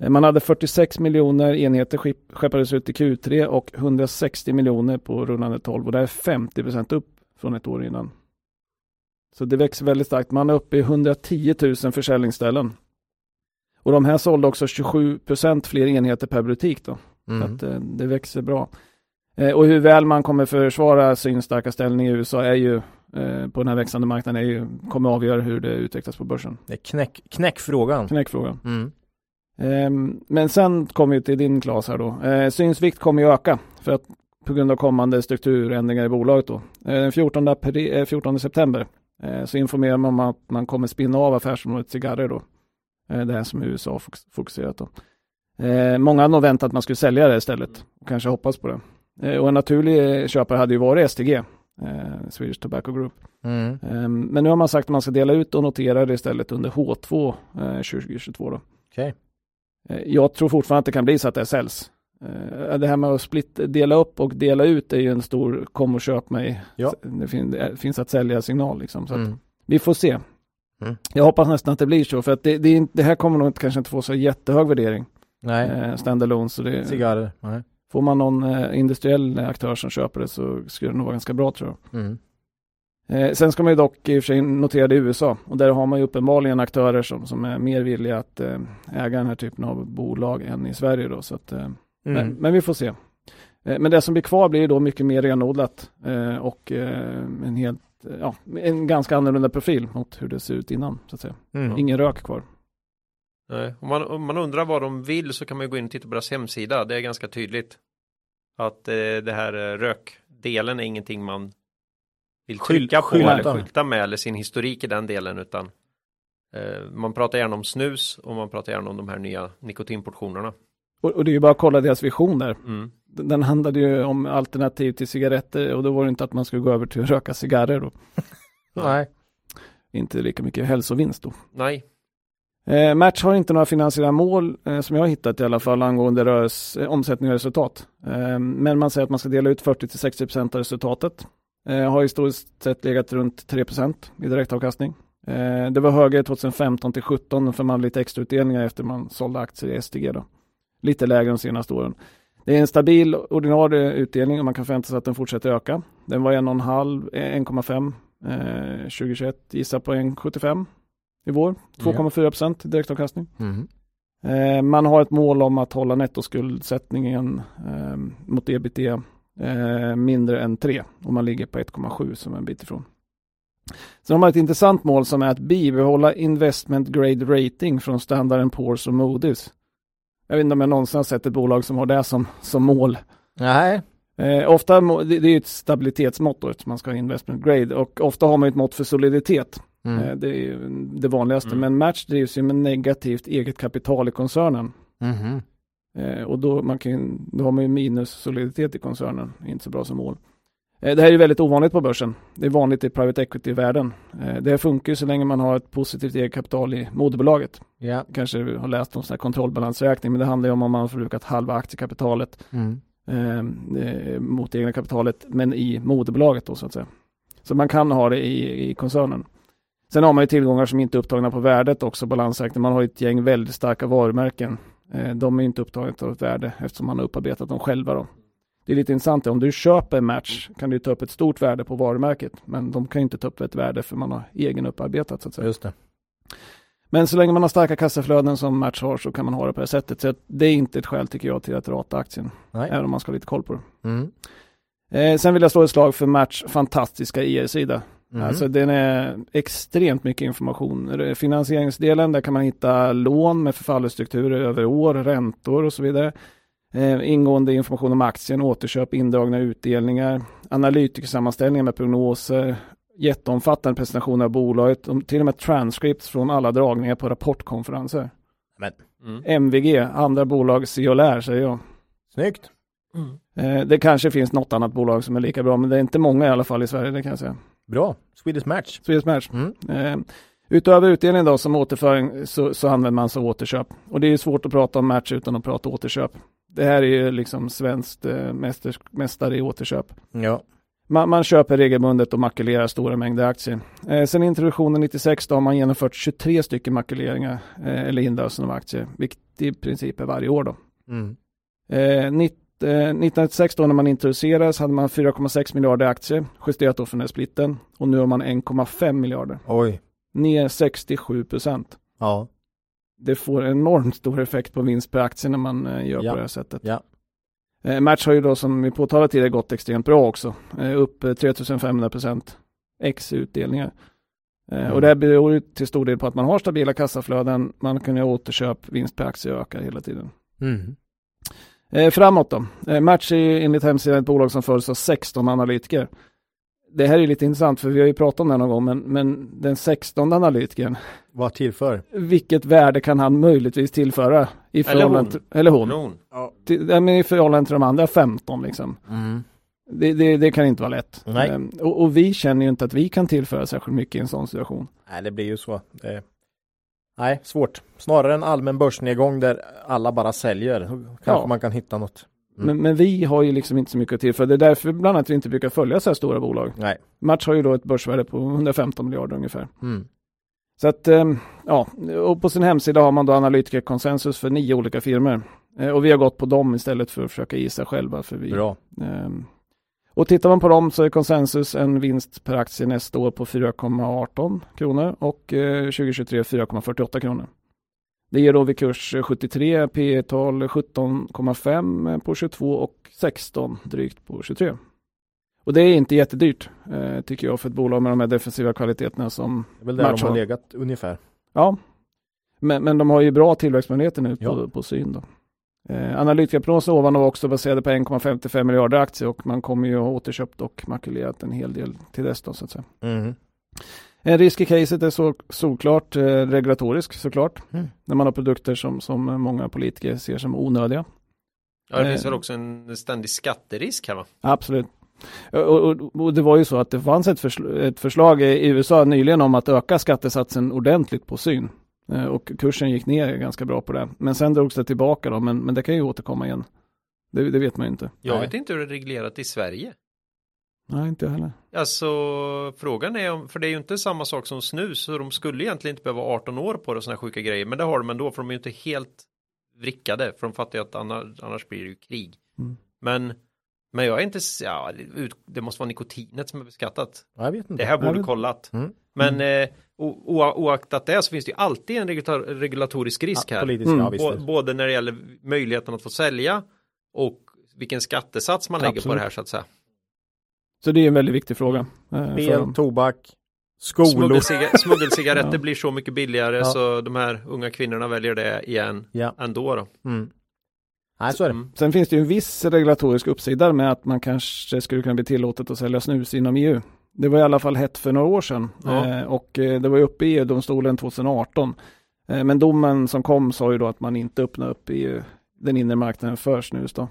Man hade 46 miljoner enheter skepp- skeppades ut i Q3 och 160 miljoner på rullande 12 och det är 50% upp från ett år innan. Så det växer väldigt starkt. Man är uppe i 110 000 försäljningsställen. Och de här sålde också 27% fler enheter per butik då. Så Mm. att eh, det växer bra. Eh, och hur väl man kommer försvara sin starka ställning i USA är ju eh, på den här växande marknaden är ju, kommer avgöra hur det utvecklas på börsen. Det är knäck, knäckfrågan. Knäckfrågan. Mm. Ehm, men sen kommer vi till din Klas här då. Eh, synsvikt kommer ju öka för att på grund av kommande strukturändringar i bolaget då. Eh, den 14, april, eh, 14 september så informerar man om att man kommer spinna av affärsområdet cigarrer då. Eh, det här som USA fokus- fokuserat då. Eh, många hade nog väntat att man skulle sälja det istället och kanske hoppas på det. Eh, och en naturlig eh, köpare hade ju varit STG, eh, Swedish Tobacco Group. Mm. Ehm, men nu har man sagt att man ska dela ut och notera det istället under H2 eh, 2022 då. Eh, Jag tror fortfarande att det kan bli så att det säljs. Eh, Det här med att split, dela upp och dela ut är ju en stor kom och köp mig. Ja. Det, fin, det finns att sälja signal liksom. Så Mm. vi får se. Mm. Jag hoppas nästan att det blir så för att det, det, är det här kommer nog inte- kanske inte få så jättehög värdering. Nej, Eh, standalone. Så det, cigarrer. Nej. får man någon eh, industriell aktör som köper det så skulle det nog vara ganska bra tror jag. Mm. Eh, sen ska man ju dock i och för sig notera det i USA och där har man ju uppenbarligen aktörer som, som är mer villiga att äga den här typen av bolag än i Sverige då. Så att, eh, men, Mm. men vi får se. Eh, men det som blir kvar blir då mycket mer renodlat eh, och eh, en helt, eh, ja, en ganska annorlunda profil mot hur det ser ut innan så att säga. Mm. Ingen rök kvar. Nej, om, man, om man undrar vad de vill så kan man ju gå in och titta på deras hemsida. Det är ganska tydligt. Att eh, det här eh, rökdelen är ingenting man vill trycka på skylta. eller skylta med eller sin historik i den delen utan eh, man pratar gärna om snus och man pratar gärna om de här nya nikotinportionerna. Och, och det är ju bara att kolla deras vision där. Mm. Den handlade ju om alternativ till cigaretter och då var det inte att man skulle gå över till att röka cigarrer då. Nej. Inte lika mycket hälsovinst då. Nej, Eh, Match har inte några finansiella mål eh, som jag har hittat i alla fall angående rörs, eh, omsättning och resultat. Eh, men man säger att man ska dela ut 40-60% av resultatet. Eh, har historiskt sett legat runt 3% i direktavkastning. Eh, det var högre 2015 till 2017 för man hade lite extra utdelningar efter man sålde aktier i STG. Då. Lite lägre de senaste åren. Det är en stabil ordinarie utdelning och man kan förvänta sig att den fortsätter öka. Den var 1,5, 1,5 eh, 2021, gissa på 1,75 i vår. 2,4 procent direktavkastning. Mm. Eh, man har ett mål om att hålla nettoskuldsättningen eh, mot ebitda eh, mindre än 3 och man ligger på 1,7 som en bit ifrån. Sen har man ett intressant mål som är att bibehålla investment grade rating från Standard Poor's och Moody's. Jag vet inte om jag någonsin har sett ett bolag som har det som, som mål. Nej. Eh, ofta, det, det är ett stabilitetsmått då, man ska ha investment grade och ofta har man ett mått för soliditet. Mm. Eh, det är det vanligaste, Mm. men Match drivs ju med negativt eget kapital i koncernen. Mhm. Eh, och då, man kan, då har man ju minus soliditet i koncernen, inte så bra som mål. Eh, det här är väldigt ovanligt på börsen. Det är vanligt i private equity-världen. Eh, det funkar så länge man har ett positivt eget kapital i moderbolaget. Ja. Kanske har läst om sån här kontrollbalansräkning, men det handlar ju om om man har förbrukat halva aktiekapitalet Mm. eh, eh, mot egna kapitalet, men i moderbolaget då så att säga. Så man kan ha det i, i koncernen. Sen har man ju tillgångar som inte är upptagna på värdet också, balansräkning. Man har ett gäng väldigt starka varumärken. Eh, de är inte upptagna av ett värde eftersom man har upparbetat dem själva då. Det är lite intressant, om du köper en match kan du ta upp ett stort värde på varumärket, men de kan inte ta upp ett värde för man har egen upparbetat så att säga. Just det. Men så länge man har starka kassaflöden som Match har så kan man ha det på det sättet. Så det är inte ett skäl tycker jag till att rata aktien, Nej. även om man ska ha lite koll på det. Mm. Eh, sen vill jag slå ett slag för Match fantastiska IR-sida. Mm. Alltså den är extremt mycket information. Finansieringsdelen, där kan man hitta lån med förfallostrukturer över år, räntor och så vidare. Eh, ingående information om aktien, återköp, indragna utdelningar, analytikersammanställningar med prognoser, jätteomfattande presentationer av bolaget, och till och med transcripts från alla dragningar på rapportkonferenser. Mm. MVG, andra bolag se och lär säger jag. Snyggt. Eh, det kanske finns något annat bolag som är lika bra, men det är inte många i alla fall i Sverige, det kan jag säga. Bra. Swedish Match. Swedish Match. Mm. Eh, utöver utdelning då som återföring så, så använder man sig av återköp. Och det är svårt att prata om match utan att prata återköp. Det här är ju liksom svenskt eh, mästers, mästare i återköp. Ja. Man, man köper regelbundet och makulerar stora mängder aktier. Eh, sen introduktionen 96 då har man genomfört 23 stycken makuleringar eh, eller inlösen av aktier, vilket i princip är varje år då. Mm. Eh, nitt, eh, 1996 då när man introducerades hade man 4,6 miljarder aktier, justerat då från den här splitten. Och nu har man 1,5 miljarder, Oj. ner 67 procent. Ja. Det får enormt stor effekt på vinst per aktie när man eh, gör Ja. på det här sättet. Ja. Eh, Match har ju då som vi påtalade tidigare gått extremt bra också. Eh, upp eh, 3500 procent x utdelningar. Mm. Och det här beror ju till stor del på att man har stabila kassaflöden, man kan göra återköp, vinst per aktie ökar hela tiden. Mm. Eh, framåt då. Eh, Match är enligt hemsidan ett bolag som följs av 16 analytiker. Det här är lite intressant för vi har ju pratat om det någon gång, men, men den 16 analytikern, Vad tillför? vilket värde kan han möjligtvis tillföra i Eller förhållande hon. till, eller hon, till, ja, men i förhållande till de andra 15 liksom. Mm. Det, det, det kan inte vara lätt. Nej. Ehm, och, och vi känner ju inte att vi kan tillföra särskilt mycket i en sån situation. Nej, det blir ju så. Det... Nej, svårt. Snarare en allmän börsnedgång där alla bara säljer. Då Kanske Ja. man kan hitta något. Mm. Men, men vi har ju liksom inte så mycket att tillföra. Det är därför bland annat vi inte brukar följa så här stora bolag. Nej. Match har ju då ett börsvärde på 115 miljarder ungefär. Mm. Så att, ehm, ja, och på sin hemsida har man då analytikerkonsensus för nio olika firmor. Eh, Och vi har gått på dem istället för att försöka gissa själva. För vi, Bra. ehm, och tittar man på dem så är konsensus en vinst per aktie nästa år på 4,18 kronor och eh, 2023 4,48 kronor. Det ger då vid kurs 73, P tal 17,5 på 22 och 16 drygt på 23. Och det är inte jättedyrt eh, tycker jag för ett bolag med de här defensiva kvaliteterna som Det är väl där Match de har legat ungefär. Ja, men, men de har ju bra tillväxtmöjligheter nu på, Ja. på syn. Då. Eh, Analytikerprognoser ovan var också baserade på 1,55 miljarder aktier och man kommer ju ha återköpt och makulerat en hel del till dess då, så att säga. Mm. En risk i caset är så, solklart eh, regulatorisk såklart. Mm. När man har produkter som, som många politiker ser som onödiga. Ja, det Eh. finns väl också en ständig skatterisk här va? Absolut. Och, och, och det var ju så att det fanns ett, försl- ett förslag i USA nyligen om att öka skattesatsen ordentligt på syn. Eh, och kursen gick ner ganska bra på det. Men sen drogs det tillbaka då, men, men det kan ju återkomma igen. Det, det vet man ju inte. Jag vet inte hur det är reglerat i Sverige. Nej, inte heller. Alltså frågan är om, för det är ju inte samma sak som snus, så de skulle egentligen inte behöva vara 18 år på det och sådana sjuka grejer, men det har de ändå, för de är ju inte helt vrickade, för de fattar ju att annars, annars blir det ju krig. Mm. Men, men jag är inte, ja, det måste vara nikotinet som är beskattat. Ja, Jag vet inte. Det här borde kollat. Mm. Men eh, o, o, oaktat det så finns det ju alltid en regulator, regulatorisk risk Ja, här. politisk, Mm. ja, både när det gäller möjligheten att få sälja och vilken skattesats man lägger på Absolut. det här så att säga. Så det är en väldigt viktig fråga. eh, Spel, tobak, skolor. Smuggelciga- Smuggelcigaretter Ja. blir så mycket billigare Ja. så de här unga kvinnorna väljer det igen Ja. ändå då. Mm. Nej, så är det. Mm. Sen finns det ju en viss regulatorisk uppsida med att man kanske skulle kunna bli tillåtet att sälja snus inom EU. Det var i alla fall hett för några år sedan Ja. eh, och eh, det var ju uppe i EU-domstolen 2018. Eh, men domen som kom sa ju då att man inte öppnar upp EU, den inre marknaden för snus då.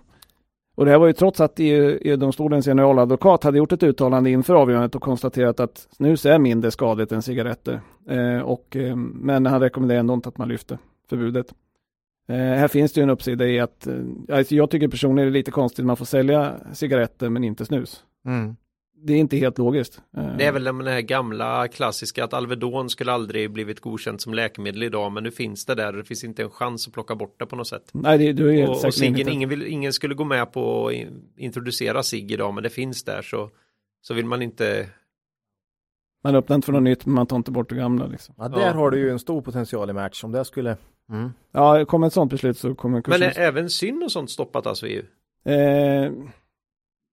Och det här var ju trots att EU-domstolens e generaladvokat hade gjort ett uttalande inför avgörandet och konstaterat att snus är mindre skadligt än cigaretter. Eh, och, eh, men han rekommenderar ändå inte att man lyfter förbudet. Eh, här finns det ju en uppsida i att, eh, alltså jag tycker personligen det är lite konstigt att man får sälja cigaretter men inte snus. Mm. Det är inte helt logiskt. Eh, Det är väl den här gamla klassiska att Alvedon skulle aldrig blivit godkänt som läkemedel idag men nu finns det där det finns inte en chans att plocka bort det på något sätt. Nej, det, du är Och, och ciggen, inte- ingen, vill, ingen skulle gå med på att in- introducera cigg idag men det finns där så, så vill man inte Man öppnar inte för något nytt men man tar inte bort det gamla. Liksom. Ja, där Ja. har du ju en stor potential i match om det skulle... Mm. Ja, kommer ett sånt beslut så kommer Men kursen... är även syn och sånt stoppat alltså i EU? eh,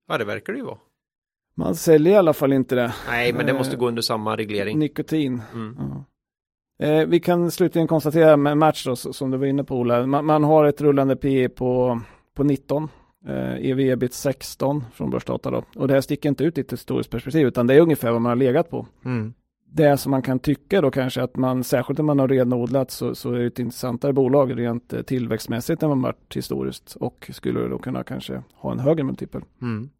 Ja det verkar det ju vara. Man säljer i alla fall inte det. Nej men det Eh, måste gå under samma reglering. Nikotin. Mm. Ja. Eh, vi kan slutligen konstatera med match då, som du var inne på Ola. Man, man har ett rullande PE på, på 19. Eh, EV ebit 16 från börsdata då. Och det här sticker inte ut i ett historiskt perspektiv utan det är ungefär vad man har legat på. Mm. Det som man kan tycka då kanske att man, särskilt när man har renodlat så, så är det ett intressantare bolag rent eh, tillväxtmässigt än vad man varit historiskt och skulle då kunna kanske ha en högre multipel. Mm.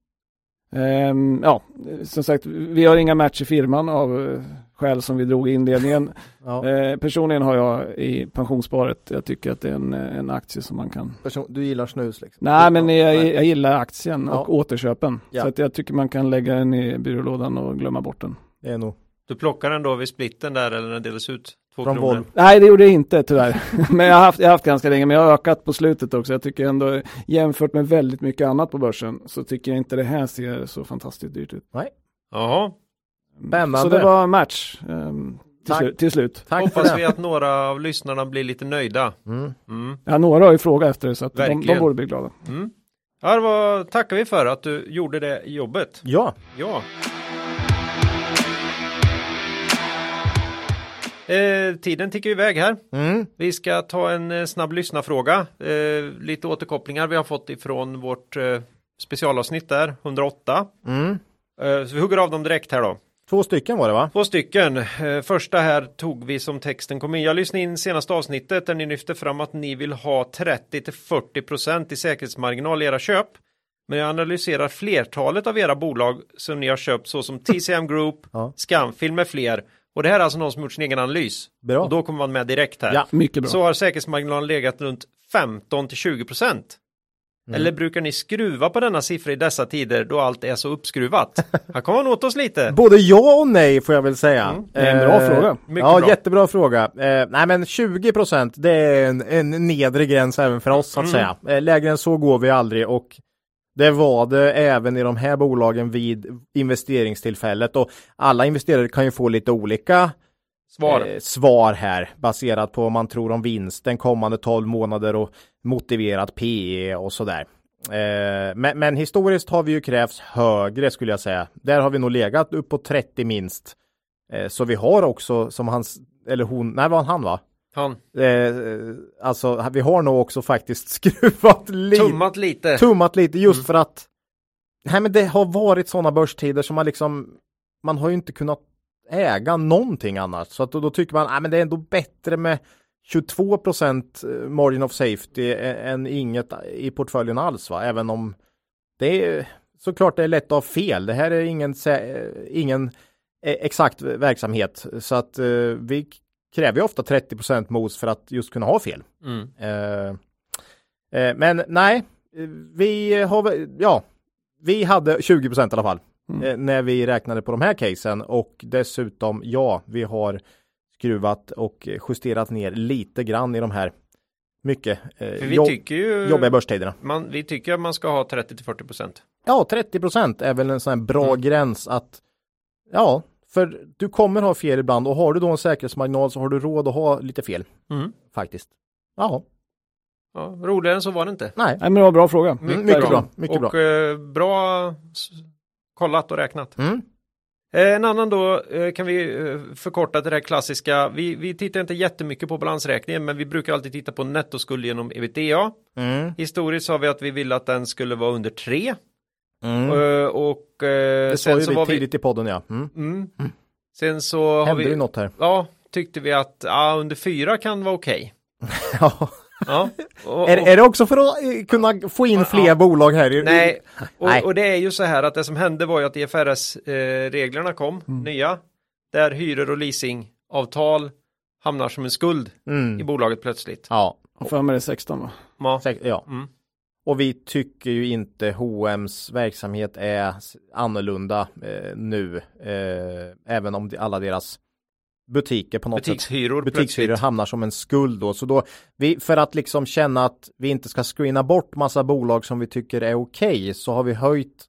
Ehm, ja, som sagt, vi har inga match i firman av eh, skäl som vi drog i inledningen. Ja. Eh, personligen har jag i pensionssparet, jag tycker att det är en, en aktie som man kan. Person, du gillar snus liksom? Nej, men jag, jag gillar aktien Ja. och återköpen. Ja. Så att jag tycker man kan lägga den i byrålådan och glömma bort den. Det är nog... Du plockar den då vid splitten där eller när det delas ut? Två Från kronor. Volvo. Nej, det gjorde jag inte tyvärr. men jag har, haft, jag har haft ganska länge, men jag har ökat på slutet också. Jag tycker ändå, jämfört med väldigt mycket annat på börsen, så tycker jag inte det här ser så fantastiskt dyrt ut. Jaha, Spännande. Så det var match ehm, till, Tack. slu- till slut. Tack hoppas vi att några av lyssnarna blir lite nöjda. Mm. Mm. Ja, några har ju frågat efter det, så att de, de borde bli glada. Mm. Ja, det var, tackar vi för att du gjorde det jobbet. Ja, Ja. Eh, tiden tickar iväg här. mm. Vi ska ta en eh, snabb lyssnarfråga. Eh, lite återkopplingar vi har fått ifrån vårt eh, specialavsnitt där, 108. Mm. Eh, så vi hugger av dem direkt här då. Två stycken var det va? Två stycken. Första här tog vi som texten kom in. Jag lyssnade in senaste avsnittet där ni lyfte fram att ni vill ha 30 till 40 procent i säkerhetsmarginal i era köp. Men jag analyserar flertalet av era bolag som ni har köpt såsom TCM Group, Ja. Scanfilm med fler. Och det här är alltså någon som gjort sin egen analys. Bra. Och då kommer man med direkt här. Ja. Mycket bra. Så har säkerhetsmarginalen legat runt 15 till 20 procent. Mm. Eller brukar ni skruva på denna siffra i dessa tider då allt är så uppskruvat? Här kommer man åt oss lite. Både ja och nej får jag väl säga. Mm, det är en bra Eh, fråga. Ja, bra. jättebra fråga. Eh, nej men 20 procent det är en, en nedre gräns även för oss så att Mm. säga. Eh, lägre än så går vi aldrig och det var det även i de här bolagen vid investeringstillfället och alla investerare kan ju få lite olika Svar. eh, svar här baserat på vad man tror om vinsten kommande 12 månader och motiverat PE och sådär. Eh, men, men historiskt har vi ju krävts högre skulle jag säga. Där har vi nog legat upp på 30 minst. Eh, så vi har också som hans, eller hon, nej var han va? Han. Eh, alltså vi har nog också faktiskt skruvat lite, Tummat lite. tummat lite just Mm. för att nej men det har varit sådana börstider som man liksom man har ju inte kunnat äga någonting annars så att då, då tycker man nej men det är ändå bättre med 22% margin of safety än inget i portföljen alls va även om det är såklart det är lätt att ha fel det här är ingen, sä- ingen eh, exakt verksamhet så att eh, vi kräver ju ofta 30% mos för att just kunna ha fel. Mm. Eh, eh, men nej, vi har, väl- ja, vi hade 20 i alla fall Mm. eh, när vi räknade på de här casen och dessutom ja, vi har skruvat och justerat ner lite grann i de här mycket eh, jobb- tycker ju jobbiga börstiderna. man, vi tycker att man ska ha 30 till 40 procent. Ja, 30% är väl en sån här bra Mm. gräns att ja, för du kommer ha fel ibland och har du då en säkerhetsmarginal så har du råd att ha lite fel Mm. faktiskt. Ja, Ja, roligare än så var det inte. nej, Nej, men det var en bra fråga. Mm, mycket bra, mycket och Eh, bra kollat och räknat. mm. Eh, En annan då eh, kan vi eh, förkorta till det här klassiska. Vi, vi tittar inte jättemycket på balansräkningen men vi brukar alltid titta på nettoskuld genom ebitda. Mm. Historiskt sa vi att vi ville att den skulle vara under 3. Mm. Eh, och eh, Det sen så vi var vi... tidigt i podden ja. Mm. Mm. Sen så har Hände det vi... något här? Ja, tyckte vi att ja, under 4 kan vara okej. Ja. Ja. Och, Är, är det också för att eh, kunna få in fler Ja. bolag här? i- Nej, och, Nej. och det är ju så här att det som hände var ju att IFRS-reglerna kom, nya, där hyror och leasingavtal hamnar som en skuld i Mm. bolaget plötsligt. Ja. Och för mig är det 16 va? Ja. Ja. Och vi tycker ju inte H&M's verksamhet är annorlunda eh, nu. Eh, även om alla deras butiker på något sätt Butikshyror butikshyror plötsligt. hamnar som en skuld då. Så då, vi, för att liksom känna att vi inte ska screena bort massa bolag som vi tycker är okej så har vi höjt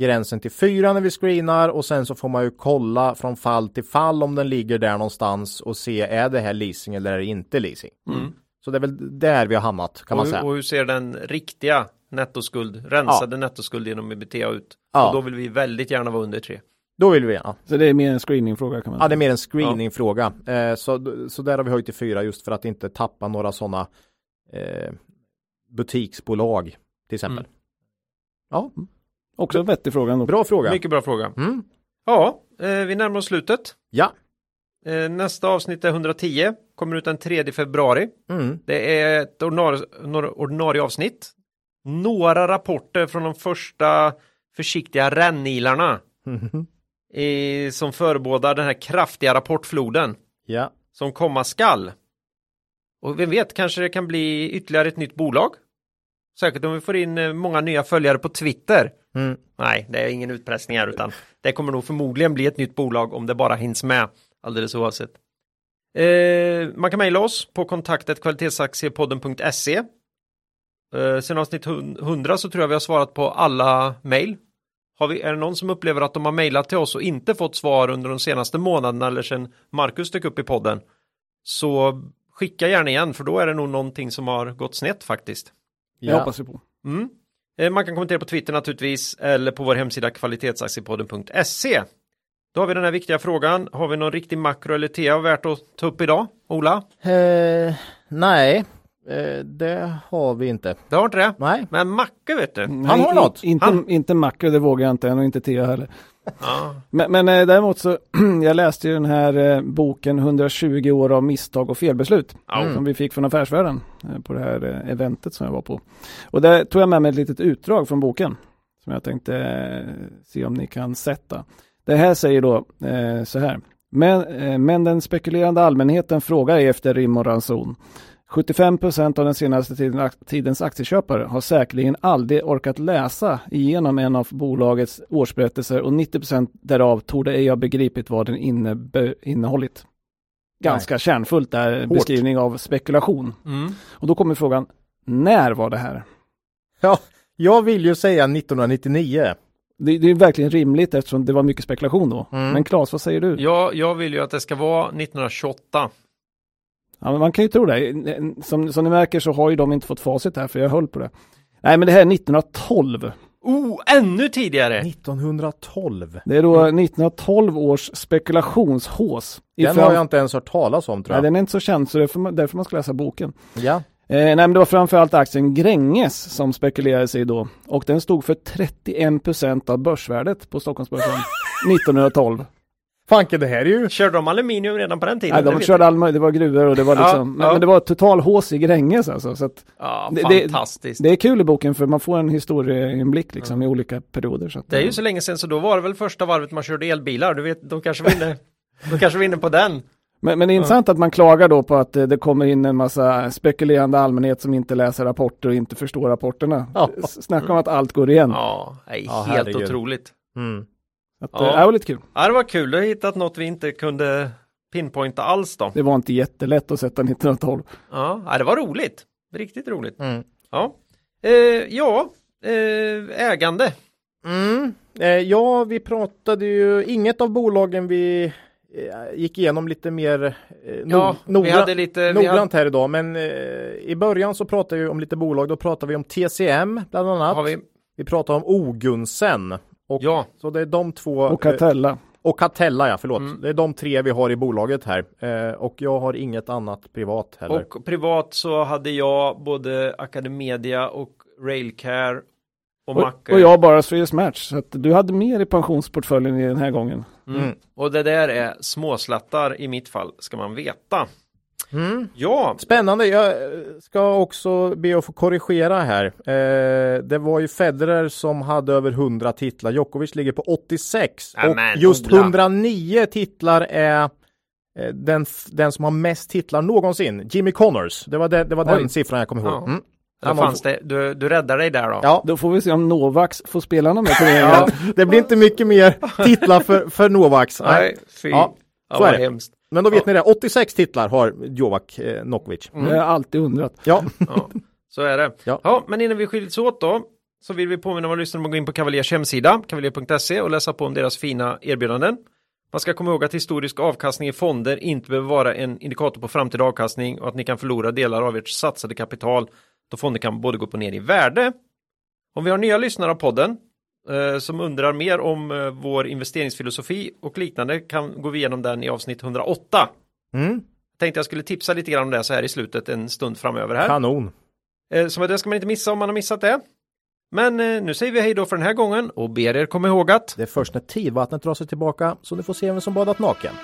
gränsen till fyra när vi screenar och sen så får man ju kolla från fall till fall om den ligger där någonstans och se är det här leasing eller är det inte leasing. Mm. Så det är väl där vi har hamnat kan Och, man hur- säga. och hur ser den riktiga nettoskuld, rensade nettoskuld genom ebitda ut? Ja. Och då vill vi väldigt gärna vara under 3. Då vill vi ja. Så det är mer en screeningfråga kan man Ja, det är mer en screeningfråga. Eh, så, så där har vi höjt till fyra just för att inte tappa några sådana eh, butiksbolag till exempel. Mm. Ja, Också en vettig fråga ändå. bra fråga. Mycket bra fråga. Mm. Ja, eh, vi närmar oss slutet. Ja. Eh, nästa avsnitt är 110, kommer ut den 3 februari. Mm. Det är ett ordinarie, ordinarie avsnitt. Några rapporter från de första försiktiga rännilarna i, som förebådar den här kraftiga rapportfloden ja. som komma skall. Och vem vet, kanske det kan bli ytterligare ett nytt bolag. Säkert om vi får in eh, många nya följare på Twitter. Mm. Nej, det är ingen utpressning här utan det kommer nog förmodligen bli ett nytt bolag om det bara hinns med alldeles oavsett. Eh, man kan mejla oss på kontaktet kvalitetsaktiepodden.se. Eh, sen avsnitt 100 så tror jag vi har svarat på alla mejl. Har vi, är det någon som upplever att de har mejlat till oss och inte fått svar under de senaste månaderna eller sen Marcus dök upp i podden så skicka gärna igen för då är det nog någonting som har gått snett faktiskt. Ja. hoppas vi på. Mm. Eh, Man kan kommentera på Twitter naturligtvis eller på vår hemsida kvalitetsaktiepodden.se. Då har vi den här viktiga frågan. Har vi någon riktig makro eller TA värt att ta upp idag? Ola? Eh, nej, eh, det har vi inte. Det har inte det? Nej. Men Macke vet du. Nej, har in- något. Inte, Han- inte makro, det vågar jag inte än och inte Tea heller. Ja. Men, men eh, däremot så, jag läste ju den här eh, boken 120 år av misstag och felbeslut. Mm. Som vi fick från Affärsvärlden eh, på det här eh, eventet som jag var på. Och där tog jag med mig ett litet utdrag från boken. Som jag tänkte eh, se om ni kan sätta. Det här säger då eh, så här. Men, eh, men den spekulerande allmänheten frågar efter rim och ranson. 75 procent av den senaste tiden, tidens aktieköpare har säkerligen aldrig orkat läsa igenom en av bolagets årsberättelser och 90 procent därav torde ej ha begripit vad den innebe, innehållit. Ganska kärnfullt där beskrivning av spekulation. Mm. Och då kommer frågan, när var det här? Ja, jag vill ju säga 1999. Det, det är verkligen rimligt eftersom det var mycket spekulation då. Mm. Men Claes, vad säger du? Ja, jag vill ju att det ska vara 1928. Ja, men man kan ju tro det. Som, som ni märker så har ju de inte fått facit här för jag höll på det. Nej, men det här är 1912. Oh, ännu tidigare! 1912. Det är då 1912 års spekulationshås. Den fram- har jag inte ens hört talas om tror Nej, jag. den är inte så känd så det är därför man ska läsa boken. Ja. Eh, nej, men det var framförallt aktien Gränges som spekulerades i då. Och den stod för 31% av börsvärdet på Stockholmsbörsen 1912. Fanken det här är ju Körde de aluminium redan på den tiden? Nej, Det de körde all det var gruvor och det var Ja, liksom, men, ja. men det var total hås i Gränges alltså. Så att Ja, Det- det- fantastiskt. det är kul i boken för man får en historieinblick liksom i olika perioder. Så att, Det är ju så länge sedan så då var det väl första varvet man körde elbilar. Du vet, de kanske var inne, de kanske var inne på den. Men, men det är intressant att man klagar då på att det, det kommer in en massa spekulerande allmänhet som inte läser rapporter och inte förstår rapporterna. Ja. Snacka om att allt går igen. Ja, nej, Ja, helt herregud. otroligt. Mm. Att, Ja. eh, Det var lite kul. Ja, det var kul. Du har hittat något vi inte kunde pinpointa alls då. Det var inte jättelätt att sätta 1912. Ja, ja, det var roligt. Riktigt roligt. Mm. Ja, eh, ja eh, ägande. Mm. Eh, ja, vi pratade ju, inget av bolagen vi gick igenom lite mer eh, Ja, no- vi hade lite... Vi hade, noggrant här idag, men eh, i början så pratade vi om lite bolag, då pratade vi om TCM bland annat. har vi, Vi pratade om Ogunsen. Och, ja, Så det är de två. Och eh, Catella. och Catella, ja förlåt. Mm. Det är de tre vi har i bolaget här. Eh, och jag har inget annat privat heller. och privat så hade jag både Academedia och Railcare och, Och, och jag bara Swedish Match. Så att du hade mer i pensionsportföljen i den här gången. Mm. Mm. Och det där är småslattar i mitt fall, ska man veta. Mm. Ja, Spännande. Jag ska också be att få korrigera här. Eh, det var ju Federer som hade över 100 titlar. Djokovic ligger på 86 Ja, och just Ola. 109 titlar är eh, den, den som har mest titlar någonsin. Jimmy Connors. Det var, det, det var den siffran jag kom ihåg. Ja. Mm. Har- fanns det. Du, du räddar dig där då. Ja, Då får vi se om Novax får spela någon mer turnering. ja, det blir inte mycket mer titlar för, för Novaks. Nej. Fy. Ja, Ja, så vad är det. hemskt. Men då vet ni det. 86 titlar har Jovak eh, Nokovic. Det har jag alltid undrat. Ja. Ja, så är det. Ja. Ja. men innan vi skiljs åt då så vill vi påminna våra lyssnare om att gå in på Cavaliers hemsida, cavalier.se och läsa på om deras fina erbjudanden. Man ska komma ihåg att historisk avkastning i fonder inte behöver vara en indikator på framtida avkastning och att ni kan förlora delar av ert satsade kapital då fonder kan både gå upp och ner i värde. Om vi har nya lyssnare av podden eh, som undrar mer om eh, vår investeringsfilosofi och liknande kan gå igenom den i avsnitt 108. Mm. Tänkte jag skulle tipsa lite grann om det så här i slutet en stund framöver här. Kanon. Eh, Så det ska man inte missa om man har missat det. Men eh, nu säger vi hej då för den här gången och ber er komma ihåg att Det är först när tidvattnet drar sig tillbaka så ni får se vem som badat naken.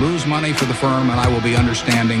Lose money for the firm and I will be understanding.